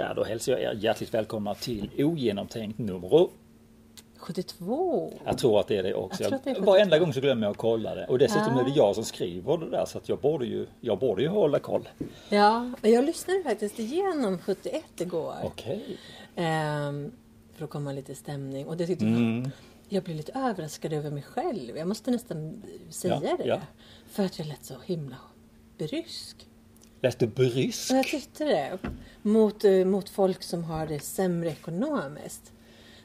Sådär, då hälsar jag er hjärtligt välkomna till Ogenomtänkt nummer 72? Jag tror att det är det också. Jag 72. Varenda gång så glömmer jag att kolla det. Och dessutom Ah. är det jag som skriver det där så att jag borde ju, jag borde ju hålla koll. Ja, men jag lyssnade faktiskt igenom 71 igår. Okej. Ehm, för att komma lite stämning. Och det tyckte Mm. jag, jag blev lite överraskad över mig själv. Jag måste nästan säga Ja, det. ja. För att jag lät så himla brysk. Lät du brysk? Och jag tyckte det. Mot, eh, mot folk som har det sämre ekonomiskt.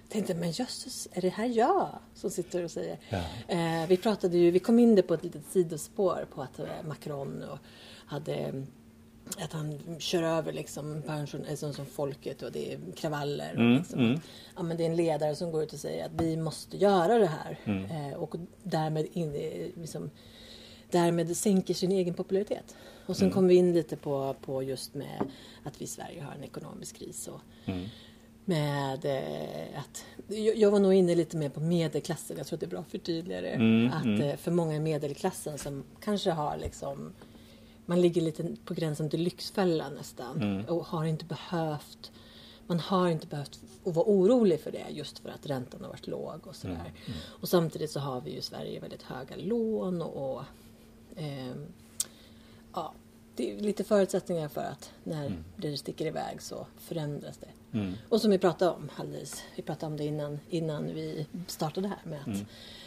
Tänkte, men jösses, är det här jag som sitter och säger? Ja. Eh, vi pratade ju, vi kom in det på ett litet sidospår på att eh, Macron och hade eh, att han kör över liksom pension, eh, som, folket och det är kravaller. Och Mm, liksom, mm. ja, men det är en ledare som går ut och säger att vi måste göra det här. Mm. Eh, och därmed, in, liksom, därmed sänker sin egen popularitet. Och sen kom vi in lite på, på just med att vi i Sverige har en ekonomisk kris. Och Mm. med eh, att, jag, jag var nog inne lite mer på medelklassen. Jag tror att det är bra att förtydliga det. Mm, att mm. eh, för många i medelklassen som kanske har liksom man ligger lite på gränsen till Lyxfällan nästan Mm. och har inte behövt man har inte behövt att vara orolig för det just för att räntan har varit låg och sådär. Mm, Och samtidigt så har vi ju i Sverige väldigt höga lån och, och ehm, ja, det är lite förutsättningar för att när det sticker iväg så förändras det. Mm. Och som vi pratade om alldeles, vi pratade om det innan, innan vi startade här med att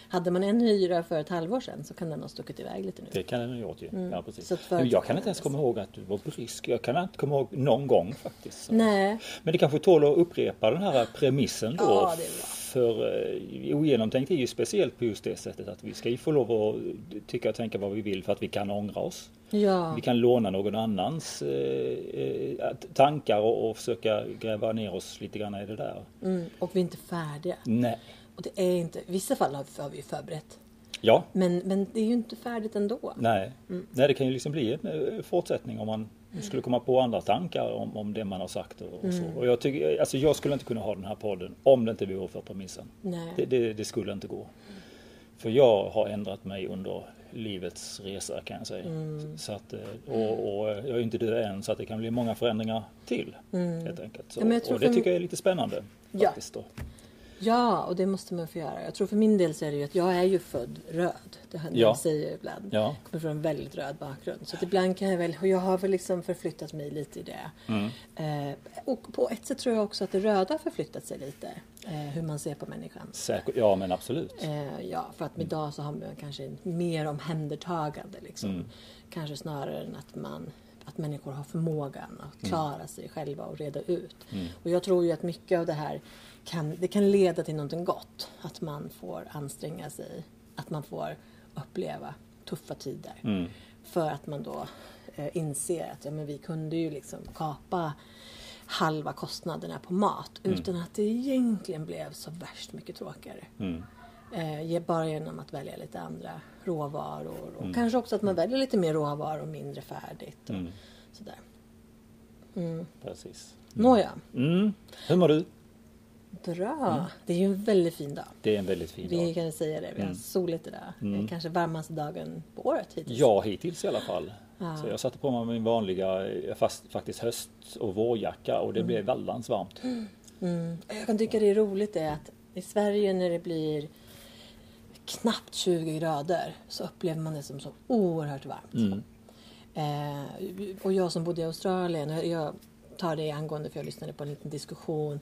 hade man en hyra för ett halvår sedan så kan den ha stuckit iväg lite nu. Det kan den ha gjort ju. Ja, precis. Jag kan inte ens komma ihåg att du var brysk. Jag kan inte komma ihåg någon gång faktiskt. Så. Nej, Men det kanske tål att upprepa den här premissen då. Ja, det är bra. För eh, ogenomtänkt är ju speciellt på just det sättet att vi ska ju få lov att tycka och tänka vad vi vill för att vi kan ångra oss. ja. Vi kan låna någon annans eh, eh, tankar och, och försöka gräva ner oss lite grann i det där. Mm, och vi är inte färdiga. Nej. Och det är inte, i vissa fall har vi, har vi ju förberett. Ja. Men, men det är ju inte färdigt ändå. Nej. Mm. Nej, det kan ju liksom bli en eh, fortsättning om man skulle komma på andra tankar om, om det man har sagt och, och Mm. så. Och jag, tycker, alltså jag skulle inte kunna ha den här podden om det inte vore för premissen. Det, det, det skulle inte gå. För jag har ändrat mig under livets resa kan jag säga. Mm. Så att, eh, och, och jag är inte död än så att det kan bli många förändringar till. Helt enkelt. Så, Mm. Ja, och det tycker jag är lite spännande. Ja. Faktiskt då. Ja, och det måste man få göra. Jag tror för min del så är det ju att jag är ju född röd. Det har Ja. säger ibland. Ja. Jag kommer från en väldigt röd bakgrund. Så att ibland kan jag väl, och jag har väl liksom förflyttat mig lite i det. Mm. Eh, och på ett sätt tror jag också att det röda har förflyttat sig lite. Eh, hur man ser på människan. Säkert, ja men absolut. Eh, ja, för att idag så har man kanske mer omhändertagande liksom. Mm. Kanske snarare än att man att människor har förmågan att Mm. klara sig själva och reda ut. Och jag tror ju att mycket av det här kan, det kan leda till någonting gott. Att man får anstränga sig, att man får uppleva tuffa tider. Mm. För att man då eh, inser att ja, men vi kunde ju liksom kapa halva kostnaderna på mat utan att det egentligen blev så värst mycket tråkigare. Mm. Eh, bara genom att välja lite andra råvaror och Mm. kanske också att man väljer lite mer råvaror och mindre färdigt. Och Mm. sådär. Precis. Nåja, Mm. Hur mår du? bra. Det är ju en väldigt fin dag. Det är en väldigt fin Vi dag. kan säga det. Vi har soligt idag. Det är kanske varmaste dagen på året hittills. Ja, hittills i alla fall. Ja. Så jag satte på mig min vanliga, eh, fast, faktiskt höst och vårjacka och det blev väldans varmt. Mm. Jag kan tycka det är roligt är att i Sverige när det blir knappt 20 grader så upplever man det som så oerhört varmt. Mm. Eh, och jag som bodde i Australien, jag- tar det angående för jag lyssnade på en liten diskussion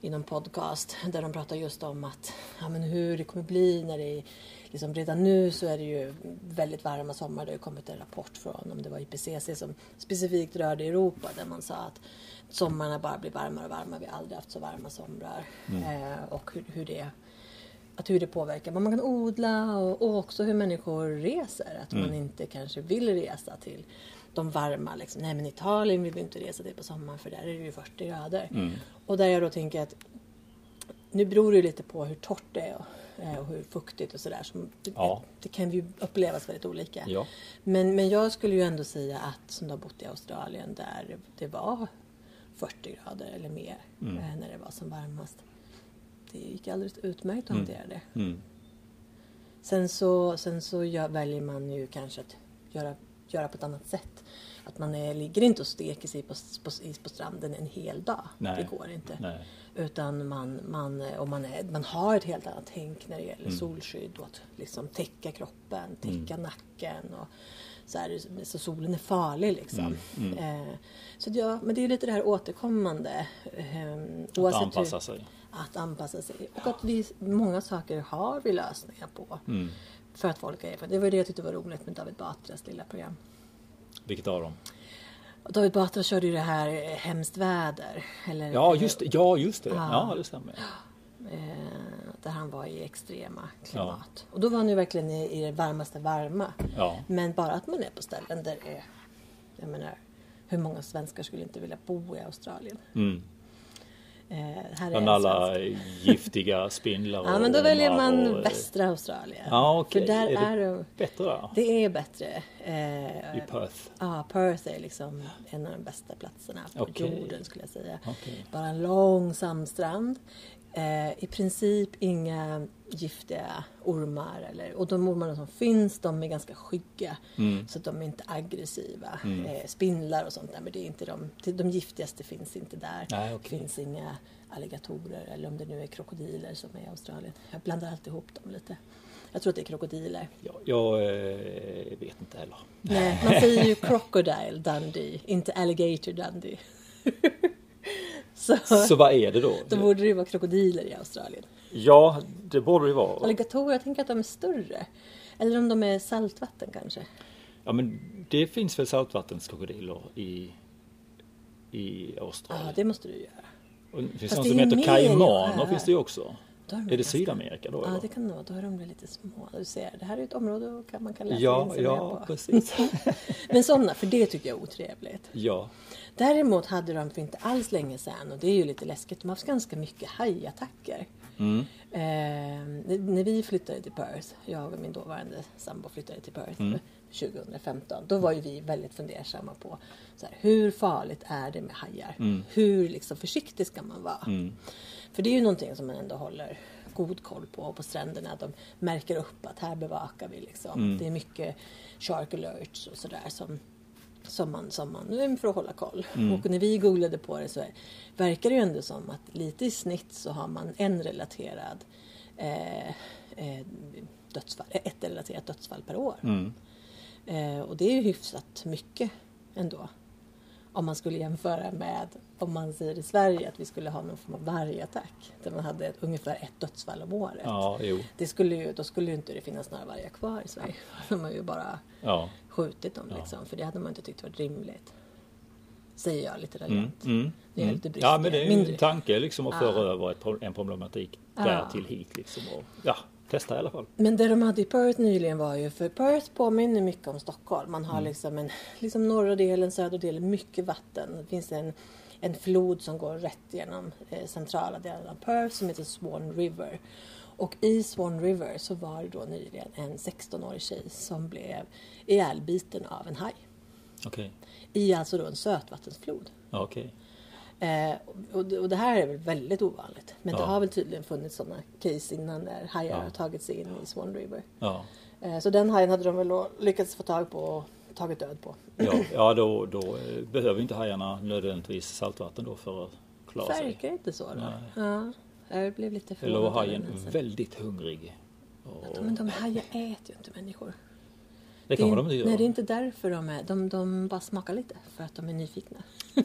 i någon podcast där de pratar just om att ja, men hur det kommer bli när det är, liksom redan nu så är det ju väldigt varma sommar. Det har kommit en rapport från om det var IPCC som specifikt rörde Europa där man sa att sommarna bara blir varmare och varmare. Vi har aldrig haft så varma somrar. Eh, och hur, hur det att hur det påverkar vad man kan odla och, och också hur människor reser. Att man inte kanske vill resa till de varma. Liksom. Nej men Italien vill vi inte resa till på sommaren för där är det ju 40 grader. Och där jag då tänker att nu beror det ju lite på hur torrt det är och, eh, och hur fuktigt och sådär. Så det, Ja. det kan ju upplevas väldigt olika. Ja. Men, men jag skulle ju ändå säga att som du har bott i Australien där det var 40 grader eller mer Mm. eh, när det var som varmast. Det gick alldeles utmärkt att hantera det. Mm. Sen så, sen så gör, väljer man ju kanske att göra, göra på ett annat sätt. Att man är, ligger inte och steker sig på, på, på stranden en hel dag. Nej. Det går inte. Nej. Utan man, man, och man, är, man har ett helt annat tänk när det gäller Mm. solskydd och att liksom täcka kroppen, täcka nacken. Och så, här, så solen är farlig liksom. Mm, Eh, så ja, men det är lite det här återkommande. Eh, Att oavsett hur- anpassa sig. Att anpassa sig. Och att vi, många saker har vi lösningar på. Mm. För att folk är Det var det jag tyckte var roligt med David Batras lilla program. Vilket av dem? David Batra körde ju det här eh, Hemskt väder. Eller, Ja, just. Ja, just det. Ja. Ja, det stämmer. Eh, där han var i extrema klimat. Och då var han ju verkligen i, i det varmaste varma. Ja. Men bara att man är på ställen där det är... Jag menar, hur många svenskar skulle inte vilja bo i Australien? Mm. Eh, är Bland alla giftiga spindlar Ja, och men då väljer man och, västra Australien. Ja, okej. För där Är är, det- det... Bättre där. Det är bättre. Eh, I Perth. Ja, Perth är liksom en av de bästa platserna på Okej. jorden skulle jag säga. Okej. Bara en lång sandstrand. Eh, I princip inga giftiga ormar. Eller, och de ormarna som finns de är ganska skygga. Mm. Så att de är inte aggressiva. Eh, spindlar och sånt där. Men det är inte de, de giftigaste finns inte där. Nej, okej. Det finns inga alligatorer eller om det nu är krokodiler som är i Australien. Jag blandar alltid ihop dem lite. Jag tror att det är krokodiler. Jag, jag eh, vet inte heller. Nej, man säger ju Crocodile Dundee, inte Alligator Dundee. Så Så vad är det då? då borde det ju vara krokodiler i Australien. Ja, det borde det vara. Alligatorer, jag tänker att de är större. Eller om de är saltvatten kanske. Ja, men det finns väl saltvattenkrokodiler i, i Ja, Australien? det måste du göra. Och det finns Fast något det som heter mer kaiman, här. finns det ju också. Då är de Är det Sydamerika då? Ja, det kan det vara. Då är de lite små. Du ser, det här är ett område man kan läsa in Ja, mer ja, på. precis. Men sådana, för det tycker jag är otrevligt. ja. Däremot hade de för inte alls länge sedan, och det är ju lite läskigt, de har haft ganska mycket hajattacker. Mm. Eh, när- när vi flyttade till Perth, jag och min dåvarande sambo flyttade till Perth Mm. 2015, då var ju vi väldigt fundersamma på så här, hur farligt är det med hajar? Mm. Hur liksom försiktig ska man vara? För det är ju någonting som man ändå håller god koll på på stränderna. De märker upp att här bevakar vi liksom. Mm. Det är mycket shark alerts och sådär som, som man, som man, för att hålla koll. Mm. Och när vi googlade på det så verkar det ju ändå som att lite i snitt så har man en relaterad eh, eh, dödsfall, ett relaterat dödsfall per år. Mm. Eh, och det är ju hyfsat mycket ändå. Om man skulle jämföra med om man säger i Sverige att vi skulle ha någon form av vargattack. Där man hade ett, ungefär ett dödsfall om året. Ja. Det skulle ju, då skulle ju inte det finnas några vargar kvar i Sverige. De har ju bara Ja. skjutit dem liksom. För det hade man inte tyckt var rimligt. Säger jag lite Mm. raljant. Mm. Det är Mm. lite Ja, men det är ju en tanke liksom att Ja. föra över ett, en problematik Ja. där till hit liksom. Och, ja, testa i alla fall. Men det de hade i Perth nyligen var ju, för Perth påminner mycket om Stockholm. Man har liksom en, liksom norra delen, södra delen, mycket vatten. Det finns en, en flod som går rätt genom eh, centrala delen av Perth som heter Swan River. Och i Swan River så var det då nyligen en 16-årig tjej som blev ihjälbiten av en haj. Okej. I alltså då en sötvattensflod. Okej. Eh, och, det- och det här är väl väldigt ovanligt. Men det Ja. har väl tydligen funnits sådana case innan där hajar Ja. har tagit sig in i Swan River. Eh, Så den hajen hade de väl lyckats få tag på och tagit död på. Ja, ja då, då eh, behöver inte hajarna nödvändigtvis saltvatten då för att klara sig. Verkar inte så då. Ja, jag blev lite Eller var hajen väldigt hungrig. Och Ja, Men de hajar äter ju inte människor. det är, de inte gör. Nej, det är inte därför de är. De, de bara smakar lite för att de är nyfikna.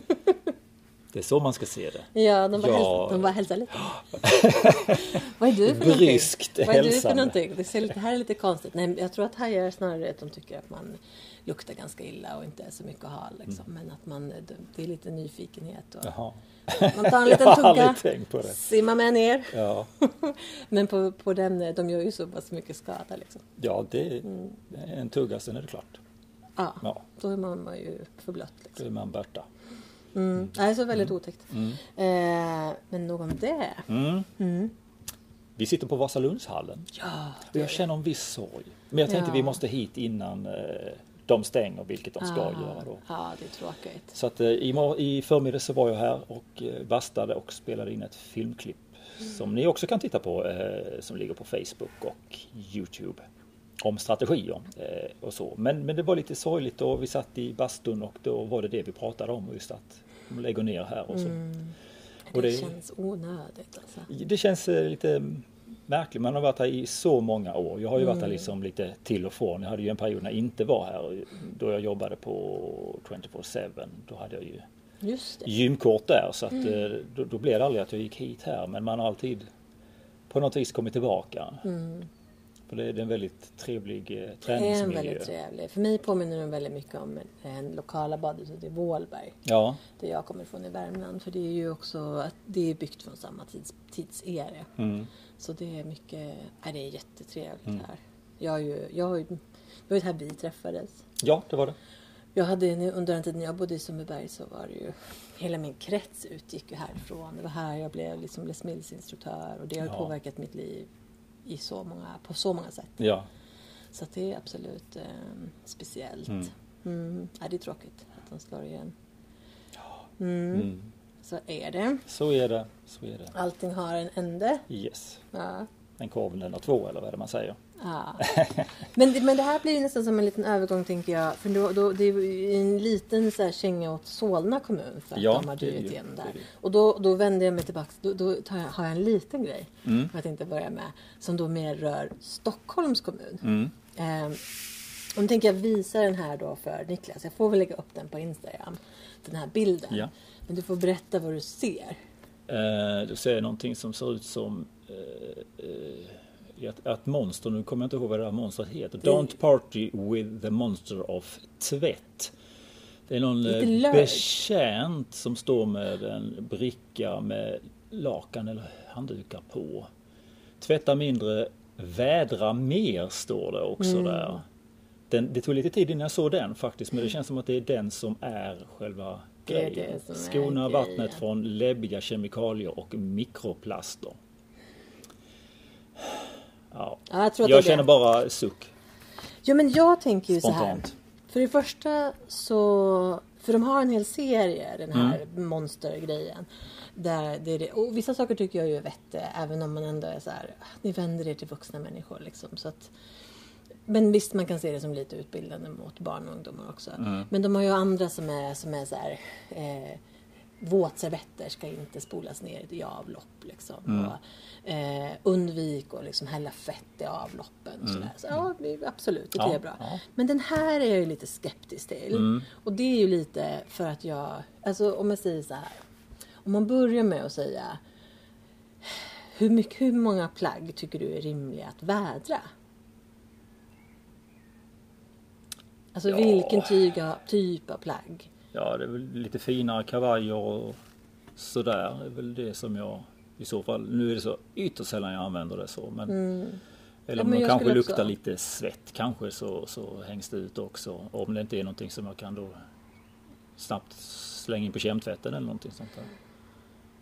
Det är så man ska se det. Ja, de bara, Ja. Hälsar, de bara hälsar lite. Vad är du för Bryskt någonting? Vad är du för någonting? Det, ser lite, det här är lite konstigt. Nej, jag tror att hajar är snarare att de tycker att man luktar ganska illa och inte är så mycket att ha. Liksom. Men att man, det är lite nyfikenhet. Och Jaha. man tar en liten tugga, simmar med ner. Ja, Men på, på den, de gör ju så pass mycket skada. Liksom. ja det är en tugga, sen är det klart. Ja, Ja, då är man, ju förblött. då Liksom. är man borta. Mm. Nej, så väldigt otäckt. Mm. Eh, men nog om det. Mm. Mm. Vi sitter på Vasalundshallen Ja, och jag känner en viss sorg. Men jag tänkte Ja. vi måste hit innan eh, de stänger, vilket de ska Ah, göra då. Ja, det är tråkigt. Så att eh, i, i förmiddag så var jag här och eh, bastade och spelade in ett filmklipp som ni också kan titta på eh, som ligger på Facebook och Youtube. Om strategier eh, och så. Men, men det var lite sorgligt och vi satt i bastun och då var det det vi pratade om just att de lägger ner här och så. Mm. Det, Och det- känns onödigt alltså. Det känns eh, lite märkligt. Man har varit här i så många år. Jag har ju varit här liksom lite till och från. Jag hade ju en period när jag inte var här. Då jag jobbade på 24-7. Då hade jag ju Just det. gymkort där. Så att, eh, då, då blev det aldrig att jag gick hit här. Men man har alltid på något vis kommit tillbaka. För det är det en väldigt trevlig eh, Det är en träningsmiljö. väldigt trevlig. För mig påminner den väldigt mycket om en lokala badhuset i Vålberg. Ja, Där jag kommer ifrån i Värmland. För det är ju också det är byggt från samma tids, tidserie. mm, Så det är mycket, ja, det är jättetrevligt Mm. här. Jag har ju, jag har ju, det var ju här vi träffades. ja det var det. Jag hade en- under den tiden jag bodde i Sundbyberg så var det ju Hela min krets utgick ju härifrån. Det var här jag blev liksom Les Mills instruktör och det har Ja. påverkat mitt liv i så många, på så många sätt. Ja, Så det är absolut eh, speciellt. Mm. Mm. Ja, det är tråkigt att de slår igen. Mm. mm. Så är det. så är det. Så är det. Allting har en ände. Yes. Ja. En korv eller två eller vad är det man säger? Ja. Men, det, men det här blir nästan som en liten övergång tänker jag. För då, då, det är en liten så här, känga åt Solna kommun för att Ja, de har drivit igenom där. är det. Och då, då vänder jag mig tillbaka. Då, då jag, har jag en liten grej. Mm. Jag tänkte börja med. Som då mer rör Stockholms kommun. Mm. Ehm, och nu tänker jag visa den här då för Niklas. Jag får väl lägga upp den på Instagram. Den här bilden. Ja. Men du får berätta vad du ser. Eh, du ser någonting som ser ut som eh, eh, ett, ett monster. Nu kommer jag inte ihåg vad det här monstret heter. Don't party with the monster of tvätt. Det är någon eh, betjänt som står med en bricka med lakan eller handdukar på. Tvätta mindre, vädra mer står det också Mm. där. Den, det tog lite tid innan jag såg den faktiskt men det känns som att det är den som är själva grejen. Skona vattnet från läbbiga kemikalier och mikroplaster. Ja. Ja, jag Jag det känner det. bara suck Jo men jag tänker ju så här. spontant. För det första så, för de har en hel serie, den här Mm. monstergrejen. Där det är det, och vissa saker tycker jag ju är vettiga, även om man ändå är så här, ni vänder er till vuxna människor liksom. Så att, men visst, man kan se det som lite utbildande mot barn och ungdomar också. Mm. Men de har ju andra som är, som är så här, eh, våtservetter ska inte spolas ner i avlopp. Liksom. Mm. Och, eh, undvik att liksom hälla fett i avloppen. Och sådär. Så, ja, absolut, det Mm. Ja, är bra. ja. Men den här är jag ju lite skeptisk till. Mm. Och det är ju lite för att jag, alltså om jag säger så här. Om man börjar med att säga hur, mycket, hur många plagg tycker du är rimliga att vädra? Alltså Ja. vilken typ av, typ av plagg? Ja, det är väl lite finare kavajer och sådär. Det är väl det som jag i så fall. Nu är det så ytterst sällan jag använder det så. Men, Eller Mm. Ja, om men de kanske luktar också- lite svett kanske så, så hängs det ut också. Om det inte är någonting som jag kan då snabbt slänga in på kemtvätten eller någonting sånt där.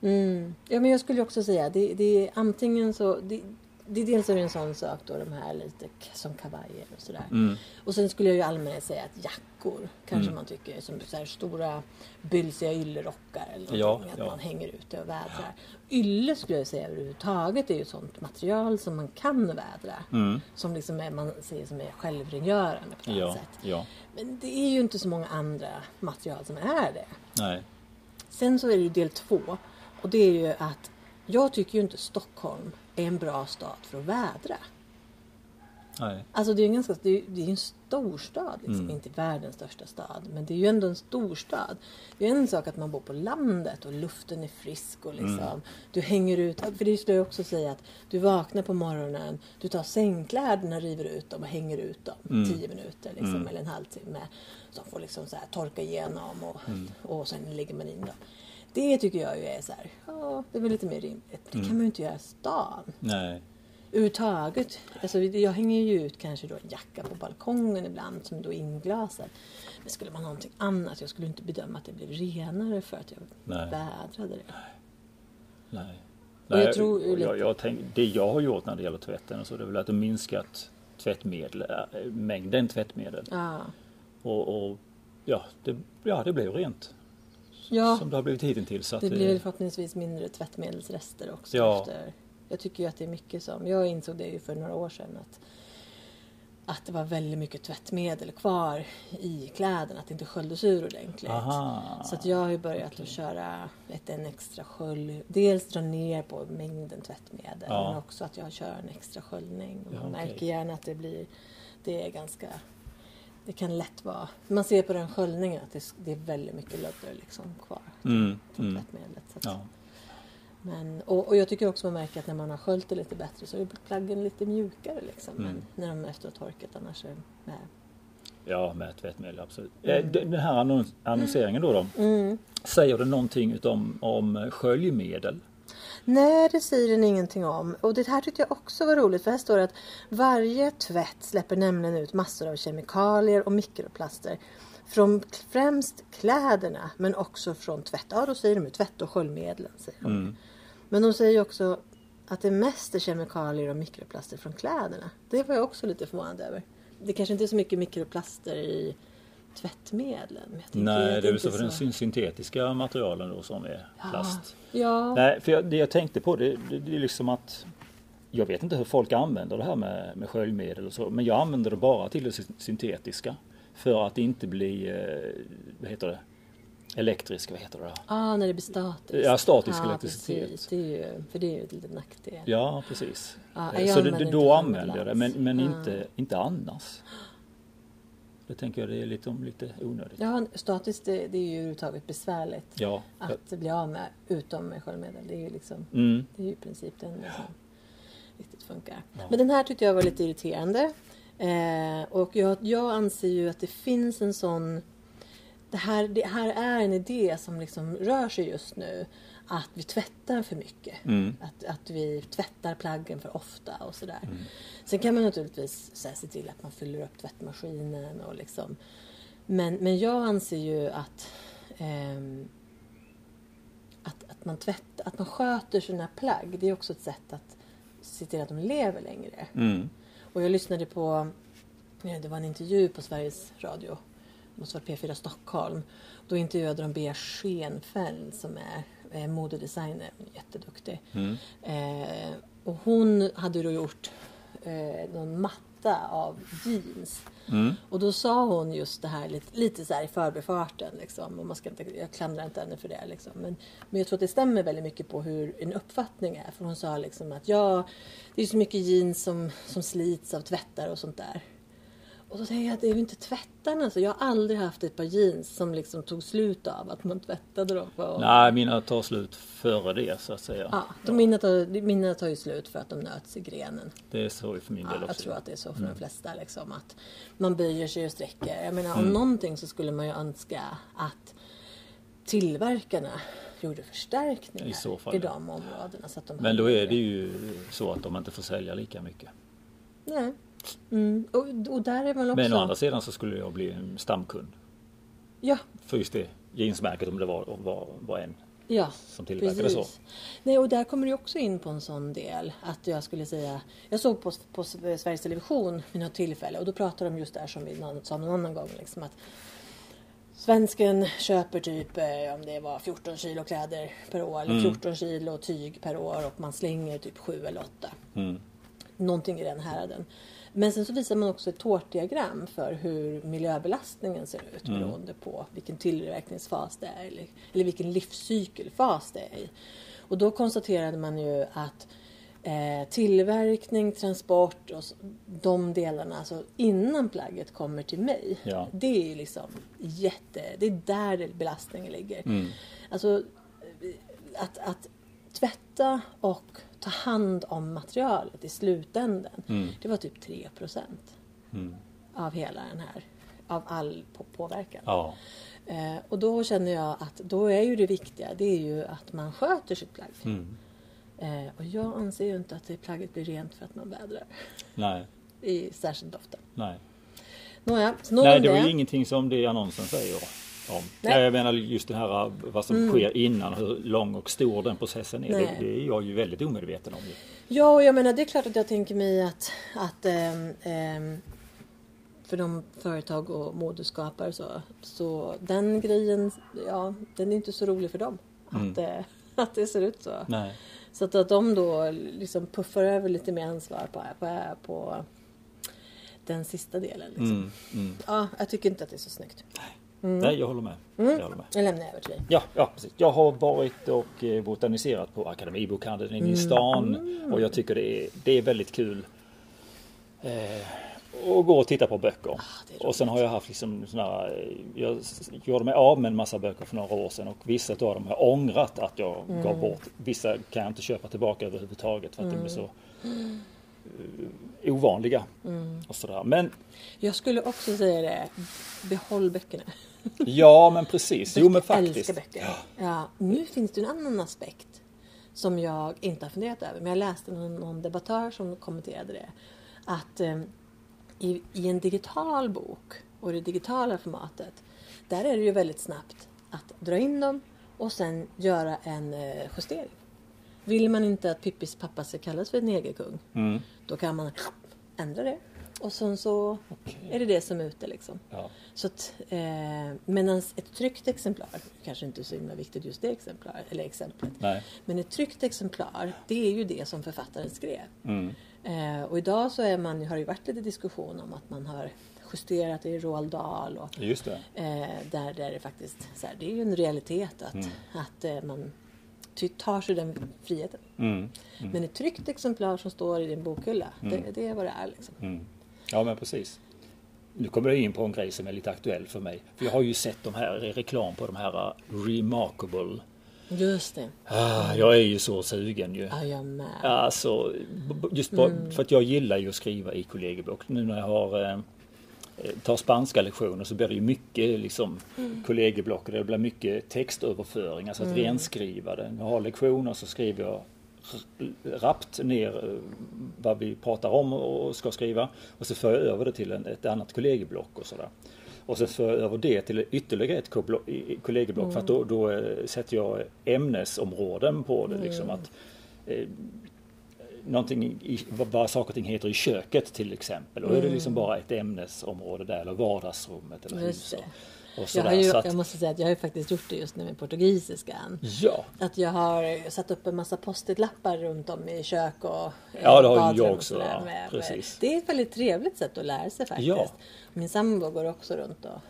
Mm. Ja men jag skulle också säga det, det är antingen så det, det är dels är det en sån sak då de här lite som kavajer och sådär. Mm. Och sen skulle jag ju allmänt säga att jackor kanske Mm. man tycker som så här stora bylsiga yllerockar eller Ja, att ja. man hänger ute och vädrar. Ylle skulle jag säga överhuvudtaget är ju sånt material som man kan vädra. Mm. Som liksom är, man säger som är självrengörande på ett Ja, sätt. ja, Men det är ju inte så många andra material som är det. nej. Sen så är det ju del två. Och det är ju att jag tycker ju inte Stockholm är en bra stad för att vädra. nej. Alltså det är ju en, ganska, det är, det är en storstad, liksom. Mm. inte världens största stad. Men det är ju ändå en storstad. Det är en sak att man bor på landet och luften är frisk och liksom, Mm. du hänger ut. För det skulle jag också säga att du vaknar på morgonen, du tar sängkläderna, river ut dem och hänger ut dem Mm. tio minuter liksom, Mm. eller en halvtimme. Som får liksom så här torka igenom och, Mm. och sen lägger man in dem. Det tycker jag ju är så här, ja det är väl lite mer rimligt. Det kan Mm. man ju inte göra i stan. Nej. Överhuvudtaget. Alltså, jag hänger ju ut kanske då en jacka på balkongen ibland som då är inglasad. Men skulle man ha någonting annat, jag skulle inte bedöma att det blev renare för att jag Nej. vädrade det. Nej. Och jag tror jag, jag, jag tänk, det jag har gjort när det gäller tvätten och så det är väl att minskat tvättmedel, äh, mängden tvättmedel. Ja, Och, och ja, det, ja, det blev rent. Ja Som det har blivit hittills. Att det blir förhoppningsvis mindre tvättmedelsrester också. Ja. Efter. Jag tycker ju att det är mycket som, jag insåg det ju för några år sedan att att det var väldigt mycket tvättmedel kvar i kläderna, att det inte sköljdes ur ordentligt. Aha. Så att jag har ju börjat att köra ett, en extra skölj. Dels dra ner på mängden tvättmedel Ja. men också att jag kör en extra sköljning. Och Ja, man okej. märker gärna att det blir, det är ganska, det kan lätt vara, man ser på den sköljningen att det, det är väldigt mycket lödder liksom kvar Mm, från mm. tvättmedlet. Så Ja. men, och, och jag tycker också man märker att när man har sköljt det lite bättre så är plaggen lite mjukare liksom. Mm. Men när de efter att ha torkat annars är nej. ja, med tvättmedel absolut. Eh, Den här annons- annonseringen då, då Mm. säger det någonting utom om sköljmedel? Nej, det säger den ingenting om. Och det här tyckte jag också var roligt för här står det att varje tvätt släpper nämligen ut massor av kemikalier och mikroplaster från främst kläderna men också från tvätt. Ja, då säger de ju tvätt och sköljmedlen. Säger de. Mm. Men de säger ju också att det mest är kemikalier och mikroplaster från kläderna. Det var jag också lite förvånad över. Det kanske inte är så mycket mikroplaster i tvättmedlen. Nej, det är så för den syn- syntetiska materialen då som är plast. Ja, Nej, för jag, det jag tänkte på det, det, det är liksom att jag vet inte hur folk använder det här med, med sköljmedel och så, men jag använder det bara till det sy- syntetiska. För att inte bli, eh, vad heter det, elektrisk, vad heter det? Ah, när det blir statiskt. Ja, statisk Ja, elektricitet. precis. Det är ju, för det är ju ett litet nackdel. Ja, precis. Ja, Eh, så det, använder det, inte då använder jag det, men, men Ja. inte, inte annars. Det tänker jag det är lite, lite onödigt. Ja, statiskt det, det är ju överhuvudtaget besvärligt Ja. att bli av med utom med sköljmedel. Det är ju liksom Mm. Det är ju i princip den som riktigt funkar. Ja. Men den här tyckte jag var lite irriterande. Eh, och jag, jag anser ju att det finns en sån... Det här, det här är en idé som liksom rör sig just nu. Att vi tvättar för mycket. Mm. Att, att vi tvättar plaggen för ofta och sådär. Mm. Sen kan man naturligtvis så här, se till att man fyller upp tvättmaskinen och liksom. Men, men jag anser ju att ehm, att, att, man tvätt, att man sköter sina plagg, det är också ett sätt att se till att de lever längre. Mm. Och jag lyssnade på, eh, det var en intervju på Sveriges Radio, måste vara P4 Stockholm. Då intervjuade de Bea Schenfeldt som är eh, modedesigner, jätteduktig. Mm. Eh, och hon hade då gjort eh, någon matta av jeans. Mm. Och då sa hon just det här lite, lite så här i förbifarten. Liksom. Och man ska inte, jag klandrar inte henne för det. Liksom. Men, men jag tror att det stämmer väldigt mycket på hur en uppfattning är. För hon sa liksom att ja, det är så mycket jeans som, som slits av tvättar och sånt där. Och då tänker jag att det är ju inte tvättarna. Så jag har aldrig haft ett par jeans som liksom tog slut av att man tvättade dem. På, Nej, mina tar slut före det så att säga. Ja, de mina, tar, mina tar ju slut för att de nöts i grenen. Det är så för min Ja, del jag också. tror att det är så för de flesta. Liksom, att man böjer sig och sträcker. Jag menar, Mm. om någonting så skulle man ju önska att tillverkarna gjorde förstärkningar I så fall, i ja. de områdena. Så att de Men då är det ju så att de inte får sälja lika mycket. Nej. Mm. Och, och där är man också... Men å andra sidan så skulle jag bli en stamkund. Ja, För just det jeansmärket om det var, var, var en ja. som tillverkade så. Nej, och där kommer det också in på en sån del att jag skulle säga, jag såg på, på Sveriges Television vid något tillfälle och då pratade de just där som vi någon- sa någon annan gång liksom att Svensken köper typ, eh, om det var 14 kilo kläder per år eller Mm. 14 kilo tyg per år och man slänger typ 7 eller 8. Mm. Någonting i den häraden. Men sen så visar man också ett tårtdiagram för hur miljöbelastningen ser ut Mm. beroende på vilken tillverkningsfas det är eller, eller vilken livscykelfas det är i. Och då konstaterade man ju att eh, tillverkning, transport och de delarna, alltså innan plagget kommer till mig. Ja. Det är liksom jätte, det är där belastningen ligger. Mm. Alltså att, att tvätta och ta hand om materialet i slutändan. Mm. Det var typ 3 procent Mm. av hela den här, av all på påverkan. Ja. Eh, och då känner jag att då är ju det viktiga, det är ju att man sköter sitt plagg. Mm. Eh, och jag anser ju inte att det plagget blir rent för att man vädrar Nej. i särskilt ofta. Nej. Nåja, Nej, det var ju ingenting som det annonsen säger om. Nej. Nej. Jag menar just det här vad som sker innan, hur lång och stor den processen är. Det, Nej. det är jag ju väldigt omedveten om. Ja, och jag menar det är klart att jag tänker mig att, att ehm, ehm, för de företag och modeskapare så, så den grejen, ja, den är inte så rolig för dem. Att, eh, att det ser ut så. Nej. Så att, att de då liksom puffar över lite mer ansvar på, på, på den sista delen. Liksom. Mm, mm. Ja, jag tycker inte att det är så snyggt. Mm. Nej, jag håller med. Jag håller med. Jag lämnar över till dig. Ja, ja, precis. Jag har varit och eh, botaniserat på Akademibokhandeln inne i stan och jag tycker det är, det är väldigt kul. Eh, och gå och titta på böcker. Ah, och sen har jag haft liksom såna här, eh, Jag gjorde mig av med en massa böcker för några år sedan och vissa av dem har jag ångrat att jag Mm. gav bort. Vissa kan jag inte köpa tillbaka överhuvudtaget för att de är så eh, ovanliga. Mm. Och sådär. Men Jag skulle också säga det. Behåll böckerna. ja, men precis. Jo, men Böcker faktiskt. älskar böcker. Ja, nu finns det en annan aspekt som jag inte har funderat över. Men jag läste någon, någon debattör som kommenterade det. Att eh, i, i en digital bok och det digitala formatet. Där är det ju väldigt snabbt att dra in dem och sen göra en eh, justering. Vill man inte att Pippis pappa ska kallas för negerkung. Mm. Då kan man ändra det. Och sen så är det det som är ute liksom. Ja. Så att, eh, medan ett tryckt exemplar, kanske inte så himla viktigt just det exemplar, eller exemplet, Nej. men ett tryckt exemplar, det är ju det som författaren skrev. Mm. Eh, och idag så är man, har det ju varit lite diskussion om att man har justerat det i Roald Dahl och eh, där, där det faktiskt, så här, det är ju en realitet att, Mm. att eh, man tar sig den friheten. Mm. Men ett tryckt exemplar som står i din bokhylla, det, det är vad det är liksom. Mm. Ja men precis. Nu kommer jag in på en grej som är lite aktuell för mig. För jag har ju sett de här reklam på de här uh, Remarkable. Just det, Ah, jag är ju så sugen ju. ja jag med. Alltså, just bara, för att jag gillar ju att skriva i kollegiebok. Nu när jag har eh, tar spanska lektioner så blir det ju mycket liksom kollegieblock och det blir mycket textöverföring, alltså att renskriva det. När jag har lektioner så skriver jag rappt ner eh, vad vi pratar om och ska skriva. Och så för jag över det till en, ett annat kollegieblock och sådär. Och sen för jag över det till ytterligare ett kollegieblock. För att då, då eh, sätter jag ämnesområden på det. Liksom. Att, eh, någonting i, vad, saker och ting heter i köket till exempel. Och då är det liksom bara ett ämnesområde där eller vardagsrummet eller huset. Jag, har ju, så att, jag måste säga att jag har ju faktiskt gjort det just nu med portugisiskan. ja, Att jag har satt upp en massa post-it-lappar runt om i kök och eh, Ja, det har ju jag också, ja, med- precis. Det är ett väldigt trevligt sätt att lära sig faktiskt. Ja. Min sambo går också runt och...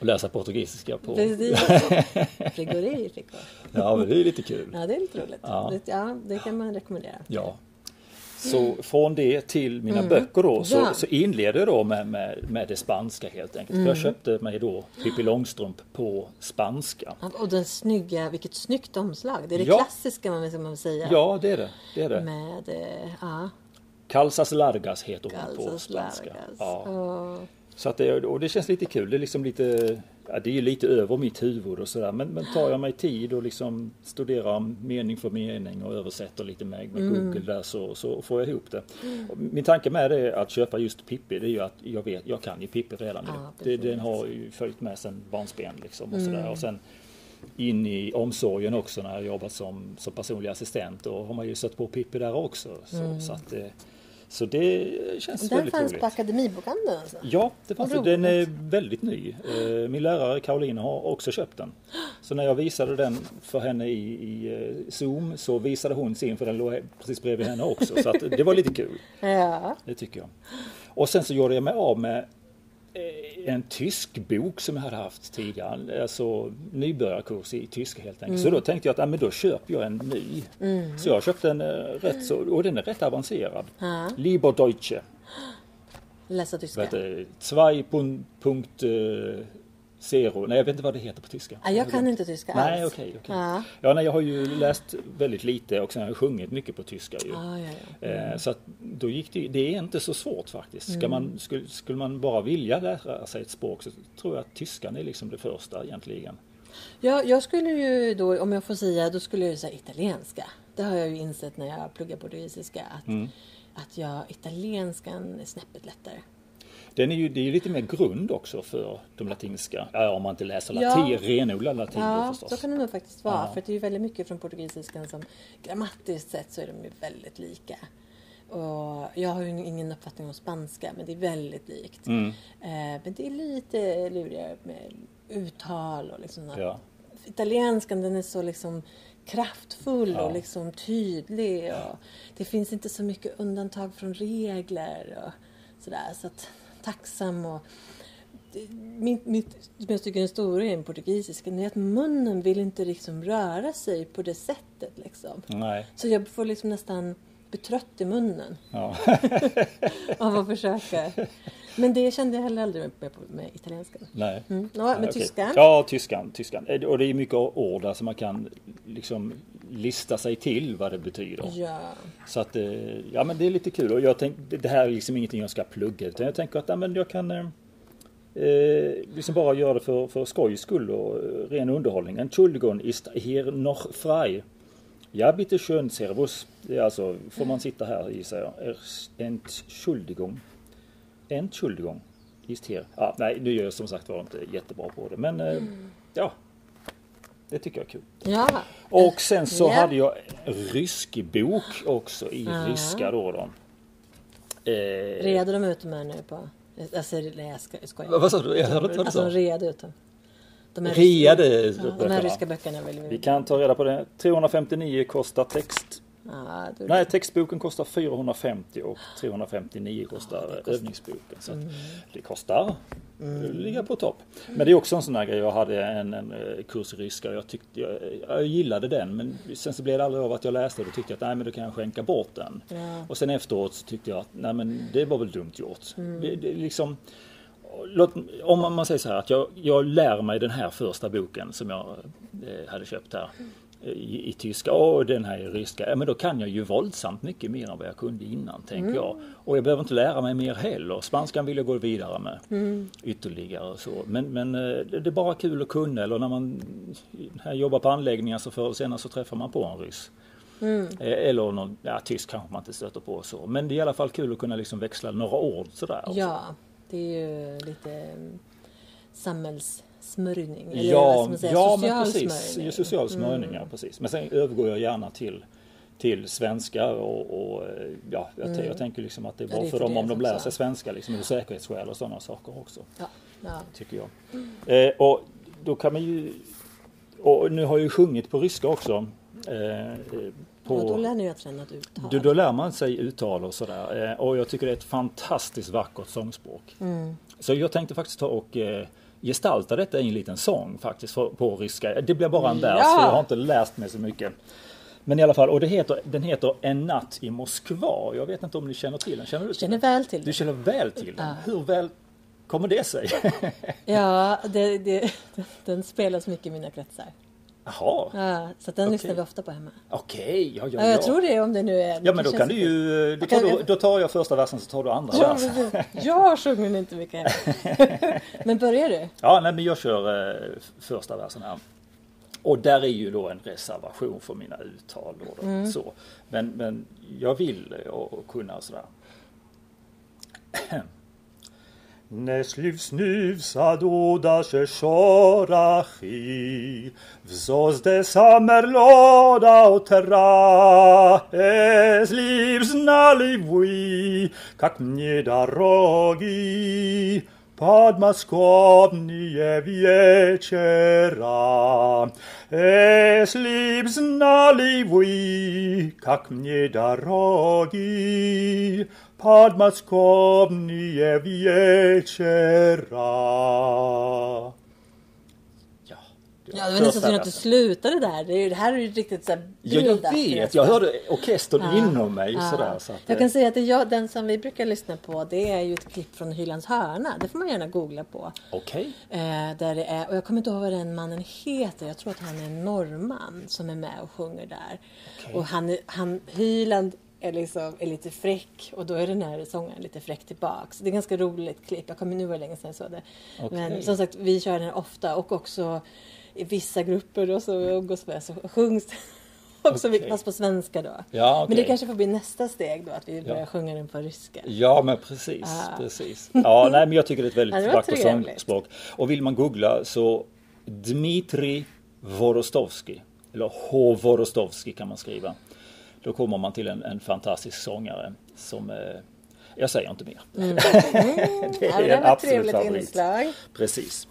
och läsa portugisiska på. Precis. Frigori. Ja, men det är lite kul. Ja, det är lite roligt. Ja. Det, ja, det kan man rekommendera. Ja. Så från det till mina böcker då så, Mm. Ja. så inleder jag då med, med, med det spanska helt enkelt. Mm. För jag köpte mig då Pippi Långstrump på spanska. Och den snygga, vilket snyggt omslag. Det är det Ja. klassiska man vill man vill säga. Ja, det är det. det, är det. Med, eh, ja, Calzas Largas heter hon på Calzas spanska. Largas. Ja. Och, Så att det, och det känns lite kul. Det är liksom lite, ja, det är lite över mitt huvud och sådär. Men, men tar jag mig tid och liksom studerar mening för mening och översätter lite med, med Mm. Google där så, så får jag ihop det. Och Min tanke med det att köpa just Pippi, det är ju att jag vet, jag kan ju Pippi redan nu. Ja, det, den har ju följt med sedan barnsben liksom och Mm. sådär. Och sen in i omsorgen också när jag jobbat som, som personlig assistent. Då har man ju sett på Pippi där också. Så, så, att, så det känns Mm. den väldigt fanns roligt. på Akademibokhandeln alltså? Ja, det fanns det. Den är roligt. väldigt ny. Eh, Min lärare Karolina har också köpt den. Så när jag visade den för henne i, i eh, Zoom så visade hon sin för den låg precis bredvid henne också. Så det var lite kul. Ja. Det tycker jag. Och sen så gjorde jag mig av med eh, en tysk bok som jag hade haft tidigare. Alltså nybörjarkurs i tyska helt enkelt. Så då tänkte jag att ja, men då köper jag en ny. Så jag köpte en eh, rätt så, och den är rätt avancerad. Ja. Lieber Deutsche. Läsa tyska. Vad heter det? 2.0. Nej, jag vet inte vad det heter på tyska. Ja, jag kan inte tyska Nej, alls. okej. okej. Ja. Ja, nej, jag har ju läst väldigt lite och sen har jag sjungit mycket på tyska ju. Ja, ja, ja. Eh, Så att då gick det, det är inte så svårt faktiskt. Mm. Ska man, skulle, skulle man bara vilja lära sig ett språk så tror jag att tyskan är liksom det första egentligen. Ja, jag skulle ju då, om jag får säga, då skulle jag säga italienska. Det har jag ju insett när jag pluggar portugisiska att, Mm. att jag, italienskan är snäppet lättare. Den är ju, det är ju lite mer grund också för de latinska. Ja, om man inte läser Ja. latin, renodlad latin Ja, förstås. så kan det nog faktiskt vara. Ja. För det är ju väldigt mycket från portugisiskan som grammatiskt sett så är de ju väldigt lika. Och jag har ju ingen uppfattning om spanska, men det är väldigt likt. Mm. Eh, men det är lite lurigare med uttal och liksom. Ja. Italienskan den är så liksom kraftfull Ja. och liksom tydlig. Och det finns inte så mycket undantag från regler och sådär. Så att, tacksam och mitt, mitt, som jag tycker är en stor grej med portugisiskan är att munnen vill inte liksom röra sig på det sättet. Liksom. Nej. Så jag får liksom nästan bli trött i munnen Ja. av att försöka. Men det kände jag heller aldrig med, med, italienskan. Nej. Mm. Nej, men okej. tyskan? Ja, tyskan. tyskan. Eh, Och det är mycket ord där som man kan liksom lista sig till vad det betyder. Ja. Så att, eh, ja men det är lite kul och jag tänk, det här är liksom ingenting jag ska plugga utan jag tänker att ja, men jag kan eh, eh, liksom bara göra det för, för skojs skull och ren underhållning. Entschuldigung ist hier noch frei. Ja bitte schön servus. Det är alltså, får man sitta här gissar jag. Er- Ist hier. Ja, nej, nu gör jag som sagt var inte jättebra på det men eh, ja. Det tycker jag är kul. Ja. Och sen så Ja. hade jag rysk bok också i Ja. ryska då. då. Eh, Redo de ut de här nu på... Alltså, nej, jag ska- jag skojar. Vad- vad sa du? Jag hörde inte vad du Alltså, sa. de reade ut dem. De här ryska- ja, De här ryska böckerna vill vi... vi kan ta reda på det. 359 kostar text. Då- Nej, textboken kostar 450 och 359 kostar det kostar. övningsboken. Så att det kostar. Det ligger på topp. Men det är också en sån här grej. Jag hade en, en eh, kurs i ryska och jag, tyckte, jag, jag gillade den. Men sen så blev det aldrig av att jag läste och då tyckte jag att nej men då kan jag skänka bort den. Ja. Och sen efteråt så tyckte jag att nej men det var väl dumt gjort. Det, det är liksom, låt, om man, man säger så här att jag, jag lär mig den här första boken som jag eh, hade köpt här i, i tyska och den här i ryska. Ja, men då kan jag ju våldsamt mycket mer än vad jag kunde innan tänker jag. Och jag behöver inte lära mig mer heller. Spanskan vill jag gå vidare med ytterligare och så. Men, men eh, det är bara kul att kunna eller när man här jobbar på anläggningar så förr eller senare så träffar man på en ryss. Eh, Eller någon, ja tysk kanske man inte stöter på så. Men det är i alla fall kul att kunna liksom växla några ord sådär. också. Ja, det är ju lite mm, samhällssmörjning. Eller Ja, man säga? ja men social precis. smörjning. Mm. Ja, Social smörjning, ja precis. Men sen övergår jag gärna till till svenska och, och ja, jag, t- jag tänker liksom att det är Mm. Ja, bra det är för för dem om de lär sig svenska liksom ur säkerhetsskäl och sådana saker också. Ja, ja. Tycker jag. Eh, och då kan man ju och nu har jag ju sjungit på ryska också. Eh, eh, på, Och då lär ni ju att träna ett uttal. då, då lär man sig uttal och sådär. Eh, och jag tycker det är ett fantastiskt vackert sångspråk. Mm. Så jag tänkte faktiskt ta och gestalta detta i en liten sång faktiskt på ryska. Det blir bara en vers Ja! jag har inte läst mig så mycket. Men i alla fall, och det heter, den heter En natt i Moskva. Jag vet inte om ni känner till den? Känner du Känner den? väl till Du det. känner väl till den? Ja. Hur väl kommer det sig? Ja, det, det, den spelas mycket i mina kretsar. Jaha, Ja, så den Okej. lyssnar vi ofta på hemma. okej. Ja, ja, Ja, jag ja. tror det om det nu är... Ja men då kan du ju, då, tar du, då tar jag första versen så tar du andra Ja, versen. Jag sjunger inte mycket. Men börjar du? Ja, nej, men jag kör eh, första versen här. Och där är ju då en reservation för mina uttal. Då, då, så. Men, men jag vill eh, och, och kunna sådär. Neśli wsniwsa duda się szorachi, wzozde samerloda otera, esli wznali wuj, как мне дороги, подмосковные вечера. Если б знали вы, как мне дороги, Padmaskovnie vječera. Ja, det var nästan synd att du slutade där. Det, är, det här är ju riktigt så här ja, Jag vet, jag hörde orkestern ja, inom mig. Ja. Sådär, så att, jag kan säga att jag, den som vi brukar lyssna på det är ju ett klipp från Hylands hörna. Det får man gärna googla på. Okej. Okay. Eh, och jag kommer inte ihåg vad den mannen heter. Jag tror att han är en norrman som är med och sjunger där. Okay. Och han, han, Hyland är, liksom, är lite fräck och då är den här sångaren lite fräck tillbaks. Det är ganska roligt klipp. Jag kommer nu var länge sedan jag såg det. Okej. Men som sagt, vi kör den ofta och också i vissa grupper då så umgås vi så sjungs också Okej. fast på svenska då. Ja, Men det kanske får bli nästa steg då att vi börjar Ja. sjunga den på ryska. Ja men precis, Ah. precis. Ja nej men jag tycker det är ett väldigt vackert sångspråk. Och vill man googla så Dmitri Vorostovsky, eller H. Vorostovsky kan man skriva. Då kommer man till en, en fantastisk sångare som, eh, jag säger inte mer. det Ja, är det en var ett absolut trevligt favorit. inslag. Precis.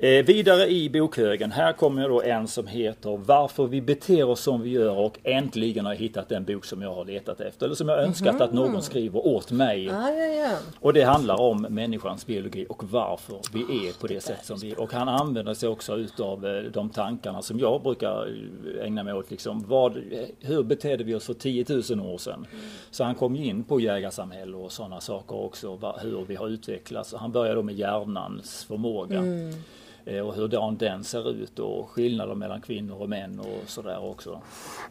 Eh, vidare i bokhögen, här kommer då en som heter Varför vi beter oss som vi gör och äntligen har jag hittat den bok som jag har letat efter. Eller som jag önskat mm -hmm. att någon skriver åt mig. Ah, ja, ja. Och det handlar om människans biologi och varför vi är på det sätt som vi är. Och han använder sig också utav eh, de tankarna som jag brukar eh, ägna mig åt. Liksom, vad, hur betedde vi oss för 10 000 år sedan? Mm. Så han kom in på jägarsamhälle och sådana saker också. Hur vi har utvecklats. Han började då med hjärnans förmåga. Mm. Eh, och hur den ser ut och skillnader mellan kvinnor och män och sådär också.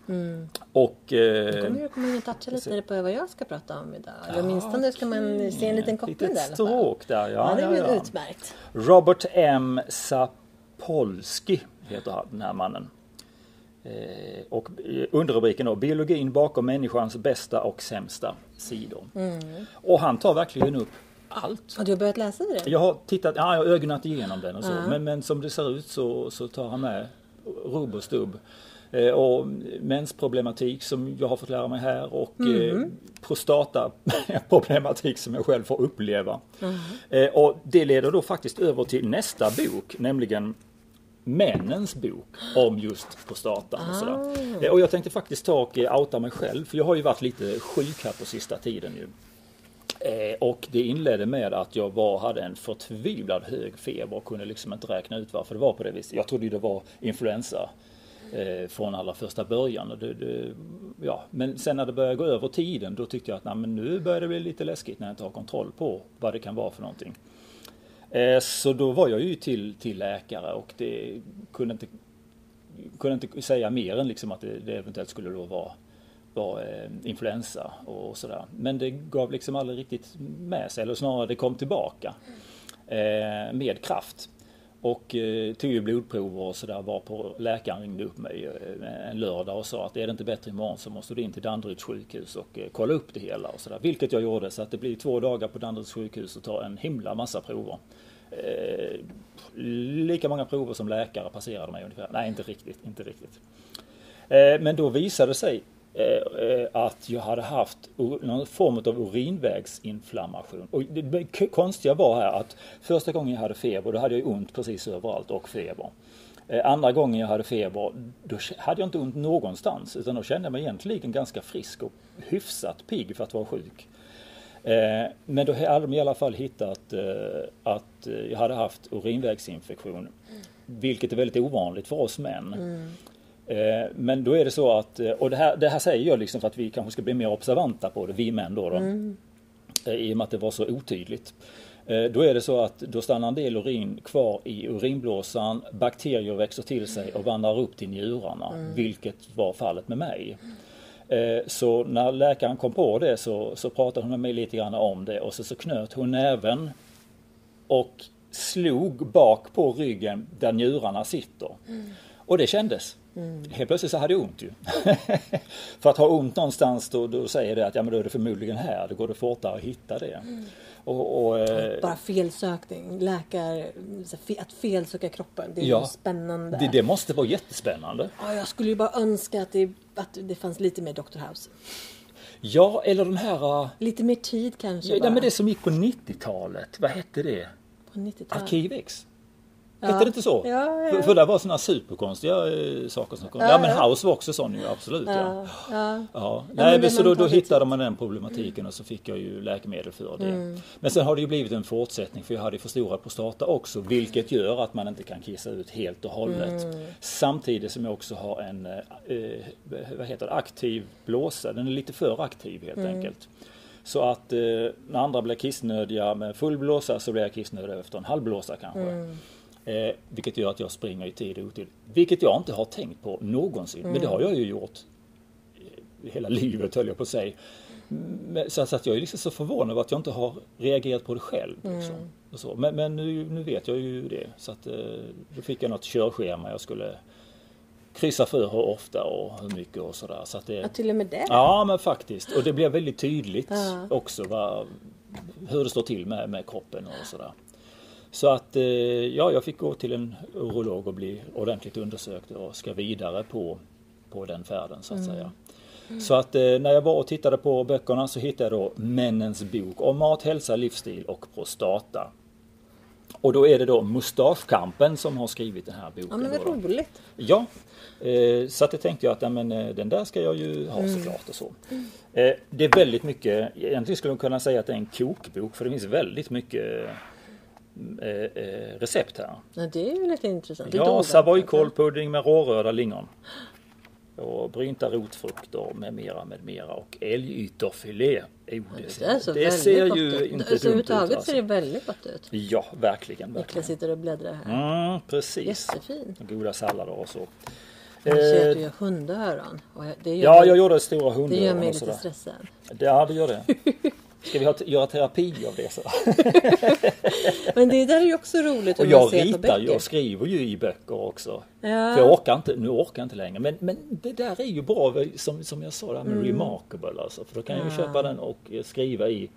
Mm. Och... Eh, Då kommer du komma och toucha lite på vad jag ska prata om idag. Eller åtminstone ska man se en liten koppling där stråk där ja. Ja, det är ja, ja. utmärkt. Robert M. Sapolsky heter den här mannen. Eh, och underrubriken då, biologin bakom människans bästa och sämsta sidor. Mm. Och han tar verkligen upp allt. Har du börjat läsa det? Jag har tittat, ja, jag har ögonat igenom den och så. Uh Men, men som det ser ut så, så tar han med rubb och stubb. Eh, och mensproblematik som jag har fått lära mig här och mm. eh, prostataproblematik som jag själv får uppleva. Mm. Eh, och det leder då faktiskt över till nästa bok, nämligen männens bok om just prostatan och sådär. Ah. Eh, och jag tänkte faktiskt ta och eh, outa mig själv för jag har ju varit lite sjuk här på sista tiden ju. Eh, och det inledde med att jag var, hade en förtvivlad hög feber och kunde liksom inte räkna ut varför det var på det viset. Jag trodde det var influensa eh, från allra första början. Och det, det, ja. Men sen när det började gå över tiden då tyckte jag att nej, men nu börjar det bli lite läskigt när jag inte har kontroll på vad det kan vara för någonting. Eh, så då var jag ju till, till läkare och det kunde inte, kunde inte säga mer än liksom att det, det eventuellt skulle då vara Typ var eh, influensa och sådär. Men det gav liksom aldrig riktigt med sig, eller snarare det kom tillbaka eh, med kraft. Och eh, tog ju blodprover och sådär var på läkaren ringde upp mig eh, en lördag och sa att är det inte bättre imorgon så måste du in till Danderyds sjukhus och eh, kolla upp det hela och sådär. Vilket jag gjorde så att det blir två dagar på Danderyds sjukhus och ta en himla massa prover. Eh, lika många prover som läkare passerade mig ungefär. Nej inte riktigt, inte riktigt. Eh, men då visade det sig att jag hade haft någon form av urinvägsinflammation. Och det konstiga var här att första gången jag hade feber då hade jag ont precis överallt och feber. Eh, andra gången jag hade feber då hade jag inte ont någonstans utan då kände jag mig egentligen ganska frisk och hyfsat pigg för att vara sjuk. Men då hade de i alla fall hittat att jag hade haft urinvägsinfektion. Vilket är väldigt ovanligt för oss män. Mm. Eh, men då är det så att, eh, och det här, det här säger jag liksom för att vi kanske ska bli mer observanta på det, vi män då. då mm. Eh, I och med att det var så otydligt. Då är det så att då stannar en del urin kvar i urinblåsan, bakterier växer till sig och vandrar upp till njurarna, mm. vilket var fallet med mig. Så när läkaren kom på det så, så pratade hon med mig lite grann om det och så, så knöt hon näven och slog bak på ryggen där njurarna sitter. Mm. Och det kändes. Mm. Helt plötsligt så hade jag ont ju. För att ha ont någonstans då, då säger det att ja men då är det förmodligen här, då går det fortare att hitta det. Mm. Och, och, eh, Bara felsökning, läkare, att felsöka kroppen, det är ja, spännande. Det, det, måste vara jättespännande. Ja, jag skulle ju bara önska att det, att det fanns lite mer Dr. House. Ja, eller de här... Uh, lite mer tid kanske? Ja, men det som gick på 90-talet, vad hette det? På 90-talet? Arkivex. Ja. Hette det inte så? Ja, ja. För, för det var sådana superkonstiga äh, saker som kom. Ja, men House var också sån ju, absolut. Ja. Ja. Ja. Nej, men så då, då hittade man den problematiken och så fick jag ju läkemedel för det. Mm. Men sen har det ju blivit en fortsättning för jag hade för stora prostata också vilket gör att man inte kan kissa ut helt och hållet. Mm. Samtidigt som jag också har en eh, vad heter det, aktiv blåsa. Den är lite för aktiv helt mm. enkelt. Så att eh, när andra blir kissnödiga med full blåsa så blir jag kissnödig efter en halv blåsa kanske. Mm. Eh, vilket gör att jag springer i tid och otid. Vilket jag inte har tänkt på någonsin. Mm. Men det har jag ju gjort hela livet höll jag på att säga. Så, att jag är liksom så förvånad över att jag inte har reagerat på det själv. Liksom. Mm. Så. Men, men nu, nu, vet jag ju det. Så att, eh, då fick jag något körschema jag skulle kryssa för hur ofta och hur mycket och sådär. Så att det, ja, till och med det? Ja men faktiskt. Och det blev väldigt tydligt ja. också vad, hur det står till med, med kroppen och sådär. Så att eh, ja, jag fick gå till en urolog och bli ordentligt undersökt och ska vidare på, på den färden så att mm. säga. Mm. Så att eh, när jag var och tittade på böckerna så hittade jag då Männens bok om mat, hälsa, livsstil och prostata. Och då är det då Mustaschkampen som har skrivit den här boken. Ja men vad roligt. Ja, eh, så att det tänkte jag att ja, men, den där ska jag ju ha såklart och så. Eh, det är väldigt mycket, egentligen skulle man kunna säga att det är en kokbok för det finns väldigt mycket recept här. Ja, det är ju lite intressant. Ja, savoykålpudding med rårörda lingon. Och brynta rotfrukter med mera med mera och älgytterfilé. Oh, Det, det väldigt ser ju ut. inte Så dumt ut. överhuvudtaget Alltså. ser det väldigt gott ut. Ja, verkligen. Niklas verkligen. sitter och bläddrar här. Mm, precis. Jättefin. Goda sallader och så. Jag ser att Eh, du gör hundöron. Och jag- det gör Ja, mig, jag gjorde stora det gör hundöron mig lite stressad. Ja, det gör det. Ska vi ha, göra terapi av det? Så? Men det där är ju också roligt Och jag ritar ju böcker. och skriver ju i böcker också. Ja. För jag orkar inte, nu orkar jag inte längre. Men, men det där är ju bra som, som jag sa, det här med Mm. remarkable alltså. För då kan jag ju köpa den och eh, skriva i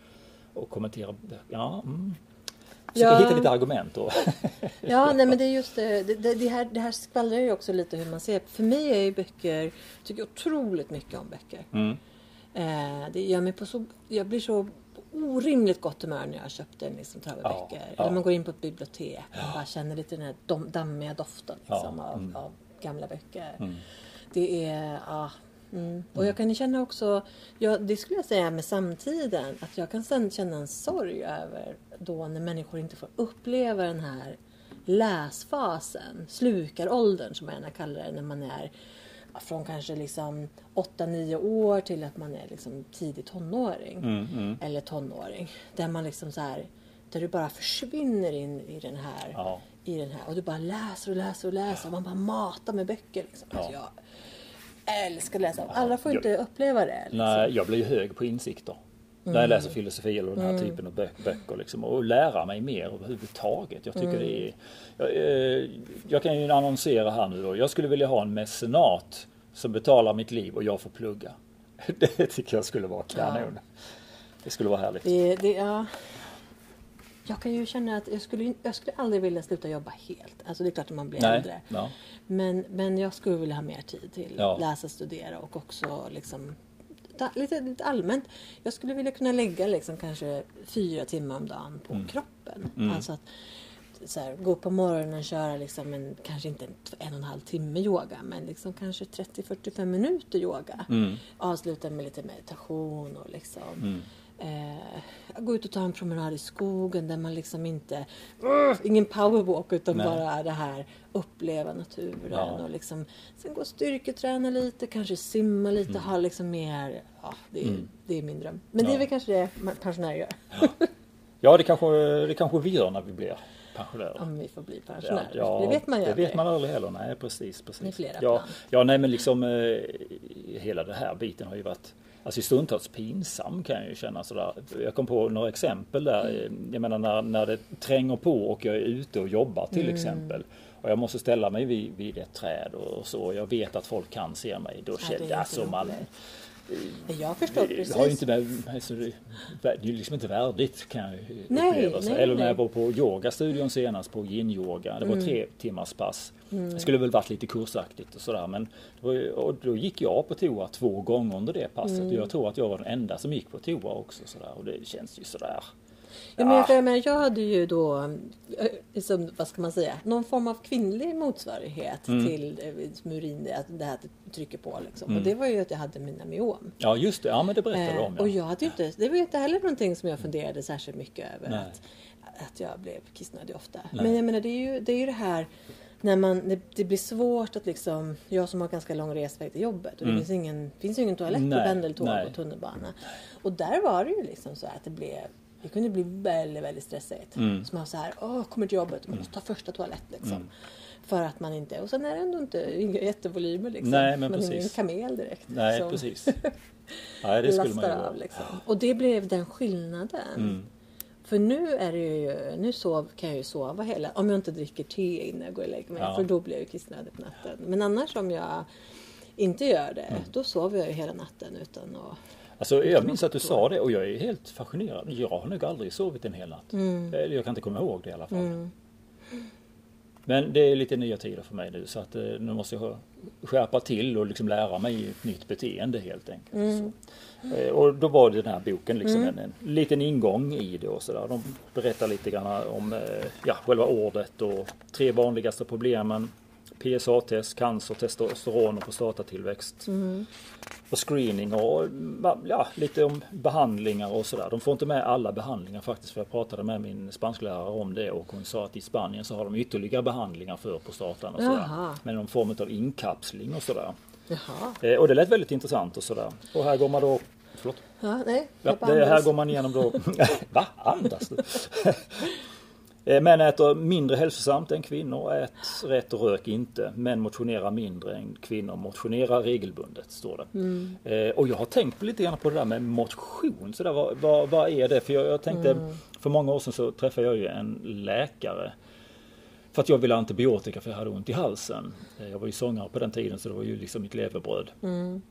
och kommentera. Ja, mm. Försöka Ja. hitta lite argument. Och, Ja, nej men det är just det. Det, det, det, här, det här skvallrar ju också lite hur man ser. För mig är ju böcker, tycker otroligt mycket om böcker. mm. Eh, det gör mig på så, jag blir så orimligt gott humör när jag har köpt en liksom, trave Ja, ja. Eller man går in på ett bibliotek och bara känner lite den här dammiga doften liksom, Ja, av, mm. av gamla böcker. Mm. Det är, ja. Mm. Och jag kan känna också, ja, det skulle jag säga med samtiden, att jag kan sen känna en sorg över då när människor inte får uppleva den här läsfasen, slukaråldern som jag gärna kallar det, när man är ja, från kanske liksom 8-9 år till att man är liksom tidig tonåring. Mm, mm. Eller tonåring. Där man liksom så här, där du bara försvinner in i den här Ja. i den här och du bara läser och läser och läser och man bara matar med böcker. Liksom. Alltså jag älskar att läsa. Alla får inte uppleva det. Liksom. Nej, jag blir ju hög på insikter. När Mm. jag läser filosofi eller den här typen av bö- böcker. Liksom, och lära mig mer överhuvudtaget. Jag tycker det är... Jag, eh, jag kan ju annonsera här nu då. Jag skulle vilja ha en mecenat som betalar mitt liv och jag får plugga. Det tycker jag skulle vara kanon. Det skulle vara härligt. Det, det, ja. Jag kan ju känna att jag skulle, jag skulle aldrig vilja sluta jobba helt. Alltså det är klart att man blir äldre. Nej, ja. Men, men jag skulle vilja ha mer tid till Ja. läsa, studera och också liksom ta, lite, lite allmänt. Jag skulle vilja kunna lägga liksom kanske fyra timmar om dagen på kroppen. Mm. Alltså att så här, gå på morgonen och köra liksom en, kanske inte en, en och en halv timme yoga, men liksom kanske 30-45 minuter yoga. Mm. Avsluta med lite meditation och liksom Mm. Eh, gå ut och ta en promenad i skogen där man liksom inte, uh, ingen powerwalk utan Nej. bara det här uppleva naturen Ja. och liksom sen gå och styrketräna lite, kanske simma lite, ha liksom mer, ja det är, Mm. det är min dröm. Men det är Ja. väl kanske det pensionärer gör. Ja, det kanske, det kanske vi gör när vi blir pensionärer. Om vi får bli Ja, pensionärer. ja, det vet man ju Det vet aldrig. man aldrig heller. Nej, precis. precis. Det är flera ja, plan. ja, nej men liksom eh, hela den här biten har ju varit Alltså stundtals pinsam kan jag ju känna sådär. Jag kom på några exempel där. Eh, Jag menar när, när det tränger på och jag är ute och jobbar till Mm. exempel. Och jag måste ställa mig vid, vid ett träd och så. Jag vet att folk kan se mig. Då känner jag alltså man. Jag förstår det precis. har inte alltså, det är ju liksom inte värdigt kan jag Nej, uppleva. Nej, Eller när jag var på yogastudion senast på yin-yoga. Det var Mm. tre timmars pass. Det skulle väl varit lite kursaktigt och sådär. Men och då gick jag på toa två gånger under det passet. Mm. Och jag tror att jag var den enda som gick på toa också. Sådär. Och det känns ju sådär. Ja, men jag, för jag, hade ju då, eh, liksom, vad ska man säga, någon form av kvinnlig motsvarighet Mm. till eh, urin, att det här det trycker på. Liksom. Och det var ju att jag hade mina myom. Ja just det, ja men det berättade du om. Eh, och Ja. jag hade ju inte, det var ju inte heller någonting som jag funderade särskilt mycket över. Nej. Att, att jag blev kissnödig ofta. Nej. Men jag menar det är ju det, är ju det här när man, det, det blir svårt att liksom, jag som har ganska lång resväg till jobbet och det Mm. finns ingen, finns ju ingen toalett på pendeltåg nej. och tunnelbana. Och där var det ju liksom så att det blev det kunde bli väldigt, väldigt stressigt. Mm. Så man så här, åh, kommer till jobbet, man måste ta första toalett liksom. Mm. För att man inte, och sen är det ändå inte inga jättevolymer liksom. Nej, men man är precis. ingen kamel direkt. Nej som precis. Nej det skulle man ju av liksom. Och det blev den skillnaden. Mm. För nu är det ju, nu sov, kan jag ju sova hela, om jag inte dricker te innan jag går och lägger mig. Ja. För då blir jag ju kissnödig på natten. Men annars om jag inte gör det, Mm. då sover jag ju hela natten utan att... Alltså, jag minns att du sa det och jag är helt fascinerad. Jag har nog aldrig sovit en hel natt. Mm. Eller Jag kan inte komma ihåg det i alla fall. Men det är lite nya tider för mig nu så att eh, nu måste jag skärpa till och liksom lära mig ett nytt beteende helt enkelt. Mm. Eh, och då var det den här boken liksom en, en liten ingång i det och sådär. De berättar lite grann om eh, ja, själva ordet och tre vanligaste problemen. PSA-test, cancer, testosteron och prostatatillväxt. Mm. Och screening och ja, lite om behandlingar och sådär. De får inte med alla behandlingar faktiskt för jag pratade med min spansklärare om det och hon sa att i Spanien så har de ytterligare behandlingar för prostatan och sådär. Jaha. Med någon form av inkapsling och sådär. Jaha. Eh, och det lät väldigt intressant och sådär. Och här går man då Förlåt? Ja, nej. Ja, det här går man igenom då. Va? Andas du? Eh, Män äter mindre hälsosamt än kvinnor. Ät rätt och rök inte. Män motionerar mindre än kvinnor motionerar regelbundet. Står det. Mm. Eh, Och jag har tänkt lite grann på det där med motion. Så där, vad, vad, vad är det? För jag, jag tänkte Mm. för många år sedan så träffade jag ju en läkare. För att jag ville ha antibiotika för jag hade ont i halsen. Eh, Jag var ju sångare på den tiden så det var ju liksom mitt levebröd. Mm.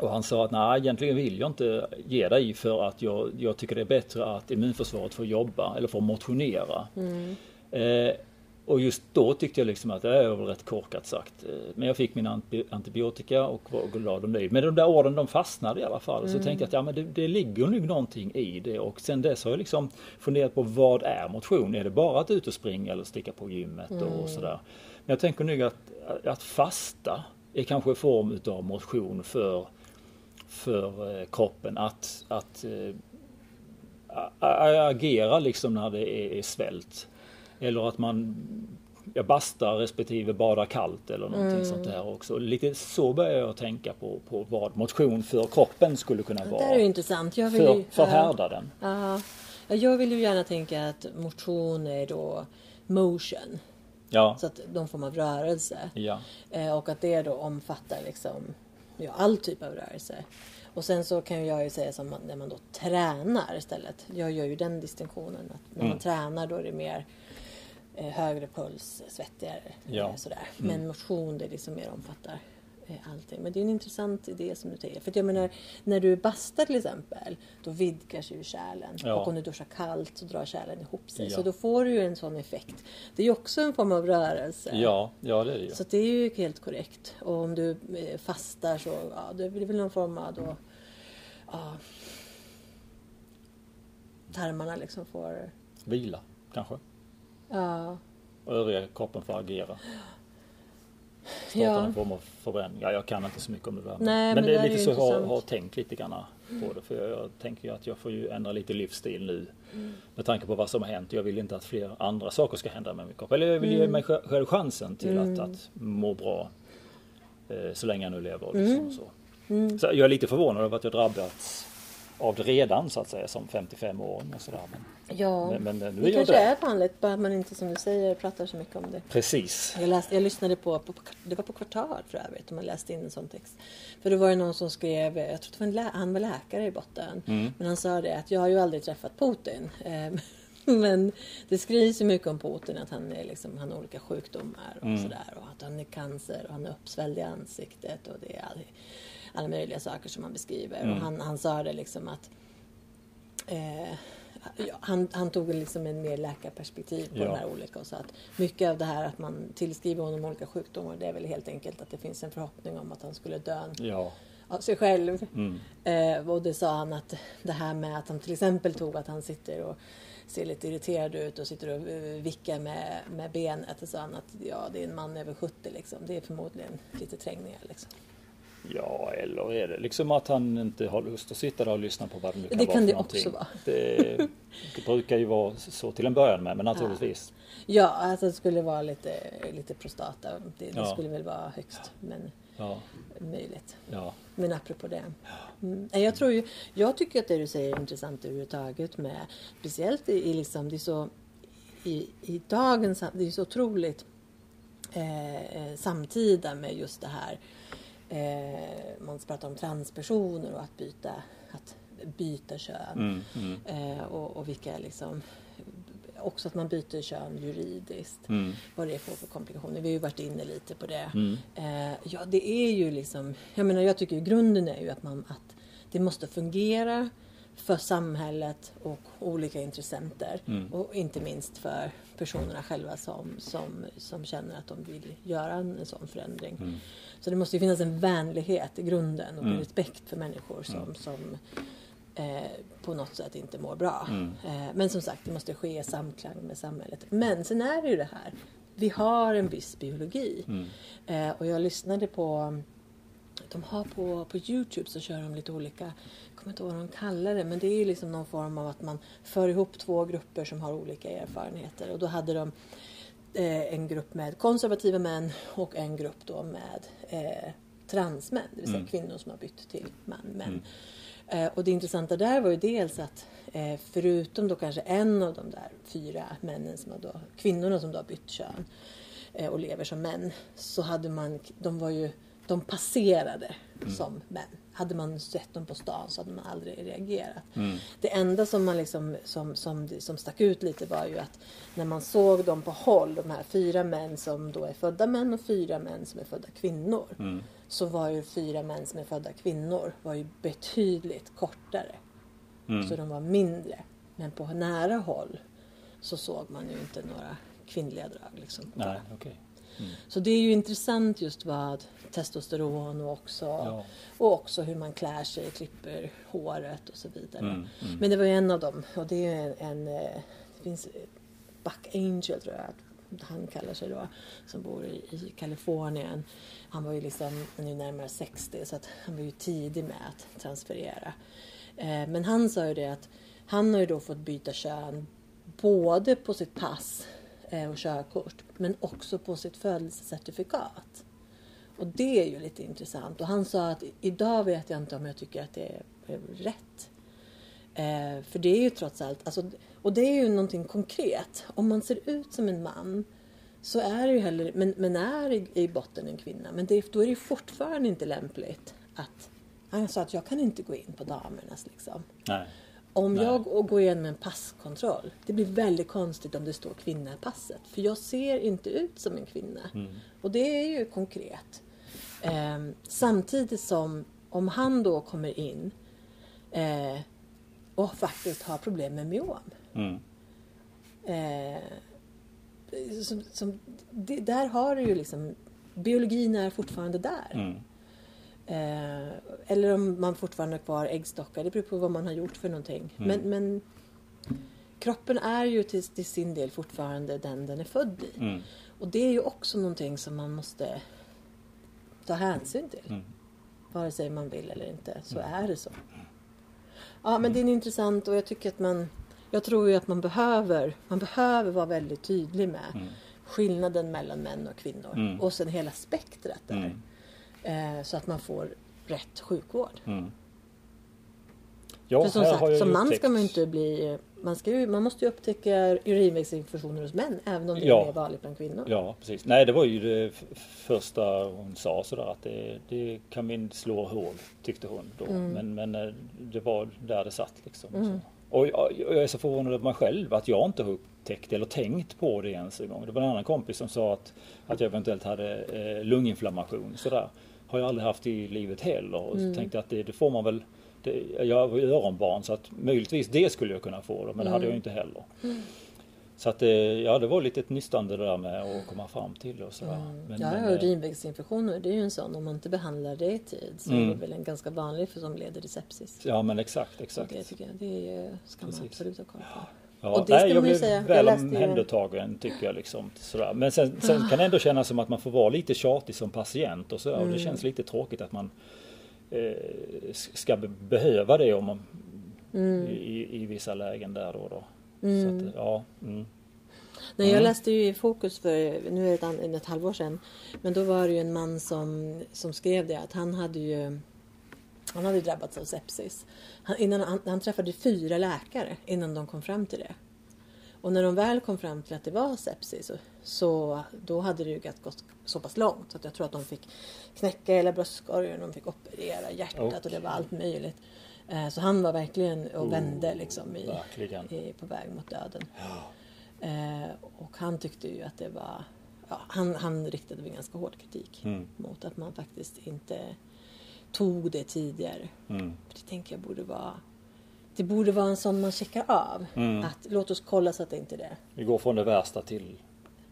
Och han sa att nej egentligen vill jag inte ge dig för att jag, jag tycker det är bättre att immunförsvaret får jobba eller får motionera. Mm. Eh, och just då tyckte jag liksom att det är väl rätt korkat sagt. Eh, Men jag fick min anti- antibiotika och var glad och nöjd. Men de där orden de fastnade i alla fall. Så tänkte jag att ja, men det, det ligger nog någonting i det. Och sen dess har jag liksom funderat på vad är motion? Är det bara att ut och springa eller sticka på gymmet och sådär. Men jag tänker nog att, att fasta är kanske en form utav motion för, för eh, kroppen. Att, att eh, agera liksom när det är, svält. Eller att man ja, bastar respektive badar kallt eller någonting sånt där också. Lite så börjar jag tänka på, på vad motion för kroppen skulle kunna Det vara. där är intressant. Jag vill För, ju, förhärda den. Ja. Ja, jag vill ju gärna tänka att motion är då motion. Ja, Så att någon form av rörelse. ja, Eh, och att det då omfattar liksom ja, all typ av rörelse. Och sen så kan jag ju säga som när man då tränar istället. Jag gör ju den distinktionen att när man Mm. tränar då är det mer eh, högre puls, svettigare Ja. eh, sådär. Men motion det liksom mer omfattar allting. Men det är en intressant idé som du säger. För jag menar, när du bastar till exempel, då vidgas ju kärlen. Ja. Och om du duschar kallt så drar kärlen ihop sig. Ja. Så då får du ju en sån effekt. Det är ju också en form av rörelse. ja, ja det är det ju. Så det är ju helt korrekt. Och om du eh, fastar så ja, det blir väl någon form av då, ja, tarmarna liksom får... Vila kanske. Ja, Och övriga kroppen får agera. Starta ja. någon form av förbränning. Ja, jag kan inte så mycket om det där. Nej, men, men det det är är lite ju så jag har, har tänkt lite grann på det. För jag, jag tänker ju att jag får ju ändra lite livsstil nu. Mm. Med tanke på vad som har hänt. Jag vill inte att fler andra saker ska hända med min kropp. Eller jag vill Mm. ge mig sj- själv chansen till att, att må bra. Eh, så länge jag nu lever. Liksom, Mm. och så. så jag är lite förvånad över att jag drabbats av det redan så att säga som 55-åring och sådär. Men, ja. men, men nu det är kanske där. är vanligt, bara man inte som du säger pratar så mycket om det. Precis. Jag, läste, jag lyssnade på, på, det var på Kvartal för övrigt, och man läste in en sån text. För då var det någon som skrev, jag tror det var en lä, han var läkare i botten, men han sa det att jag har ju aldrig träffat Putin. Eh, Men det skrivs ju mycket om Putin, att han, är liksom, han har olika sjukdomar och sådär. Och att han är cancer och han är uppsvälld i ansiktet och det är all, alla möjliga saker som han beskriver. Och han, han sa det liksom att eh, ja, han, han tog liksom en mer läkarperspektiv på Ja. de här olika och sa att mycket av det här att man tillskriver honom olika sjukdomar det är väl helt enkelt att det finns en förhoppning om att han skulle dö Ja. av sig själv. Mm. Eh, och det sa han att det här med att han till exempel tog att han sitter och ser lite irriterad ut och sitter och eh, vickar med, med benet. Och sa han att ja, det är en man över 70 liksom. Det är förmodligen lite trängningar liksom. Ja, eller är det liksom att han inte har lust att sitta där och lyssna på vad det nu kan Det vara kan för det någonting. också vara. Det, det brukar ju vara så till en början med, men naturligtvis. Ja, att det skulle vara lite, lite prostata. Det, det Ja. skulle väl vara högst men Ja, möjligt. ja, Men apropå det. Mm. Jag, tror ju, jag tycker att det du säger är intressant överhuvudtaget med speciellt i, i liksom, det är så i, i dagens, det är så otroligt eh, eh, samtida med just det här man pratar om transpersoner och att byta, att byta kön. mm, mm, Eh, och, och vilka liksom också att man byter kön juridiskt. mm, Vad det får för komplikationer. Vi har ju varit inne lite på det. mm. Eh, ja, det är ju liksom, jag menar jag tycker ju grunden är ju att man, att det måste fungera för samhället och olika intressenter. Mm. Och inte minst för personerna själva som, som, som känner att de vill göra en, en sån förändring. Mm. Så det måste ju finnas en vänlighet i grunden och Mm. respekt för människor som, som eh, på något sätt inte mår bra. Mm. Eh, men som sagt, det måste ske i samklang med samhället. Men sen är det ju det här, vi har en viss biologi. Mm. Eh, och jag lyssnade på de har på, på Youtube så kör de lite olika, kommer inte ihåg vad de kallar det, men det är ju liksom någon form av att man för ihop två grupper som har olika erfarenheter. Och då hade de eh, en grupp med konservativa män och en grupp då med eh, transmän, det vill säga Mm. kvinnor som har bytt till man, män. Mm. Eh, och det intressanta där var ju dels att eh, förutom då kanske en av de där fyra männen som då, kvinnorna som då har bytt kön eh, och lever som män, så hade man, de var ju, de passerade som män. Hade man sett dem på stan så hade man aldrig reagerat. Mm. Det enda som, man liksom, som, som, som stack ut lite var ju att när man såg dem på håll, de här fyra män som då är födda män och fyra män som är födda kvinnor. Mm. Så var ju fyra män som är födda kvinnor var ju betydligt kortare. Mm. Så de var mindre. Men på nära håll så såg man ju inte några kvinnliga drag. Liksom. Nej, okej. Så det är ju intressant just vad testosteron och också, Ja. och också hur man klär sig, klipper håret och så vidare. Mm, mm. Men det var ju en av dem och det är en, en eh, det finns Buck Angel tror jag han kallar sig då, som bor i, i Kalifornien. Han var ju liksom nu närmare 60 så att han var ju tidig med att transferera. Eh, men han sa ju det att han har ju då fått byta kön både på sitt pass eh, och körkort men också på sitt födelsecertifikat. Och det är ju lite intressant. Och han sa att idag vet jag inte om jag tycker att det är rätt. Eh, för det är ju trots allt, alltså, och det är ju någonting konkret. Om man ser ut som en man så är det ju heller, men, men är i, i botten en kvinna. Men det, då är det ju fortfarande inte lämpligt att, han sa att jag kan inte gå in på damernas liksom. Nej. Om Nej. jag går igenom en passkontroll, det blir väldigt konstigt om det står kvinna i passet. För jag ser inte ut som en kvinna. Mm. Och det är ju konkret. Ehm, samtidigt som om han då kommer in eh, och faktiskt har problem med myom. Mm. Eh, som, som, det, där har du ju liksom, biologin är fortfarande där. Mm. Eh, eller om man fortfarande har kvar äggstockar, det beror på vad man har gjort för någonting. Mm. Men, men kroppen är ju till, till sin del fortfarande den den är född i. Mm. Och det är ju också någonting som man måste ta hänsyn till. Mm. Vare sig man vill eller inte, så är det så. Ja, men det är intressant och jag tycker att man... Jag tror ju att man behöver, man behöver vara väldigt tydlig med Mm. skillnaden mellan män och kvinnor. Mm. Och sen hela spektrat där. Mm. Eh, så att man får rätt sjukvård. Mm. Ja, För som sagt, som man ska man ju inte bli... Man, ska ju, man måste ju upptäcka urinvägsinfektioner hos män, även om det Ja. är mer vanligt bland kvinnor. Ja, precis. Nej, det var ju det första hon sa sådär att det, det kan vi slå ihåg, tyckte hon då. Mm. Men, men eh, det var där det satt liksom. Så. Och jag, jag är så förvånad över mig själv att jag inte har upptäckt eller tänkt på det ens en gång. Det var en annan kompis som sa att, att jag eventuellt hade eh, lunginflammation sådär. Har jag aldrig haft i livet heller. Och Mm. tänkte jag att det, det får man väl det, jag var ju öronbarn så att möjligtvis det skulle jag kunna få det, men det hade jag ju inte heller. Så att eh, ja, det var lite ett nystande det där med att komma fram till det och sådär. Men, ja, men, eh, urinvägsinfektioner, det är ju en sån. Om man inte behandlar det i tid så är Mm. det väl en ganska vanlig för som leder till sepsis. Ja men exakt, exakt. det tycker jag, det är, ska man Precis. absolut ha koll på. Ja, Och det nej, ska jag man ju säga. Jag väl ju- omhändertagen tycker jag liksom. Sådär. Men sen, sen kan det ändå kännas som att man får vara lite tjatig som patient och. Och Mm. det känns lite tråkigt att man eh, ska be- behöva det om man, Mm. i, i vissa lägen där då. då. Mm. Så att, ja, mm. Nej, jag Mm. läste ju i Fokus för nu är det ett, ett halvår sedan. Men då var det ju en man som, som skrev det att han hade ju han hade drabbats av sepsis. Han, innan, han, han träffade fyra läkare innan de kom fram till det. Och när de väl kom fram till att det var sepsis så, så då hade det ju gått- så pass långt att jag tror att de fick knäcka hela bröstkorgen, de fick operera hjärtat och det var allt möjligt. Eh, Så han var verkligen och Oh, vände liksom i, i, på väg mot döden. Eh, och han tyckte ju att det var... Ja, han, han riktade väl ganska hård kritik Mm. mot att man faktiskt inte tog det tidigare. Mm. Det tänker jag borde vara Det borde vara en sån man checkar av. Mm. Att låt oss kolla så att det inte är det. Vi går från det värsta till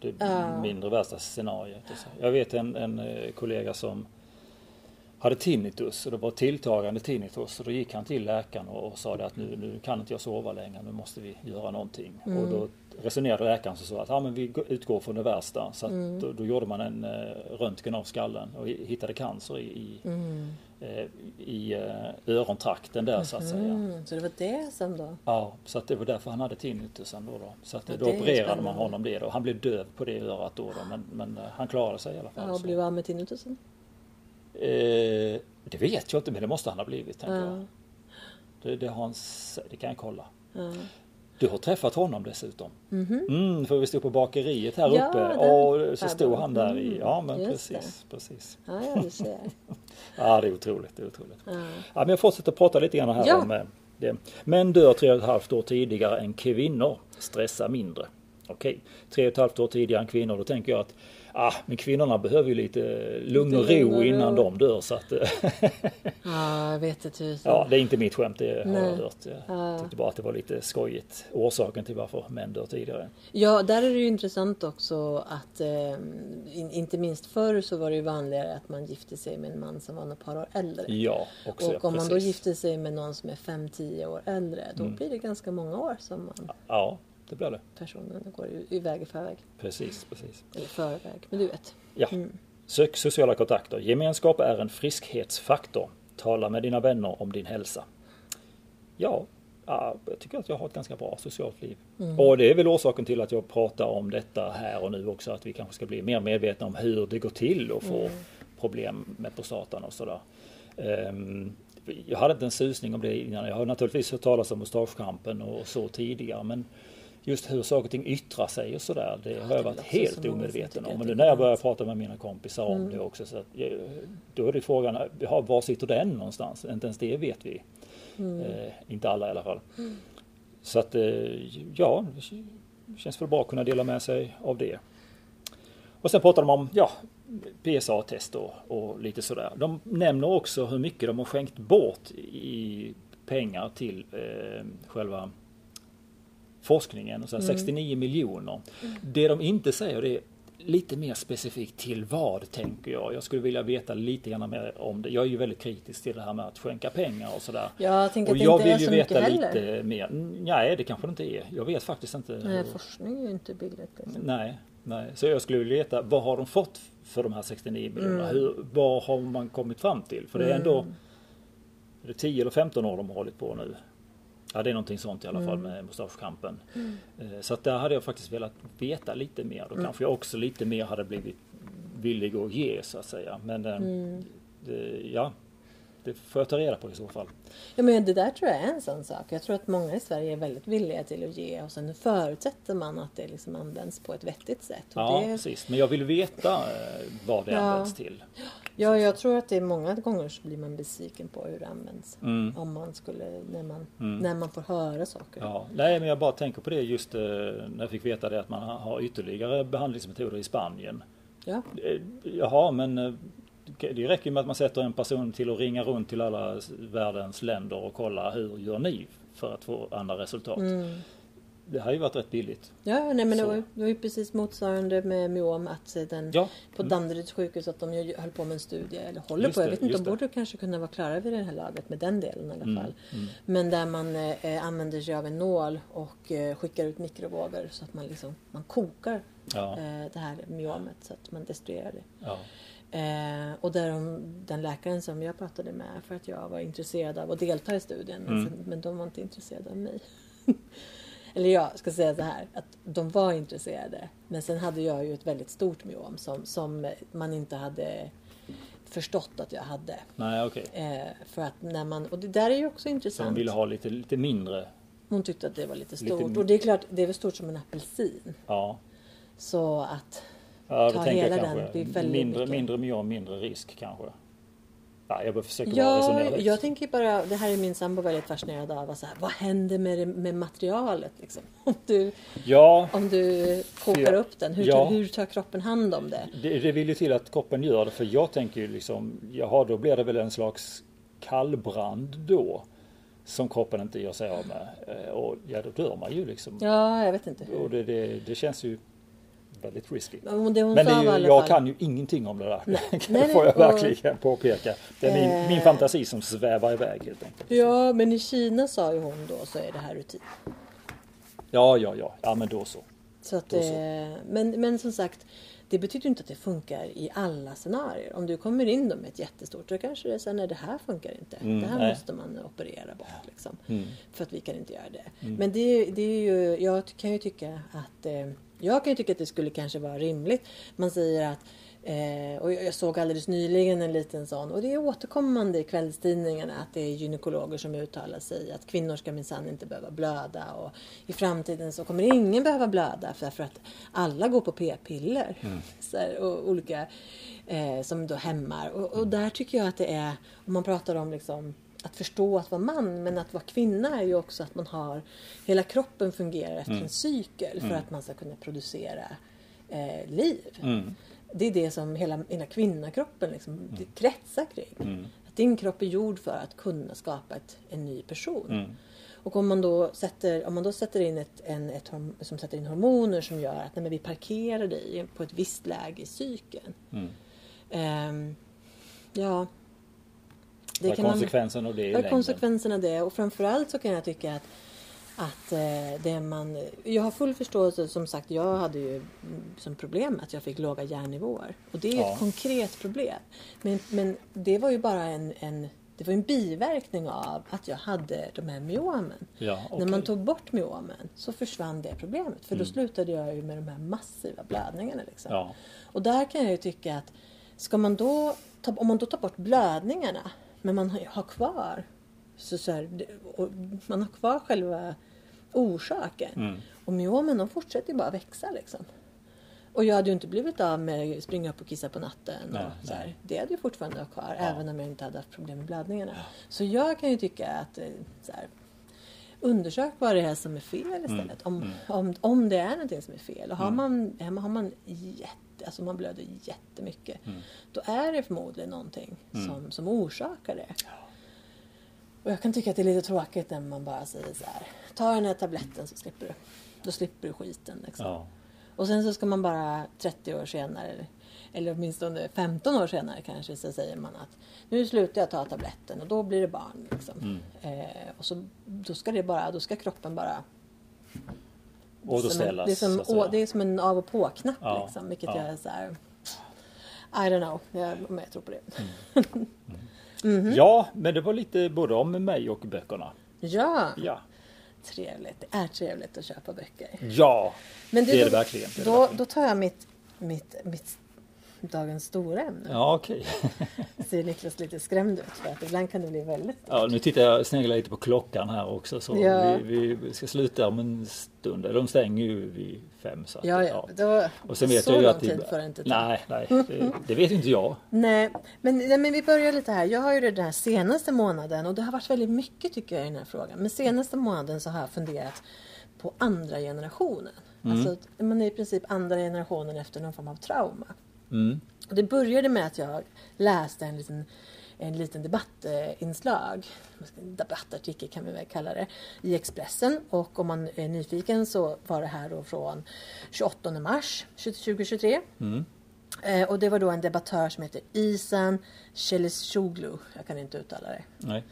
det Ja. mindre värsta scenariot. Jag vet en, en eh, kollega som hade tinnitus och det var tilltagande tinnitus. Och då gick han till läkaren och, och sa att nu, nu kan inte jag sova längre, nu måste vi göra någonting. Och då resonerade läkaren så att ja, men vi gå- utgår från det värsta. Så att då, då gjorde man en eh, röntgen av skallen och hi- hittade cancer i, i, eh, i eh, örontrakten där så att säga. Mm, så det var det som då... Ja, så att det var därför han hade tinnitusen då. då. Så att Ja, då det opererade man honom det då. Han blev döv på det örat då, då men, men eh, han klarade sig i alla fall. Ja, och blev av med tinnitusen? eh, det vet jag inte men det måste han ha blivit tänker Ja. jag. Det, det, har han, s- det kan jag kolla. Ja. Du har träffat honom dessutom. Mm, för vi stod på bakeriet här. Ja, uppe och så stod han där i, Mm, ja men just precis, precis. Ja, ja, du ser. Ja det är otroligt, det är otroligt. Ja. Ja, men jag fortsätter prata lite grann här Ja. om eh, det. Män dör tre och ett halvt år tidigare än kvinnor. Stressa mindre. Okej, tre och ett halvt år tidigare än kvinnor. Då tänker jag att ah, men kvinnorna behöver ju lite lugn och ro innan de dör. Så att, eh, ja, jag vet inte ja, det är inte mitt skämt, det har jag hört. Jag Ja. tyckte bara att det var lite skojigt. Orsaken till varför män dör tidigare. Ja, där är det ju intressant också att eh, in, inte minst förr så var det ju vanligare att man gifte sig med en man som var några par år äldre. Ja, också. och om man då. Mm. gifter sig med någon som är 5-10 år äldre, då blir det ganska många år som man, Ja, blir det. personen går i- iväg i förväg. Precis, precis. Eller förväg, men du vet. Ja. Sök sociala kontakter. Gemenskap är en friskhetsfaktor. Tala med dina vänner om din hälsa. Ja, ja, jag tycker att jag har ett ganska bra socialt liv. Och det är väl orsaken till att jag pratar om detta här och nu också. Att vi kanske ska bli mer medvetna om hur det går till att få problem med prostatan och sådär. Ehm, jag hade inte en susning om det innan. Jag har naturligtvis hört talas om mustaschkampen och så tidigare. Men just hur saker och ting yttrar sig och sådär. Det har jag varit helt omedveten om. är när jag börjar prata med mina kompisar om det också. Så jag- då är det frågan, ja, var sitter den någonstans? Inte ens det vet vi. Eh, inte alla i alla fall. Så att eh, ja, det känns väl bra att kunna dela med sig av det. Och sen pratar de om ja, PSA-test och, och lite sådär. De nämner också hur mycket de har skänkt bort i pengar till eh, själva forskningen. Så här 69 miljoner. Det de inte säger det är lite mer specifikt till vad tänker jag. Jag skulle vilja veta lite grann mer om det. Jag är ju väldigt kritisk till det här med att skänka pengar och sådär. Jag tänker Och att det jag inte vill är ju så veta mycket heller. lite mer. Nej, det kanske det inte är. Jag vet faktiskt inte. Nej, hur- forskning är ju inte billigt. Liksom. Nej, nej. Så jag skulle vilja veta vad har de fått för de här 69 miljonerna? Mm. Hur, vad har man kommit fram till? För det är ändå är det 10 eller 15 år de har hållit på nu. Ja, det är någonting sånt i alla fall Mm. med mustaschkampen. Eh, Så att där hade jag faktiskt velat veta lite mer. Då kanske jag också lite mer hade blivit villig att ge så att säga. Men eh, Mm. det, ja, det får jag ta reda på i så fall. Ja, men det där tror jag är en sån sak. Jag tror att många i Sverige är väldigt villiga till att ge och sen förutsätter man att det liksom används på ett vettigt sätt. Ja, det, precis. Men jag vill veta eh, vad det Ja. används till. Ja, jag tror att det är många gånger så blir man besviken på hur det används. Mm. Om man skulle, när man, när man får höra saker. Ja, nej men jag bara tänker på det just eh, när jag fick veta det att man har ytterligare behandlingsmetoder i Spanien. Ja. Eh, Jaha, men eh, det räcker med att man sätter en person till att ringa runt till alla världens länder och kolla hur gör ni för att få andra resultat. Mm. Det har ju varit rätt billigt. Ja, nej, men det var, ju- det var ju precis motsvarande med myom. Att eh, den, Ja. På Danderyds sjukhus att de ju höll på med en studie, eller håller Just på, jag det, vet inte, just de det. borde kanske kunna vara klara vid det här laget med den delen i alla Mm, fall. Men där man eh, använder sig av en nål och eh, skickar ut mikrovågor så att man liksom, man kokar Ja, eh, det här myomet så att man destruerar det. ja. Eh, och där de, den läkaren som jag pratade med för att jag var intresserad av att delta i studien, Mm. men de var inte intresserade av mig. Eller jag ska säga så här, att de var intresserade. Men sen hade jag ju ett väldigt stort myom som, som man inte hade förstått att jag hade. Nej, okej. Eh, för att när man, och det där är ju också Så intressant. de ville ha lite, lite mindre. Hon tyckte att det var lite Lite stort. m- och det är klart, det är väl stort som en apelsin. Ja. Så att Ja, Ta hela den, är väldigt mindre, mycket. mindre myom, mindre risk kanske. Ja, jag försöker Ja, resonera jag tänker bara, det här är min sambo väldigt fascinerad av. Vad, så här, vad händer med, med materialet? Liksom? Om, du, Ja, om du kokar upp den, hur, Ja. hur tar kroppen hand om det? Det, det vill ju till att kroppen gör det för jag tänker ju liksom, jaha då blir det väl en slags kallbrand då. som kroppen inte gör sig av med. Eh, och ja, då dör man ju liksom. Ja, jag vet inte hur. Och det, det, det känns ju väldigt risky. Men det Men det är ju, jag kan ju ingenting om det där. Nej. det Nej, får jag nej, och- verkligen påpeka. Det är min, min Eh. fantasi som svävar iväg helt enkelt. Ja, men i Kina sa ju hon då så är det här rutin. Ja, ja, ja. Ja, men då så. Så att, Då så. eh, men, men som sagt, det betyder inte att det funkar i alla scenarier. Om du kommer in då med ett jättestort så kanske det är så nej det här funkar inte. Mm, det här nej. måste man operera bort liksom. Mm. För att vi kan inte göra det. Men det, det är ju, jag kan ju tycka att eh, jag kan ju tycka att det skulle kanske vara rimligt. Man säger att Eh, och jag såg alldeles nyligen en liten sån och det är återkommande i kvällstidningarna att det är gynekologer som uttalar sig att kvinnor ska minsann inte behöva blöda och i framtiden så kommer ingen behöva blöda för, att alla går på p-piller så här, och olika eh, som då hämmar och, och där tycker jag att det är om man pratar om liksom att förstå att vara man men att vara kvinna är ju också att man har hela kroppen fungerar efter en cykel för att man ska kunna producera eh, liv. Mm. Det är det som hela, hela kvinnakroppen liksom, det kretsar kring. Mm. Att din kropp är gjord för att kunna skapa ett, en ny person. Mm. Och om man då sätter, om man då sätter in ett, en, ett, som sätter in hormoner som gör att nej, vi parkerar dig på ett visst läge i cykeln. Mm. Ehm, ja. Vad är konsekvensen av det Vad är längden? konsekvenserna av det? Och framförallt så kan jag tycka att, att eh, det man... Jag har full förståelse, som sagt, jag hade ju mm, som problem att jag fick låga järnnivåer. Och det är Ja. ett konkret problem. Men, men det var ju bara en, en, det var en biverkning av att jag hade de här myomen. Ja, När okej. man tog bort myomen så försvann det problemet. För då slutade jag ju med de här massiva blödningarna. Liksom. Ja. Och där kan jag ju tycka att ska man då, om man då tar bort blödningarna men man har- kvar så, så här, man har kvar själva orsaken. Mm. Och myomen de fortsätter ju bara växa liksom. Och jag hade ju inte blivit av med att springa upp och kissa på natten. Nej, och så här. Det hade ju fortfarande varit kvar Ja. även om jag inte hade haft problem med blödningarna. Så jag kan ju tycka att eh, så här, undersök vad det är som är fel Mm. istället. Om, om, om det är någonting som är fel. Och har har man, har man jätte, alltså man blöder jättemycket. Mm. Då är det förmodligen någonting som, som orsakar det. Och jag kan tycka att det är lite tråkigt när man bara säger så här. Ta den här tabletten så slipper du. Då slipper du skiten. Liksom. Ja. Och sen så ska man bara 30 år senare, eller- åtminstone 15 år senare kanske, så säger man att nu slutar jag ta tabletten och då blir det barn. Liksom. Eh, och så, då ska det bara, då ska kroppen bara... Återställas. Det är som, å, det är som en av och på-knapp Ja, liksom, vilket ja. jag är så här... I don't know, jag, men jag tror på det. Ja, men det var lite både om mig och böckerna. Ja, Ja, trevligt. Det är trevligt att köpa böcker. ja Men det är det verkligen. Det är det Då, verkligen. då tar jag mitt, mitt, mitt dagens stora ämne. Ja, okej. Ser Niklas lite skrämd ut för att ibland kan det bli väldigt Ja, nu tittar jag sneglar lite på klockan här också så Ja. vi, vi ska sluta om en stund. De stänger ju vid fem. Så att, Ja, ja. Då, Och sen vet så jag ju lång att tid det, får det inte ta. Nej, nej. Det, det vet inte jag. Nej, men, nej, men vi börjar lite här. Jag har ju det den här senaste månaden och det har varit väldigt mycket tycker jag i den här frågan. Men senaste månaden så har jag funderat på andra generationen. Mm. Alltså man är i princip andra generationen efter någon form av trauma. Mm. Det började med att jag läste en liten, en liten debattinslag, debattartikel kan vi väl kalla det, i Expressen. Och om man är nyfiken så var det här då från 28 mars 2023. Mm. Eh, och det var då en debattör som heter Isan Celisoglu. Jag kan inte uttala det. Nej.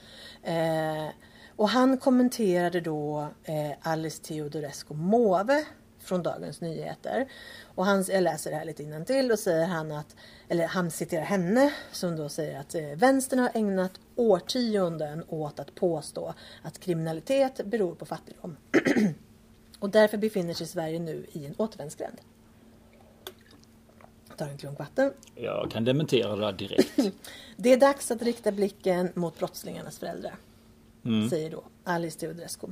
Eh, och han kommenterade då eh, Alice Teodorescu Måwe från Dagens Nyheter. Och han, jag läser det här lite till och säger han att, eller han citerar henne som då säger att eh, vänstern har ägnat årtionden åt att påstå att kriminalitet beror på fattigdom. och därför befinner sig Sverige nu i en återvändsgränd. Tar en klunk vatten. Jag kan dementera det direkt. Det är dags att rikta blicken mot brottslingarnas föräldrar. Mm. Säger då Alice Teodorescu.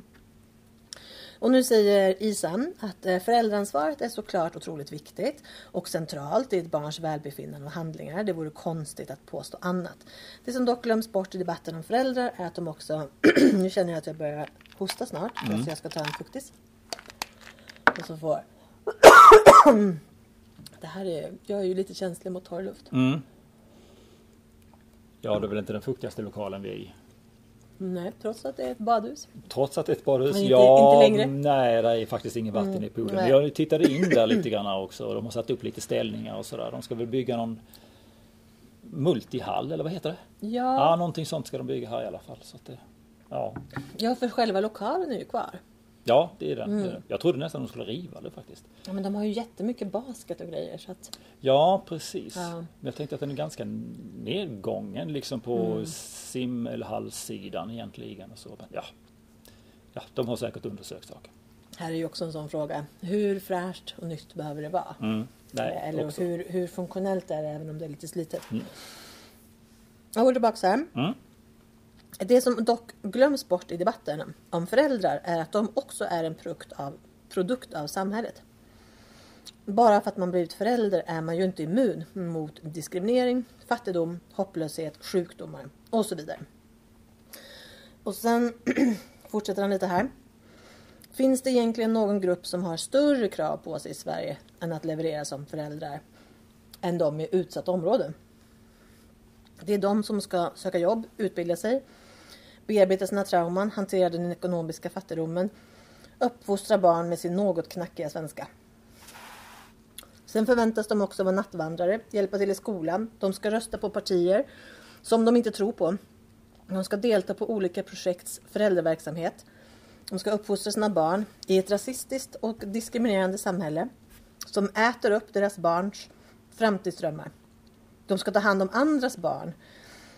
Och nu säger Isan att eh, föräldraansvaret är såklart otroligt viktigt och centralt i ett barns välbefinnande och handlingar. Det vore konstigt att påstå annat. Det som dock glöms bort i debatten om föräldrar är att de också... nu känner jag att jag börjar hosta snart, så jag ska ta en fuktis. Och så får... det här är... Jag är ju lite känslig mot torr luft. Mm. Ja, det är väl inte den fuktigaste lokalen vi är i. Nej, trots att det är ett badhus. Trots att det är ett badhus? Inte- ja, inte längre? nej det är faktiskt ingen vatten Mm, i poolen. nej. Jag tittade in där lite grann också. De har satt upp lite ställningar och sådär. De ska väl bygga någon multihall eller vad heter det? Ja, Ja, någonting sånt ska de bygga här i alla fall. Så att det, ja. ja, för själva lokalen är ju kvar. Ja, det är det. Mm. Jag trodde nästan de skulle riva det faktiskt. Ja, men de har ju jättemycket basket och grejer så att Ja, precis. Ja. Men jag tänkte att den är ganska nedgången liksom på Mm. simhallssidan egentligen. Och så. Men ja. ja, de har säkert undersökt saker. här är ju också en sån fråga. Hur fräscht och nytt behöver det vara? Mm. Nej, Eller också. hur, hur funktionellt är det även om det är lite slitet? Mm. Jag går tillbaka så här. Mm. Det som dock glöms bort i debatten om föräldrar är att de också är en produkt av, produkt av samhället. Bara för att man blivit förälder är man ju inte immun mot diskriminering, fattigdom, hopplöshet, sjukdomar och så vidare. Och sen fortsätter han lite här. Finns det egentligen någon grupp som har större krav på sig i Sverige än att leverera som föräldrar än de i utsatta områden? Det är de som ska söka jobb, utbilda sig, bearbeta sina trauman, hantera den ekonomiska fattigdomen, uppfostra barn med sin något knackiga svenska. Sen förväntas de också vara nattvandrare, hjälpa till i skolan, de ska rösta på partier som de inte tror på. De ska delta på olika projekts föräldraverksamhet. De ska uppfostra sina barn i ett rasistiskt och diskriminerande samhälle som äter upp deras barns framtidsdrömmar. De ska ta hand om andras barn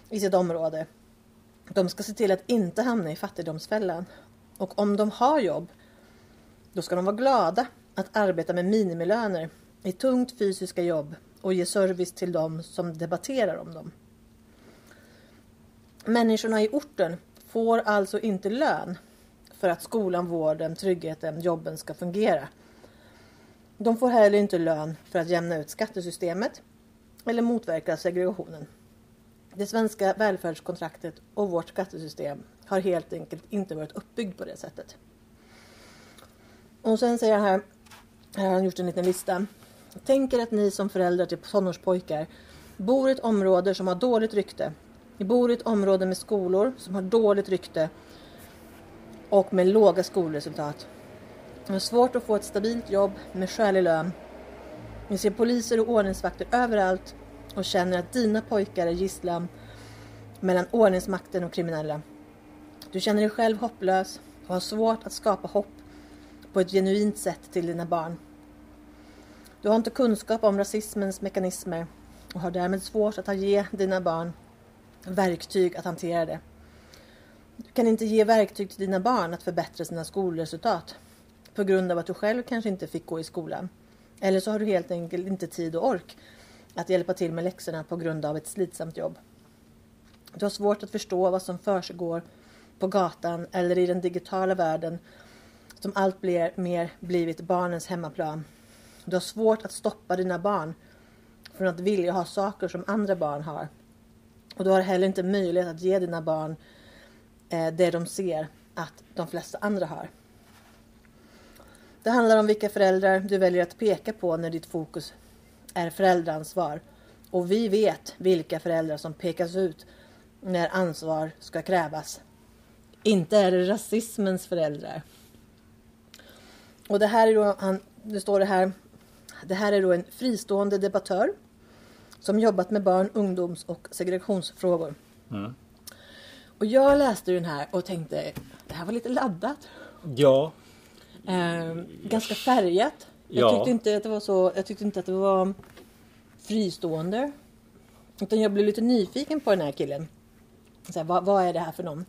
i sitt område. De ska se till att inte hamna i fattigdomsfällan. Och om de har jobb, då ska de vara glada att arbeta med minimilöner i tungt fysiska jobb och ge service till dem som debatterar om dem. Människorna i orten får alltså inte lön för att skolan, vården, tryggheten, jobben ska fungera. De får heller inte lön för att jämna ut skattesystemet eller motverka segregationen. Det svenska välfärdskontraktet och vårt skattesystem har helt enkelt inte varit uppbyggd på det sättet. Och sen säger han här, här har han gjort en liten lista. Tänk er att ni som föräldrar till tonårspojkar bor i ett område som har dåligt rykte. Ni bor i ett område med skolor som har dåligt rykte och med låga skolresultat. Det är svårt att få ett stabilt jobb med skälig lön. Ni ser poliser och ordningsvakter överallt och känner att dina pojkar är gisslan mellan ordningsmakten och kriminella. Du känner dig själv hopplös och har svårt att skapa hopp på ett genuint sätt till dina barn. Du har inte kunskap om rasismens mekanismer och har därmed svårt att ge dina barn verktyg att hantera det. Du kan inte ge verktyg till dina barn att förbättra sina skolresultat på grund av att du själv kanske inte fick gå i skolan. Eller så har du helt enkelt inte tid och ork att hjälpa till med läxorna på grund av ett slitsamt jobb. Du har svårt att förstå vad som försiggår på gatan eller i den digitala världen som allt blir, mer blivit barnens hemmaplan. Du har svårt att stoppa dina barn från att vilja ha saker som andra barn har. Och du har heller inte möjlighet att ge dina barn eh, det de ser att de flesta andra har. Det handlar om vilka föräldrar du väljer att peka på när ditt fokus är föräldraansvar. Och vi vet vilka föräldrar som pekas ut när ansvar ska krävas. Inte är det rasismens föräldrar. Och det här är då, han, det står det här, det här är då en fristående debattör som jobbat med barn, ungdoms och segregationsfrågor. Mm. Och jag läste den här och tänkte, det här var lite laddat. Ja, Eh, ganska färgat. Jag Ja. tyckte inte att det var så, jag tyckte inte att det var fristående. Utan jag blev lite nyfiken på den här killen. Så här, vad, vad är det här för någon?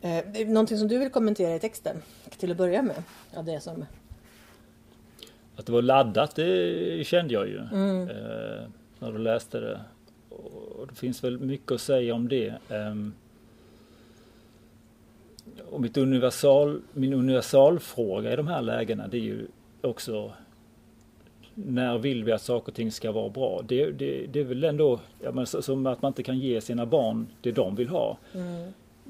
Eh, någonting som du vill kommentera i texten till att börja med? Ja, det som... att det var laddat det kände jag ju Mm. eh, när du läste det. Och det finns väl mycket att säga om det. Ehm, och mitt universal, min universalfråga i de här lägena det är ju också när vill vi att saker och ting ska vara bra? Det, det, det är väl ändå ja, men så- som att man inte kan ge sina barn det de vill ha.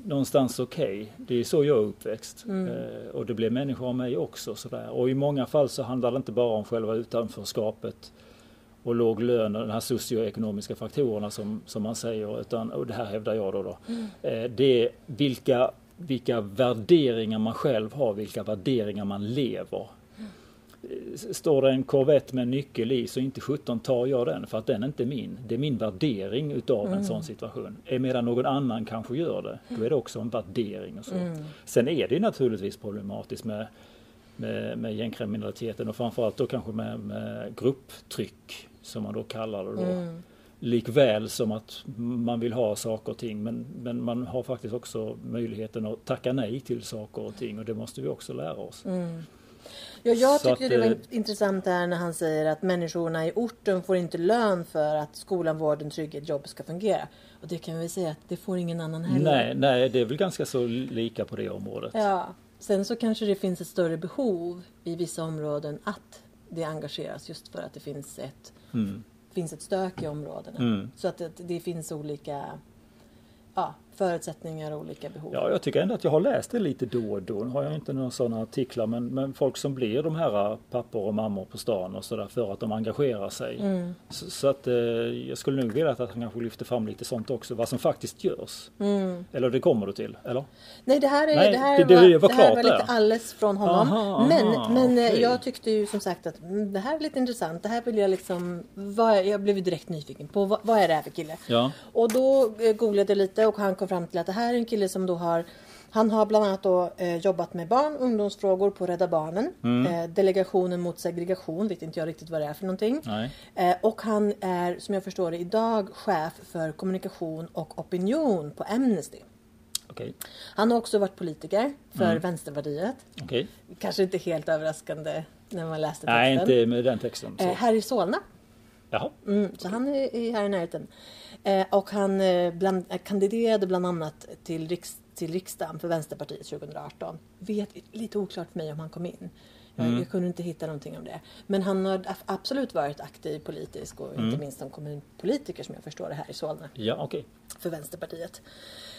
Någonstans okej. Det är så jag är uppväxt. Eh, och det blev människor av mig också. Sådär. Och i många fall så handlar det inte bara om själva utanförskapet och låg lön och de här socioekonomiska faktorerna som, som man säger. Utan, och det här hävdar jag då. då Mm. eh, det är vilka, vilka värderingar man själv har, vilka värderingar man lever. Står det en korvett med en nyckel i så inte 17 tar jag den för att den är inte min. Det är min värdering utav en sån situation. Medan någon annan kanske gör det, då är det också en värdering. Och så. Sen är det naturligtvis problematiskt med, med, med gängkriminaliteten och framförallt då kanske med, med grupptryck som man då kallar det. Då. Likväl som att man vill ha saker och ting men, men man har faktiskt också möjligheten att tacka nej till saker och ting och det måste vi också lära oss. Ja, jag Så tyckte att, det var intressant där när han säger att människorna i orten får inte lön för att skolan, vården, trygghet, jobb ska fungera. Och det kan vi säga att det får ingen annan heller. Nej, nej, det är väl ganska så lika på det området. Ja. Sen så kanske det finns ett större behov i vissa områden att det engageras just för att det finns ett, Mm. finns ett stök i områdena. Mm. Så att det, det finns olika ja, förutsättningar och olika behov. Ja, jag tycker ändå att jag har läst det lite då och då. Nu har jag inte några sådana artiklar men, men folk som blir de här pappor och mammor på stan och sådär för att de engagerar sig. Mm. Så, så att eh, jag skulle nog vilja att han kanske lyfter fram lite sånt också, vad som faktiskt görs. Mm. Eller det kommer du till, eller? Nej, det här, är, Nej, det här, det- det var, var det här var lite där. alldeles från honom. Aha, men aha, men eh, okej. jag tyckte ju som sagt att mm, det här är lite intressant. Det här vill jag liksom... Vad, jag blev direkt nyfiken på vad, vad är det här för kille? Ja. Och då eh, googlade jag lite och han kom fram till att det här är en kille som då har han har bland annat då, eh, jobbat med barn och ungdomsfrågor på Rädda Barnen. Mm. Eh, delegationen mot segregation, vet inte jag riktigt vad det är för någonting. Eh, och han är, som jag förstår det, idag chef för kommunikation och opinion på Amnesty. Okej. Han har också varit politiker för Mm. Vänsterpartiet. Okej. Kanske inte helt överraskande när man läste texten. Nej, inte med den texten. Så. Eh, här i Solna. Jaha. Mm, så han är är här i närheten. Eh, och han eh, bland, eh, kandiderade bland annat till, riks, till riksdagen för Vänsterpartiet 2018. Vet, lite oklart för mig om han kom in. Jag, Mm. jag kunde inte hitta någonting om det. Men han har absolut varit aktiv politisk och Mm. inte minst som kommunpolitiker som jag förstår det här i Solna Ja, okej. för Vänsterpartiet.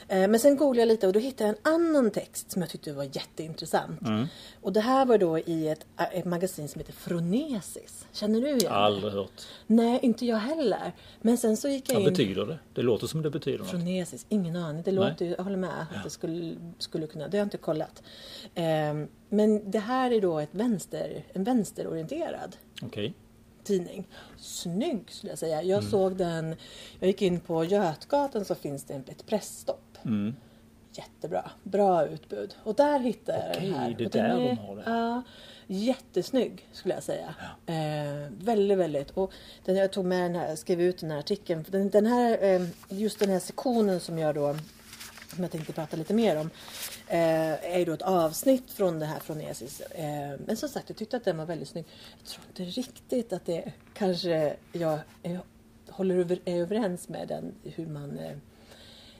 Eh, Men sen googlade jag lite och då hittade jag en annan text som jag tyckte var jätteintressant. Mm. Och det här var då i ett, ett magasin som heter Fronesis. Känner du igen det? Aldrig hört. Nej, inte jag heller. Men sen så gick jag Vad in... betyder det? Det låter som det betyder något. Fronesis, ingen aning. Det Nej. låter ju, jag håller med att det skulle, skulle kunna, det har jag inte kollat. Ehm, men det här är då ett vänster, en vänsterorienterad Okej. tidning. Snygg skulle jag säga. Jag Mm. såg den, jag gick in på Götgatan så finns det ett pressstopp. Mm. Jättebra, bra utbud. Och där hittade jag Okej, den här. det Och den där de är- har det. Ja, jättesnygg skulle jag säga. Eh, väldigt, väldigt. Och den, jag tog med den här, skrev ut den här artikeln. Den, den här, eh, just den här sektionen som jag då som jag tänkte prata lite mer om eh, är ju då ett avsnitt från det här från ESIS. Eh, men som sagt, jag tyckte att den var väldigt snygg. Jag tror inte riktigt att det kanske jag, jag håller över, är överens med den hur man eh,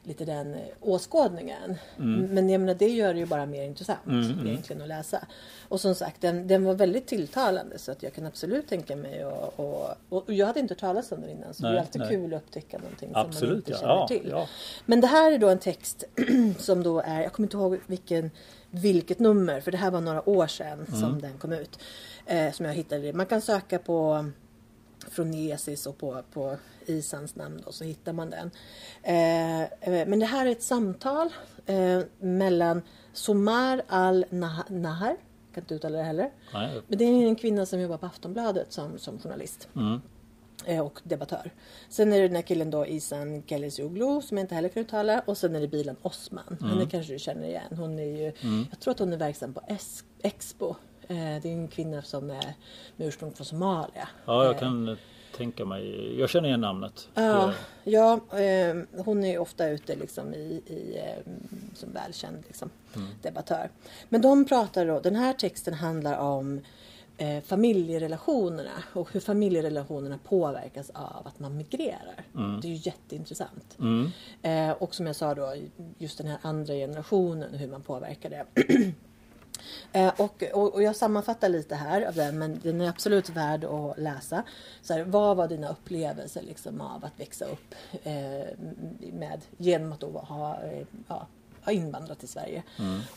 lite den åskådningen. Men jag menar, det gör det ju bara mer intressant Mm, egentligen att läsa. Och som sagt, den, den var väldigt tilltalande så att jag kan absolut tänka mig och, och, och jag hade inte hört talas om den innan så det Nej, är alltid nej. kul att upptäcka någonting som man Absolut, inte känner Ja, till. ja. Men det här är då en text som då är, jag kommer inte ihåg vilken, vilket nummer för det här var några år sedan Mm. som den kom ut. Eh, som jag hittade det. Man kan söka på Fronesis och på, på Isans namn då, så hittar man den. Eh, eh, men det här är ett samtal eh, mellan Somar al-Nahar, kan inte uttala det heller. Nej. Men det är en kvinna som jobbar på Aftonbladet som, som journalist Mm. eh, och debattör. Sen är det den här killen då Isan Kelesioglu som jag inte heller kan uttala och sen är det Bilan Osman. Henne kanske du känner igen. Hon är ju, jag tror att hon är verksam på es- Expo. Eh, det är en kvinna som är med ursprung från Somalia. Ja, jag Eh, kan tänka mig. Jag känner igen namnet. Ja, ja eh, hon är ofta ute liksom i, i, som välkänd liksom, debattör. Men de pratar då, den här texten handlar om eh, familjerelationerna och hur familjerelationerna påverkas av att man migrerar. Det är ju jätteintressant. Mm. Eh, och som jag sa då, just den här andra generationen, hur man påverkar det. Eh, och, och, och jag sammanfattar lite här av den, men den är absolut värd att läsa. Så här, vad var dina upplevelser liksom, av att växa upp eh, med, genom att ha, eh, ja, har invandrat till Sverige.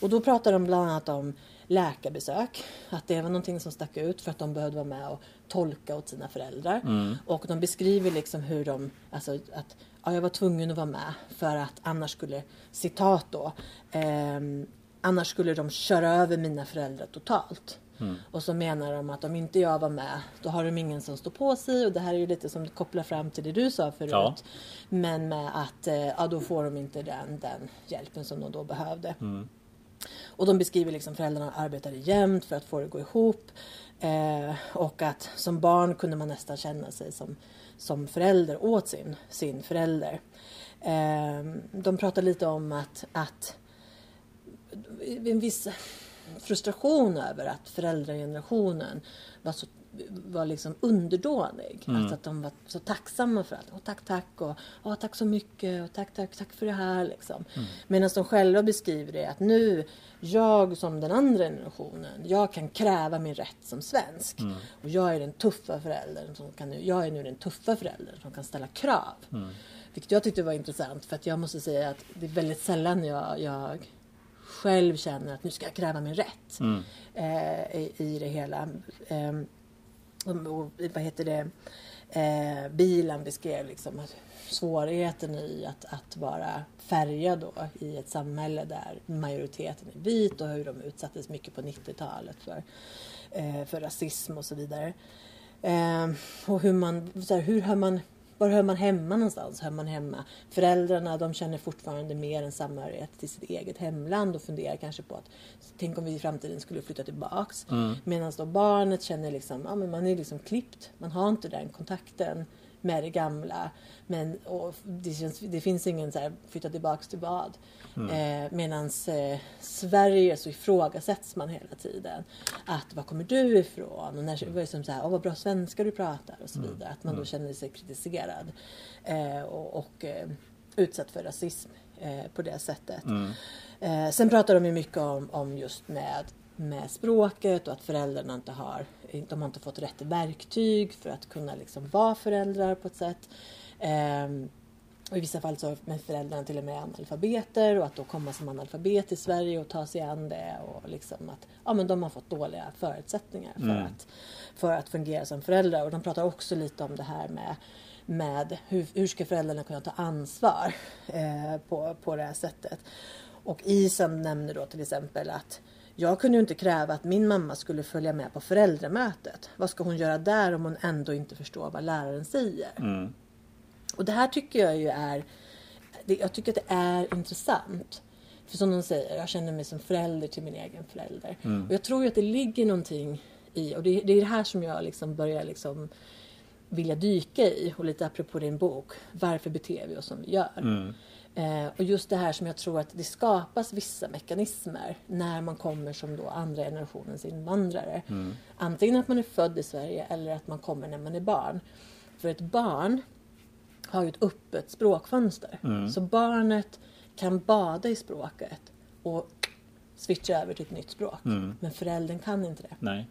Och då pratar de bland annat om läkarbesök. Att det var någonting som stack ut för att de behövde vara med och tolka åt sina föräldrar. Och de beskriver liksom hur de, alltså att ja, jag var tvungen att vara med för att annars skulle, citat då, ehm, annars skulle de köra över mina föräldrar totalt. Och så menar de att om inte jag var med då har de ingen som står på sig och det här är ju lite som kopplar fram till det du sa förut. Ja. Men med att eh, ja, då får de inte den, den hjälpen som de då behövde. Och de beskriver liksom föräldrarna arbetade jämt för att få det att gå ihop. Eh, och att som barn kunde man nästan känna sig som, som förälder åt sin, sin förälder. Eh, de pratar lite om att, att en viss frustration över att föräldragenerationen var så var liksom underdånig. Alltså att de var så tacksamma för allt. Åh, tack, tack och åh, tack så mycket och tack, tack, tack för det här. Liksom. Medan de själva beskriver det att nu, jag som den andra generationen, jag kan kräva min rätt som svensk. Och jag är den tuffa föräldern som kan, jag är nu den tuffa föräldern som kan ställa krav. Vilket jag tyckte var intressant för att jag måste säga att det är väldigt sällan jag, jag själv känner att nu ska jag kräva min rätt eh, i, i det hela. Ehm, och, och, vad heter det? Eh, bilen beskrev liksom svårigheten i att, att vara färgad då i ett samhälle där majoriteten är vit och hur de utsattes mycket på 90-talet för, eh, för rasism och så vidare. Eh, och hur man, så här, hur hör man var hör man hemma någonstans? Hör man hemma? Föräldrarna de känner fortfarande mer en samhörighet till sitt eget hemland och funderar kanske på att tänk om vi i framtiden skulle flytta tillbaks. Medan då barnet känner liksom, ja men man är liksom klippt. Man har inte den kontakten med det gamla. Men det, känns, det finns ingen så här flytta tillbaks till vad. Eh, Medan eh, Sverige så ifrågasätts man hela tiden. Att var kommer du ifrån? Och när var liksom så här, Åh, vad bra svenska du pratar och så vidare. Att man då känner sig kritiserad. Eh, och och eh, utsatt för rasism eh, på det sättet. Eh, sen pratar de ju mycket om, om just med med språket och att föräldrarna inte har, de har inte fått rätt verktyg för att kunna liksom vara föräldrar på ett sätt. Ehm, och I vissa fall så är föräldrarna till och med analfabeter och att då komma som analfabet till Sverige och ta sig an det och liksom att ja, men de har fått dåliga förutsättningar för, att, för att fungera som föräldrar. Och de pratar också lite om det här med med hur, hur ska föräldrarna kunna ta ansvar eh, på, på det här sättet. Och Isen nämner då till exempel att jag kunde ju inte kräva att min mamma skulle följa med på föräldramötet. Vad ska hon göra där om hon ändå inte förstår vad läraren säger? Och det här tycker jag ju är, jag tycker att det är intressant. För som de säger, jag känner mig som förälder till min egen förälder. Och jag tror ju att det ligger någonting i, och det, det är det här som jag liksom börjar liksom vilja dyka i. Och lite apropå din bok, varför beter vi oss som vi gör? Eh, och just det här som jag tror att det skapas vissa mekanismer när man kommer som då andra generationens invandrare. Antingen att man är född i Sverige eller att man kommer när man är barn. För ett barn har ju ett öppet språkfönster. Så barnet kan bada i språket och switcha över till ett nytt språk. Men föräldern kan inte det. Nej.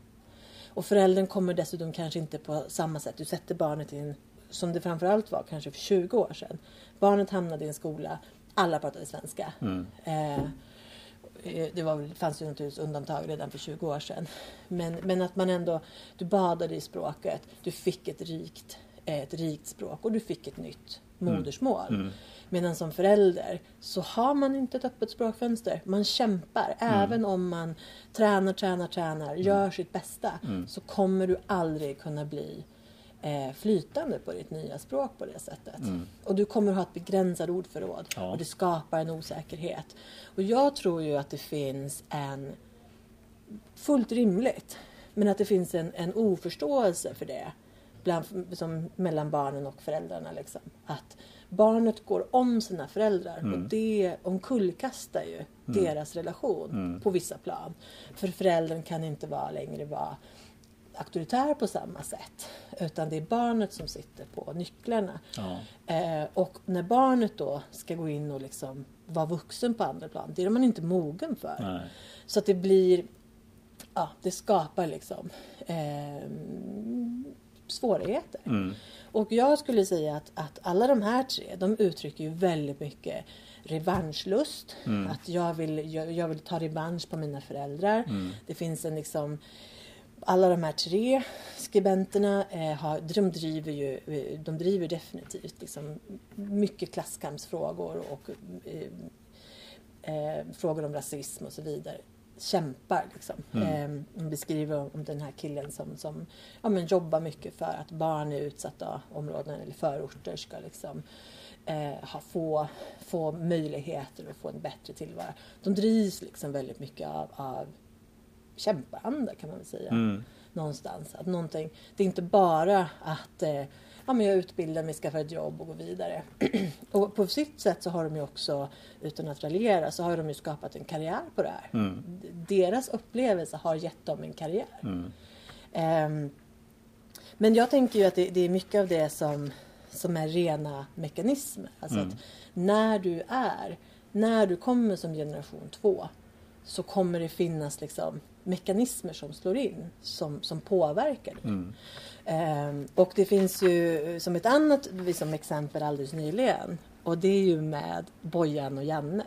Och föräldern kommer dessutom kanske inte på samma sätt. Du sätter barnet i en, som det framförallt var kanske för 20 år sedan. Barnet hamnade i en skola, alla pratade svenska. Eh, det var, fanns ju naturligtvis undantag redan för 20 år sedan. Men, men att man ändå, du badade i språket, du fick ett rikt, ett rikt språk och du fick ett nytt modersmål. Medan som förälder så har man inte ett öppet språkfönster. Man kämpar. Även om man tränar, tränar, tränar, gör sitt bästa så kommer du aldrig kunna bli eh, flytande på ditt nya språk på det sättet. Och du kommer ha ett begränsat ordförråd Ja. och det skapar en osäkerhet. Och jag tror ju att det finns en fullt rimligt. Men att det finns en, en oförståelse för det bland, som, mellan barnen och föräldrarna. Liksom. Att barnet går om sina föräldrar och det omkullkastar ju deras relation på vissa plan. För föräldern kan inte vara längre vara auktoritär på samma sätt. Utan det är barnet som sitter på nycklarna. Ja. Eh, och när barnet då ska gå in och liksom vara vuxen på andra plan, det är man inte mogen för. Nej. Så att det blir, ja, det skapar liksom eh, svårigheter. Mm. Och jag skulle säga att, att alla de här tre, de uttrycker ju väldigt mycket revanschlust. Mm. Att jag vill, jag, jag vill ta revansch på mina föräldrar. Mm. Det finns en liksom alla de här tre skribenterna eh, har, de driver ju eh, de driver definitivt liksom mycket klasskampsfrågor och eh, eh, frågor om rasism och så vidare. Kämpar liksom. Mm. Eh, de beskriver om, den här killen som, som ja, men jobbar mycket för att barn i utsatta områden eller förorter ska liksom eh, ha, få, få möjligheter och få en bättre tillvaro. De drivs liksom väldigt mycket av, av kämparanda kan man väl säga. Mm. Någonstans. Att någonting, det är inte bara att eh, ja, men jag utbildar mig, skaffar ett jobb och går vidare. och på sitt sätt så har de ju också, utan att raljera, så har de ju skapat en karriär på det här. Mm. Deras upplevelse har gett dem en karriär. Mm. Ehm, men jag tänker ju att det, det är mycket av det som, som är rena mekanismer. Alltså Mm. att när du är, när du kommer som generation två så kommer det finnas liksom mekanismer som slår in som, som påverkar dig. Mm. Ehm, och det finns ju som ett annat liksom, exempel alldeles nyligen och det är ju med Bojan och Janne.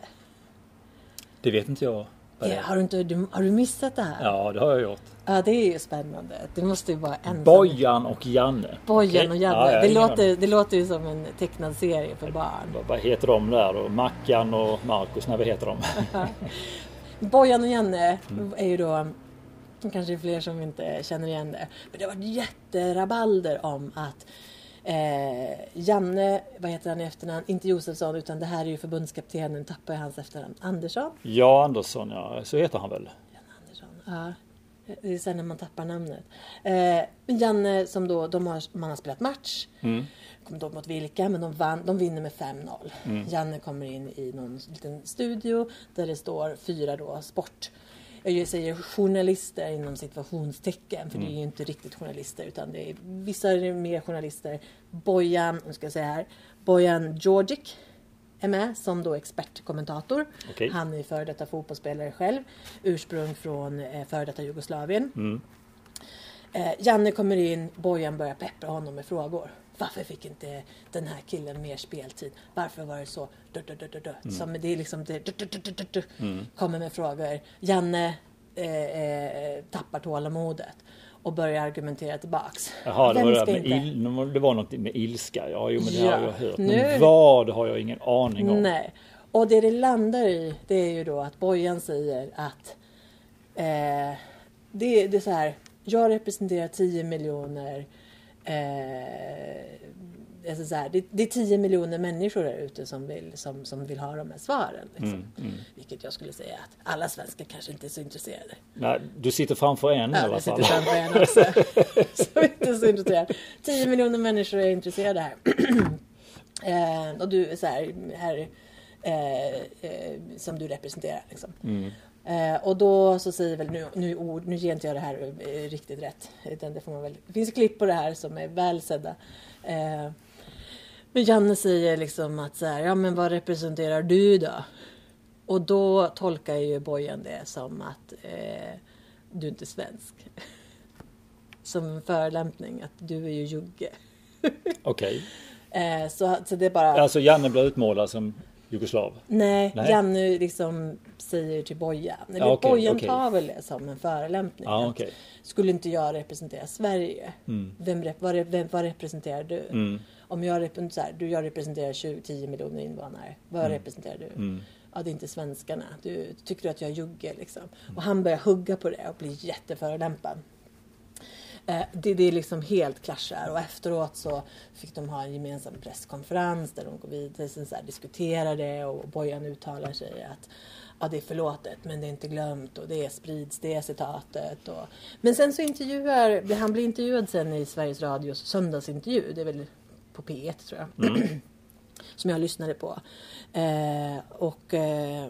Det vet inte jag. det Ja, har, du inte, du, har du missat det här? Ja, det har jag gjort. Ja, det är ju spännande. Det måste ju vara en Bojan och Janne. Bojan och Janne. Ja, det, låter, det låter ju som en tecknad serie för barn. Vad- heter de där då? Mackan och Marcus? Nej, vad heter de? Bojan och Janne Mm. är ju då kanske fler som inte känner igen det. Men det har varit jätterabalder om att eh, Janne, vad heter han i efternamn? Inte Josefsson utan det här är ju förbundskaptenen, tappar jag hans efternamn. Andersson? Ja, Andersson, ja. Så heter han väl? Jan Andersson. Ja. Det är sen när man tappar namnet. Eh, Janne som då, de har, man har spelat match. Mm. Kommer inte ihåg vilka, men de, vann, de vinner med 5-0. Mm. Janne kommer in i någon liten studio där det står fyra då sport. Jag säger journalister inom situationstecken, för det är ju inte riktigt journalister utan det är vissa är mer journalister. Bojan, nu ska jag säga här, Bojan Djordjic är med som då expertkommentator. Okej. Han är före detta fotbollsspelare själv, ursprung från eh, före detta Jugoslavien. Mm. Eh, Janne kommer in, Bojan börjar peppra honom med frågor. Varför fick inte den här killen mer speltid? Varför var det så? Du, du, du, du, du. Som det är liksom det, du. Kommer med frågor. Janne eh, eh, tappar tålamodet och börjar argumentera tillbaks. Jaha, det var, det, med il, det var något med ilska. Ja, jo, men det Ja, har jag hört. nu- Men vad har jag ingen aning om. Nej. Och det det landar i det är ju då att Bojan säger att eh, det, det är så här. Jag representerar 10 miljoner eh, alltså så här, det, det är 10 miljoner människor där ute som vill, som, som vill ha de här svaren. Liksom. Mm, mm. Vilket jag skulle säga att alla svenskar kanske inte är så intresserade. Nej, du sitter framför en i Ja, alla det fall. sitter framför en också. Som inte är så intresserad. 10 miljoner människor är intresserade här. eh, och du så här, här eh, eh, som du representerar. Liksom. Mm. Eh, och då så säger väl nu, nu, ord, nu ger inte jag det här eh, riktigt rätt. Utan det, får man väl, det finns klipp på det här som är väl sedda. Eh, men Janne säger liksom att så här, ja men vad representerar du då? Och då tolkar ju Bojan det som att eh, du inte är svensk. Som en förolämpning, att du är ju jugge. Okej. Eh, så, så det är bara... Alltså Janne blir utmålad som jugoslav. Nej, Nej. Janne liksom säger till Bojan. Eller Ja, okej, Bojan okej. tar väl det som en förolämpning. Ja, okej. Skulle inte jag representera Sverige? Mm. Vem, vad, vem, vad representerar du? Mm. Om jag, så här, du, jag representerar 20, 10 miljoner invånare. Vad representerar du? Mm. Ja, det är inte svenskarna. Du, tycker du att jag jugge liksom? Och han börjar hugga på det och blir jätteförolämpad. Eh, Det, det är liksom helt clashar och efteråt så fick de ha en gemensam presskonferens där de går vidare sen så här, diskuterar det och Bojan uttalar sig att ja, det är förlåtet men det är inte glömt och det sprids det citatet. Och... Men sen så intervjuar, han blir intervjuad sen i Sveriges Radios söndagsintervju, det är väl på P1 tror jag, som jag lyssnade på. Eh, och, eh,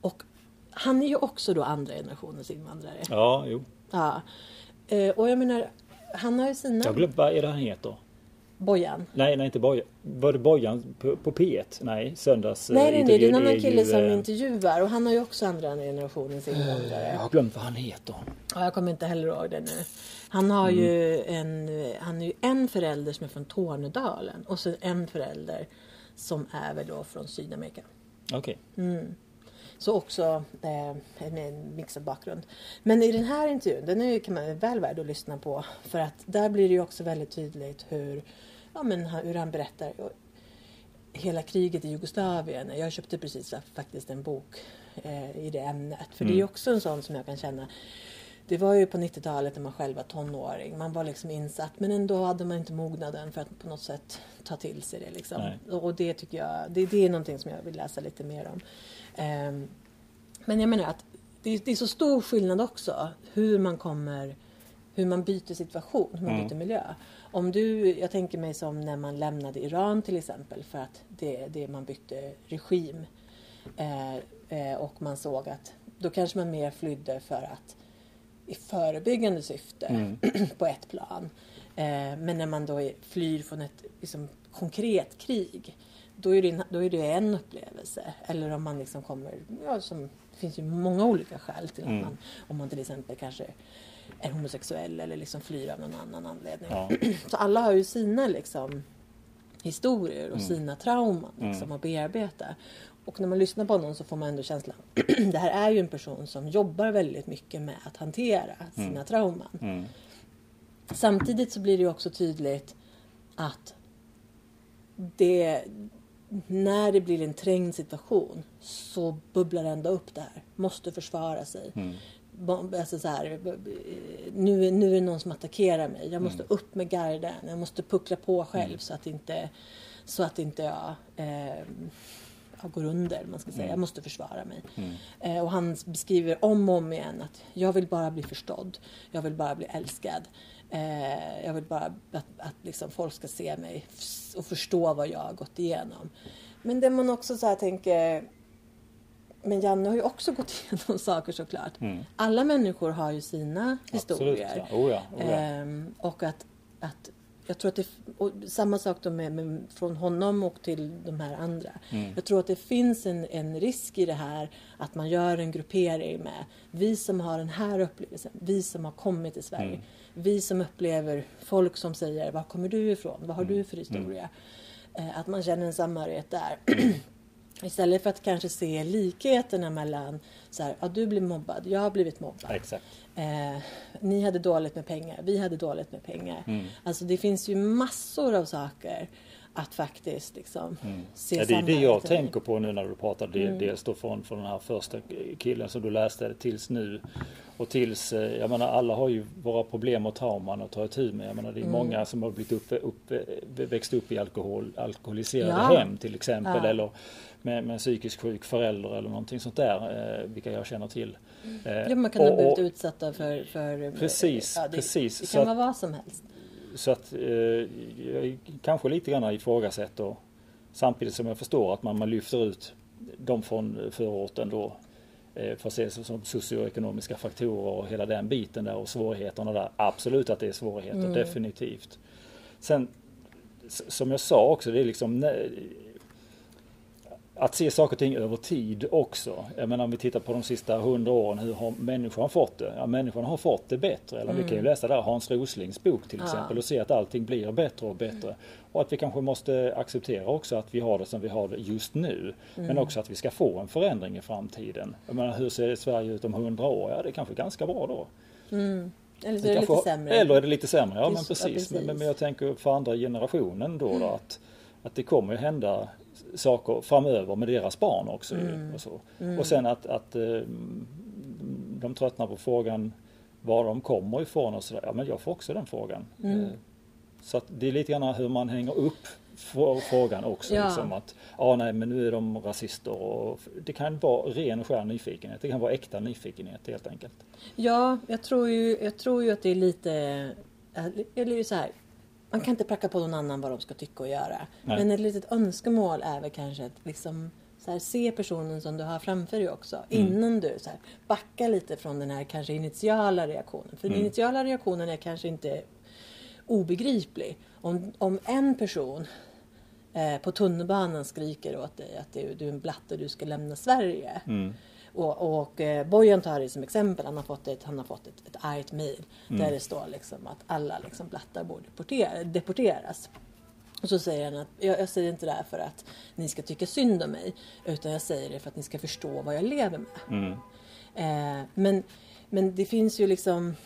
och han är ju också då andra generationens invandrare. Ja, jo. Ja. Eh, och jag menar, han har ju sina... Jag glömde, vad är det han heter? Bojan? Nej, nej inte Bojan. Var det Bojan på, på P1? Nej, söndags Nej, nej, nej, det är en annan kille som äh... intervjuar och han har ju också andra generationens invandrare. Jag har glömt vad han heter. Ja, jag kommer inte heller ihåg det nu. Han har mm. ju en, han är ju en förälder som är från Tornedalen och så en förälder som är väl då från Sydamerika. Okej. Okay. Mm. Så också eh, med en mixad bakgrund. Men i den här intervjun, den är, kan man väl värd att lyssna på. För att där blir det ju också väldigt tydligt hur, ja, men, hur han berättar hela kriget i Jugoslavien. Jag köpte precis faktiskt en bok eh, i det ämnet. För mm. det är mm. också en sån som jag kan känna det var ju på 90-talet när man själv var tonåring. Man var liksom insatt men ändå hade man inte mognaden för att på något sätt ta till sig det. Liksom. Och det tycker jag, det, det, är någonting som jag vill läsa lite mer om. Um, men jag menar att det, det, är så stor skillnad också hur man kommer hur man byter situation, hur man mm. byter miljö. Om du, jag tänker mig som när man lämnade Iran till exempel för att det, det man bytte regim. Eh, eh, och man såg att då kanske man mer flydde för att i förebyggande syfte mm. på ett plan. Eh, men när man då flyr från ett liksom, konkret krig då är, det, då är det en upplevelse. Eller om man liksom kommer, ja, som, det finns ju många olika skäl till att mm. man, om man till exempel kanske är homosexuell eller liksom flyr av någon annan anledning. Ja. Så alla har ju sina liksom historier och mm. sina trauman liksom, mm. att bearbeta. Och när man lyssnar på honom så får man ändå känslan det här är ju en person som jobbar väldigt mycket med att hantera sina mm. trauman. Mm. Samtidigt så blir det ju också tydligt att det, när det blir en trängd situation så bubblar det ändå upp där. Måste försvara sig. Mm. Alltså så här, nu, nu är det någon som attackerar mig. Jag måste mm. upp med garden. Jag måste puckla på själv mm. så att inte, så att inte jag eh, jag går under. Man ska säga. Mm. Jag måste försvara mig. Mm. Eh, och han beskriver om och om igen att jag vill bara bli förstådd. Jag vill bara bli älskad. Eh, jag vill bara att, att liksom folk ska se mig och förstå vad jag har gått igenom. Men det man också så tänker men Janne har ju också gått igenom saker såklart. Mm. Alla människor har ju sina historier. Absolut, ja. Oh ja, oh ja. Ehm, och att, att jag tror att det, samma sak då med, med, från honom och till de här andra. Mm. Jag tror att det finns en, en risk i det här att man gör en gruppering med vi som har den här upplevelsen, vi som har kommit till Sverige. Mm. Vi som upplever folk som säger var kommer du ifrån? Vad har mm. du för historia? Mm. Att man känner en samhörighet där. Istället för att kanske se likheterna mellan så här, ja, du blir mobbad, jag har blivit mobbad. Exakt. Eh, ni hade dåligt med pengar, vi hade dåligt med pengar. Mm. Alltså det finns ju massor av saker att faktiskt liksom mm. se ja, Det är det jag tänker på nu när du pratar. Det, mm. Dels då från, från den här första killen som du läste tills nu. Och tills, eh, jag menar alla har ju våra problem och trauman att ta itu med. Jag menar det är mm. många som har blivit upp, upp, växt upp i alkohol, alkoholiserade ja. hem till exempel. Ja. Eller med, med psykiskt sjuk förälder eller någonting sånt där. Eh, vilka jag känner till. Eh, ja, man kan och, ha blivit utsatta för, för Precis, ja, det, precis. Det kan vara vad som helst. Så att eh, jag kanske lite grann ifrågasätter samtidigt som jag förstår att man, man lyfter ut de från förorten då eh, för att se som socioekonomiska faktorer och hela den biten där och svårigheterna där. Absolut att det är svårigheter, mm. definitivt. Sen som jag sa också, det är liksom att se saker och ting över tid också. Jag menar om vi tittar på de sista hundra åren, hur har människan fått det? Ja, människan har fått det bättre. Eller mm. vi kan ju mm. läsa där Hans Roslings bok till exempel ja. och se att allting blir bättre och bättre. Mm. Och att vi kanske måste acceptera också att vi har det som vi har det just nu. Mm. Men också att vi ska få en förändring i framtiden. Jag menar hur ser Sverige ut om hundra år? Ja det är kanske ganska bra då. Mm. Eller så är det lite sämre. Eller är det lite sämre, ja men precis. Ja, precis. Men, men, jag tänker för andra generationen då, då att, att det kommer ju hända saker framöver med deras barn också. Mm. Och, så. Mm. och sen att, att eh, de tröttnar på frågan var de kommer ifrån och sådär. Ja men jag får också den frågan. Mm. Eh, så det är lite grann hur man hänger upp frågan också. Ja. Liksom att, ja nej men nu är de rasister och det kan vara ren och skär nyfikenhet. Det kan vara äkta nyfikenhet helt enkelt. Ja, jag tror ju, jag tror ju att det är lite, eller så här, man kan inte pracka på någon annan vad de ska tycka och göra. Nej. Men ett litet önskemål är väl kanske att liksom så här, se personen som du har framför dig också. Mm. Innan du så här, backar lite från den här kanske initiala reaktionen. För mm. den initiala reaktionen är kanske inte obegriplig. Om, om en person eh, på tunnelbanan skriker åt dig att du, du är en blatte, du ska lämna Sverige. Mm. Och, och eh, Bojan tar det som exempel. Han har fått ett, han har fått ett, ett argt mejl Mm. där det står liksom att alla liksom blattar borde deporter, deporteras. Och så säger han att jag, jag säger inte det här för att ni ska tycka synd om mig. Utan jag säger det för att ni ska förstå vad jag lever med. Mm. Eh, men, men det finns ju liksom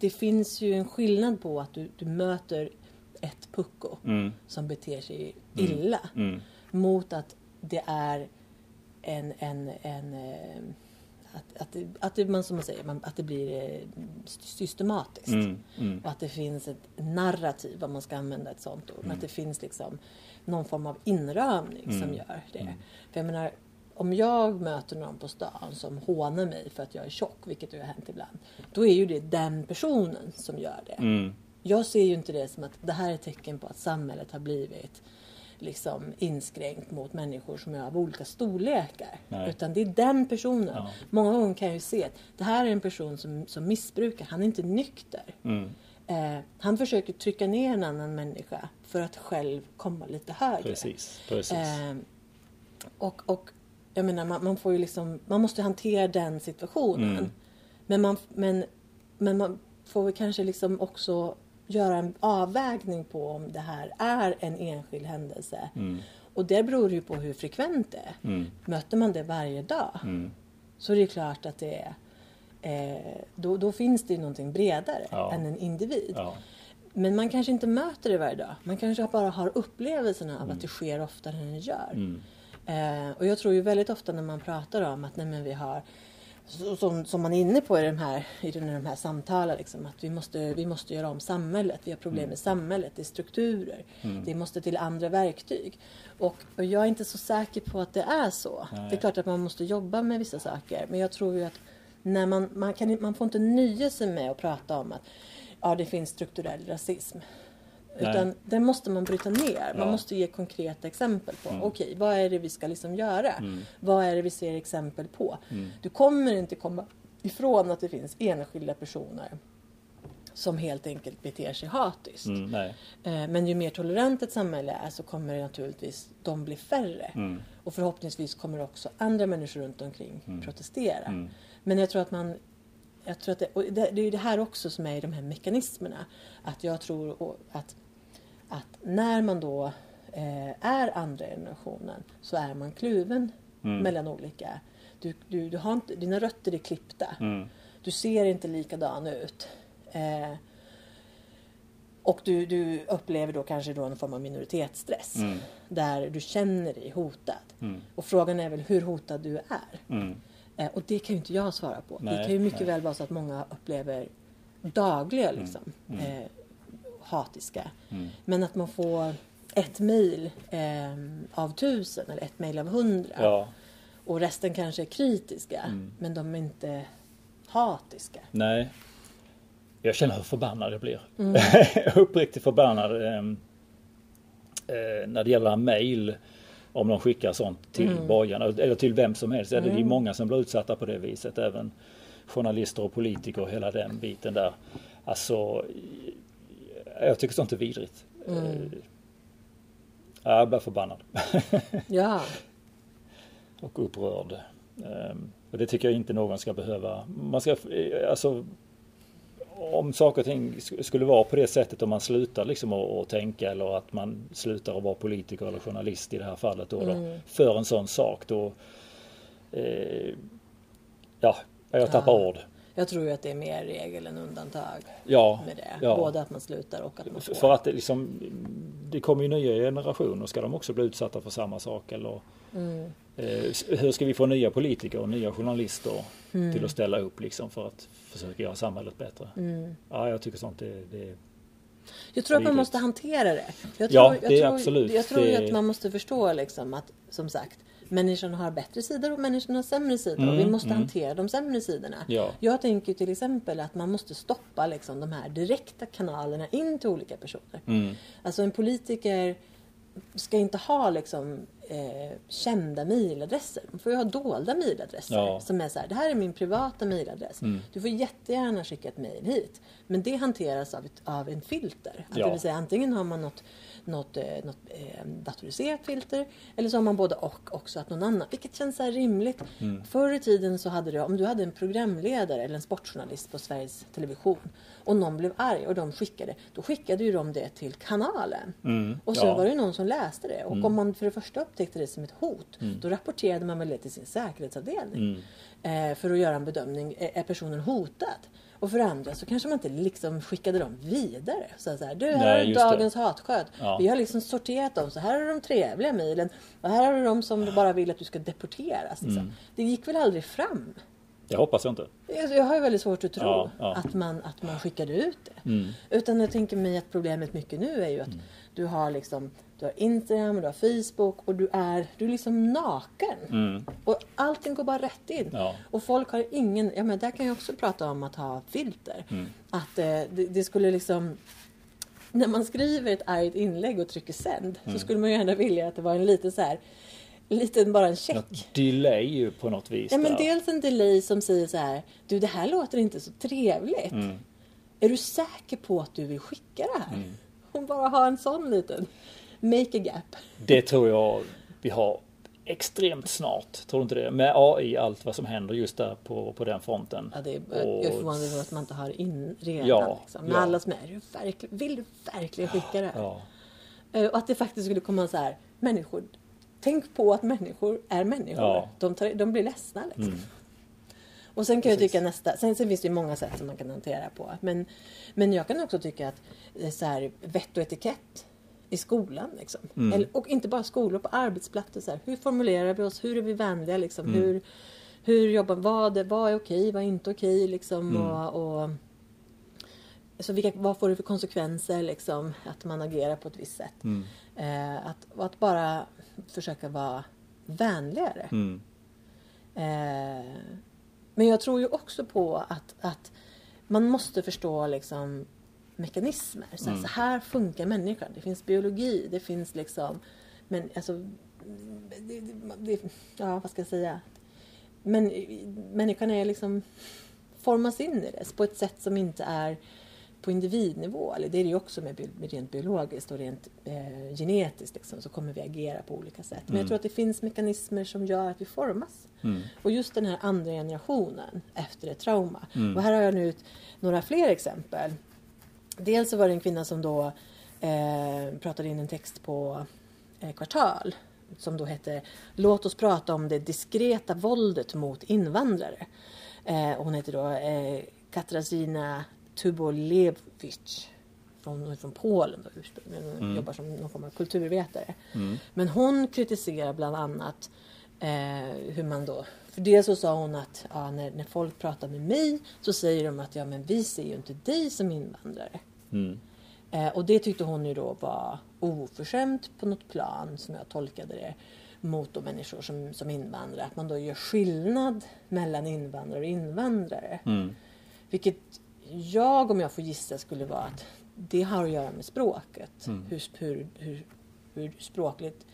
Det finns ju en skillnad på att du, du möter ett pucko Mm. som beter sig illa Mm. mot att det är en, en, en eh, att, att, det, att det, man, som man säger, att det blir eh, systematiskt. Mm. Mm. Och att det finns ett narrativ, om man ska använda ett sånt ord. Men att det finns liksom någon form av inramning som Mm. gör det. För jag menar, om jag möter någon på stan som hånar mig för att jag är tjock, vilket ju har hänt ibland. Då är ju det den personen som gör det. Mm. Jag ser ju inte det som att det här är tecken på att samhället har blivit liksom inskränkt mot människor som är av olika storlekar. Nej. Utan det är den personen. Ja. Många gånger kan jag ju se att det här är en person som, som missbrukar. Han är inte nykter. Mm. Eh, han försöker trycka ner en annan människa för att själv komma lite högre. Precis. Precis. Eh, och, och jag menar, man, man får ju liksom, man måste hantera den situationen. Mm. Men, man, men, men man får kanske liksom också göra en avvägning på om det här är en enskild händelse. Mm. Och det beror ju på hur frekvent det är. Mm. Möter man det varje dag Mm. så är det klart att det är eh, då, då finns det ju någonting bredare Ja. än en individ. Ja. Men man kanske inte möter det varje dag. Man kanske bara har upplevelsen av att det sker oftare än det gör. Mm. Eh, och jag tror ju väldigt ofta när man pratar om att nej, vi har som, som man är inne på i de här, i de, här samtalen, liksom, att vi måste, vi måste göra om samhället. Vi har problem Mm. med samhället, det är strukturer. Det måste till andra verktyg. Och, och jag är inte så säker på att det är så. Nej. Det är klart att man måste jobba med vissa saker. Men jag tror ju att när man, man, kan, man får inte nöja sig med att prata om att ja, det finns strukturell rasism. Nej. Utan den måste man bryta ner. Man Ja. måste ge konkreta exempel på. Mm. Okej, vad är det vi ska liksom göra? Vad är det vi ser exempel på? Mm. Du kommer inte komma ifrån att det finns enskilda personer som helt enkelt beter sig hatiskt. Mm. Eh, Men ju mer tolerant ett samhälle är så kommer det naturligtvis de bli färre. Mm. Och förhoppningsvis kommer också andra människor runt omkring protestera. Mm. Men jag tror att man jag tror att det, det, det är det här också som är i de här mekanismerna. Att jag tror att, att när man då eh, är andra generationen så är man kluven Mm. mellan olika. Du, du, du har inte, dina rötter är klippta. Mm. Du ser inte likadan ut. Eh, och du, du upplever då kanske då en form av minoritetsstress. Mm. Där du känner dig hotad. Mm. Och frågan är väl hur hotad du är. Mm. Eh, och det kan ju inte jag svara på. det Nej, kan ju mycket nej. väl vara så att många upplever dagliga liksom, Eh, hatiska. Mm. Men att man får ett mejl eh, av tusen eller ett mejl av hundra. Ja. Och resten kanske är kritiska. Mm. Men de är inte hatiska. Nej. Jag känner hur förbannad jag blir. Mm. Uppriktigt förbannad. ehm, eh, när det gäller mejl. Om de skickar sånt till Mm. borgarna eller till vem som helst. Ja, Det är många som blir utsatta på det viset. Även journalister och politiker och hela den biten där. Alltså. Jag tycker sånt är vidrigt. Mm. Eh, ja, Jag blir förbannad. Ja, och upprörd. Ehm, Och det tycker jag inte någon ska behöva. Man ska, eh, alltså, om saker och ting sk- skulle vara på det sättet om man slutar liksom att, att tänka eller att man slutar att vara politiker eller journalist i det här fallet då, Mm. då för en sån sak då eh, ja, jag tappar Ja. ord. Jag tror ju att det är mer regel än undantag Ja, med det. ja. Både att man slutar och att man får. För att det liksom Det kommer ju nya generationer. Ska de också bli utsatta för samma sak eller Mm. eh, hur ska vi få nya politiker och nya journalister Mm. till att ställa upp liksom för att försöka göra samhället bättre? Mm. Ja, jag tycker sånt det, det Jag tror att man måste hantera det. Jag Ja, tror, jag det är tror, absolut. Jag tror Det- att man måste förstå liksom att, som sagt, människan har bättre sidor och människan har sämre sidor. och Mm, vi måste mm. hantera de sämre sidorna. Ja. Jag tänker till exempel att man måste stoppa liksom, de här direkta kanalerna in till olika personer. Mm. Alltså en politiker ska inte ha liksom eh, kända mejladresser. Man får ju ha dolda mejladresser. Ja. Som är så här, det här är min privata mejladress. Mm. Du får jättegärna skicka ett mejl hit. Men det hanteras av, ett, av en filter. Att Ja. Det vill säga antingen har man något, något, eh, något eh, datoriserat filter. Eller så har man både och också att någon annan. Vilket känns så rimligt. Mm. Förr i tiden så hade du, om du hade en programledare eller en sportjournalist på Sveriges Television. Och någon blev arg och de skickade. Då skickade ju de det till kanalen. Mm, Och så ja. var det någon som läste det. Och om man för det första upptäckte det som ett hot. Då rapporterade man väl det till sin säkerhetsavdelning. Eh, för att göra en bedömning. Är personen hotad? Och för det andra så kanske man inte liksom skickade dem vidare. Så här, du här Nej, just det. dagens hatsköt. Ja. Vi har liksom sorterat dem. Så här är de trevliga mejlen. Och här har du de som bara vill att du ska deporteras. Liksom. Det gick väl aldrig fram. Det hoppas jag inte. Jag jag har ju väldigt svårt att tro Ja, ja. Att, man, att man skickade ut det. Mm. Utan jag tänker mig att problemet mycket nu är ju att du har liksom du har Instagram, du har Facebook och du är, du är liksom naken. Mm. Och allting går bara rätt in. Ja. Och folk har ingen, ja men där kan jag också prata om att ha filter. Mm. Att eh, det, det skulle liksom när man skriver ett argt inlägg och trycker sänd Mm. så skulle man ju gärna vilja att det var en liten så här liten bara en check. Något delay ju på något vis. Ja men där. dels en delay som säger så här. Du det här låter inte så trevligt. Mm. Är du säker på att du vill skicka det här? Hon bara har en sån liten make a gap. Det tror jag vi har extremt snart. Tror du inte det? Med AI, allt vad som händer just där på, på den fronten. Ja, det är, Och- jag är förvånad över att man inte har in redan. Ja, liksom. Men ja. alla som är, är du verkligen, vill du verkligen skicka det här? Ja. Eh, Och att det faktiskt skulle komma så här, människor, tänk på att människor är människor. Ja. Mm. De, tar, de blir ledsna liksom. Och sen kan jag tycka nästa, sen, sen finns det ju många sätt som man kan hantera på. Men, men jag kan också tycka att är så här, vett och etikett i skolan. Liksom. Mm. Eller, och inte bara skolor, på arbetsplatser. Så här, hur formulerar vi oss? Hur är vi vänliga? Liksom? Mm. Hur, hur jobbar vad, är- vad är okej, vad är inte okej? Liksom? Mm. Och, och, så vilka, vad får det för konsekvenser liksom, att man agerar på ett visst sätt? Mm. Eh, att, att bara försöka vara vänligare. Mm. Eh, men jag tror ju också på att, att man måste förstå liksom mekanismer. Så, här, så här funkar människan. Det finns biologi, det finns liksom... Men alltså... Det, det, ja, vad ska jag säga? Men människan är liksom formas in i det på ett sätt som inte är på individnivå. Eller det är det ju också med, med rent biologiskt och rent eh, genetiskt. Liksom, så kommer vi agera på olika sätt. Men jag tror att det finns mekanismer som gör att vi formas. Mm. Och just den här andra generationen efter ett trauma. Och här har jag nu några fler exempel. Dels så var det en kvinna som då eh, pratade in en text på eh, Kvartal. Som då hette Låt oss prata om det diskreta våldet mot invandrare. Eh, hon heter då eh. Från, hon är från Polen då, ursprungligen. Hon jobbar som någon form av kulturvetare. Men hon kritiserar bland annat eh, hur man då... För dels så sa hon att ja, när, när folk pratar med mig så säger de att ja, men vi ser ju inte dig som invandrare. Mm. Eh, och det tyckte hon ju då var oförskämt på något plan som jag tolkade det mot då människor som, som invandrare. Att man då gör skillnad mellan invandrare och invandrare. Mm. Vilket jag, om jag får gissa, skulle vara att det har att göra med språket. Mm. Hur, hur, hur, hur språkligt,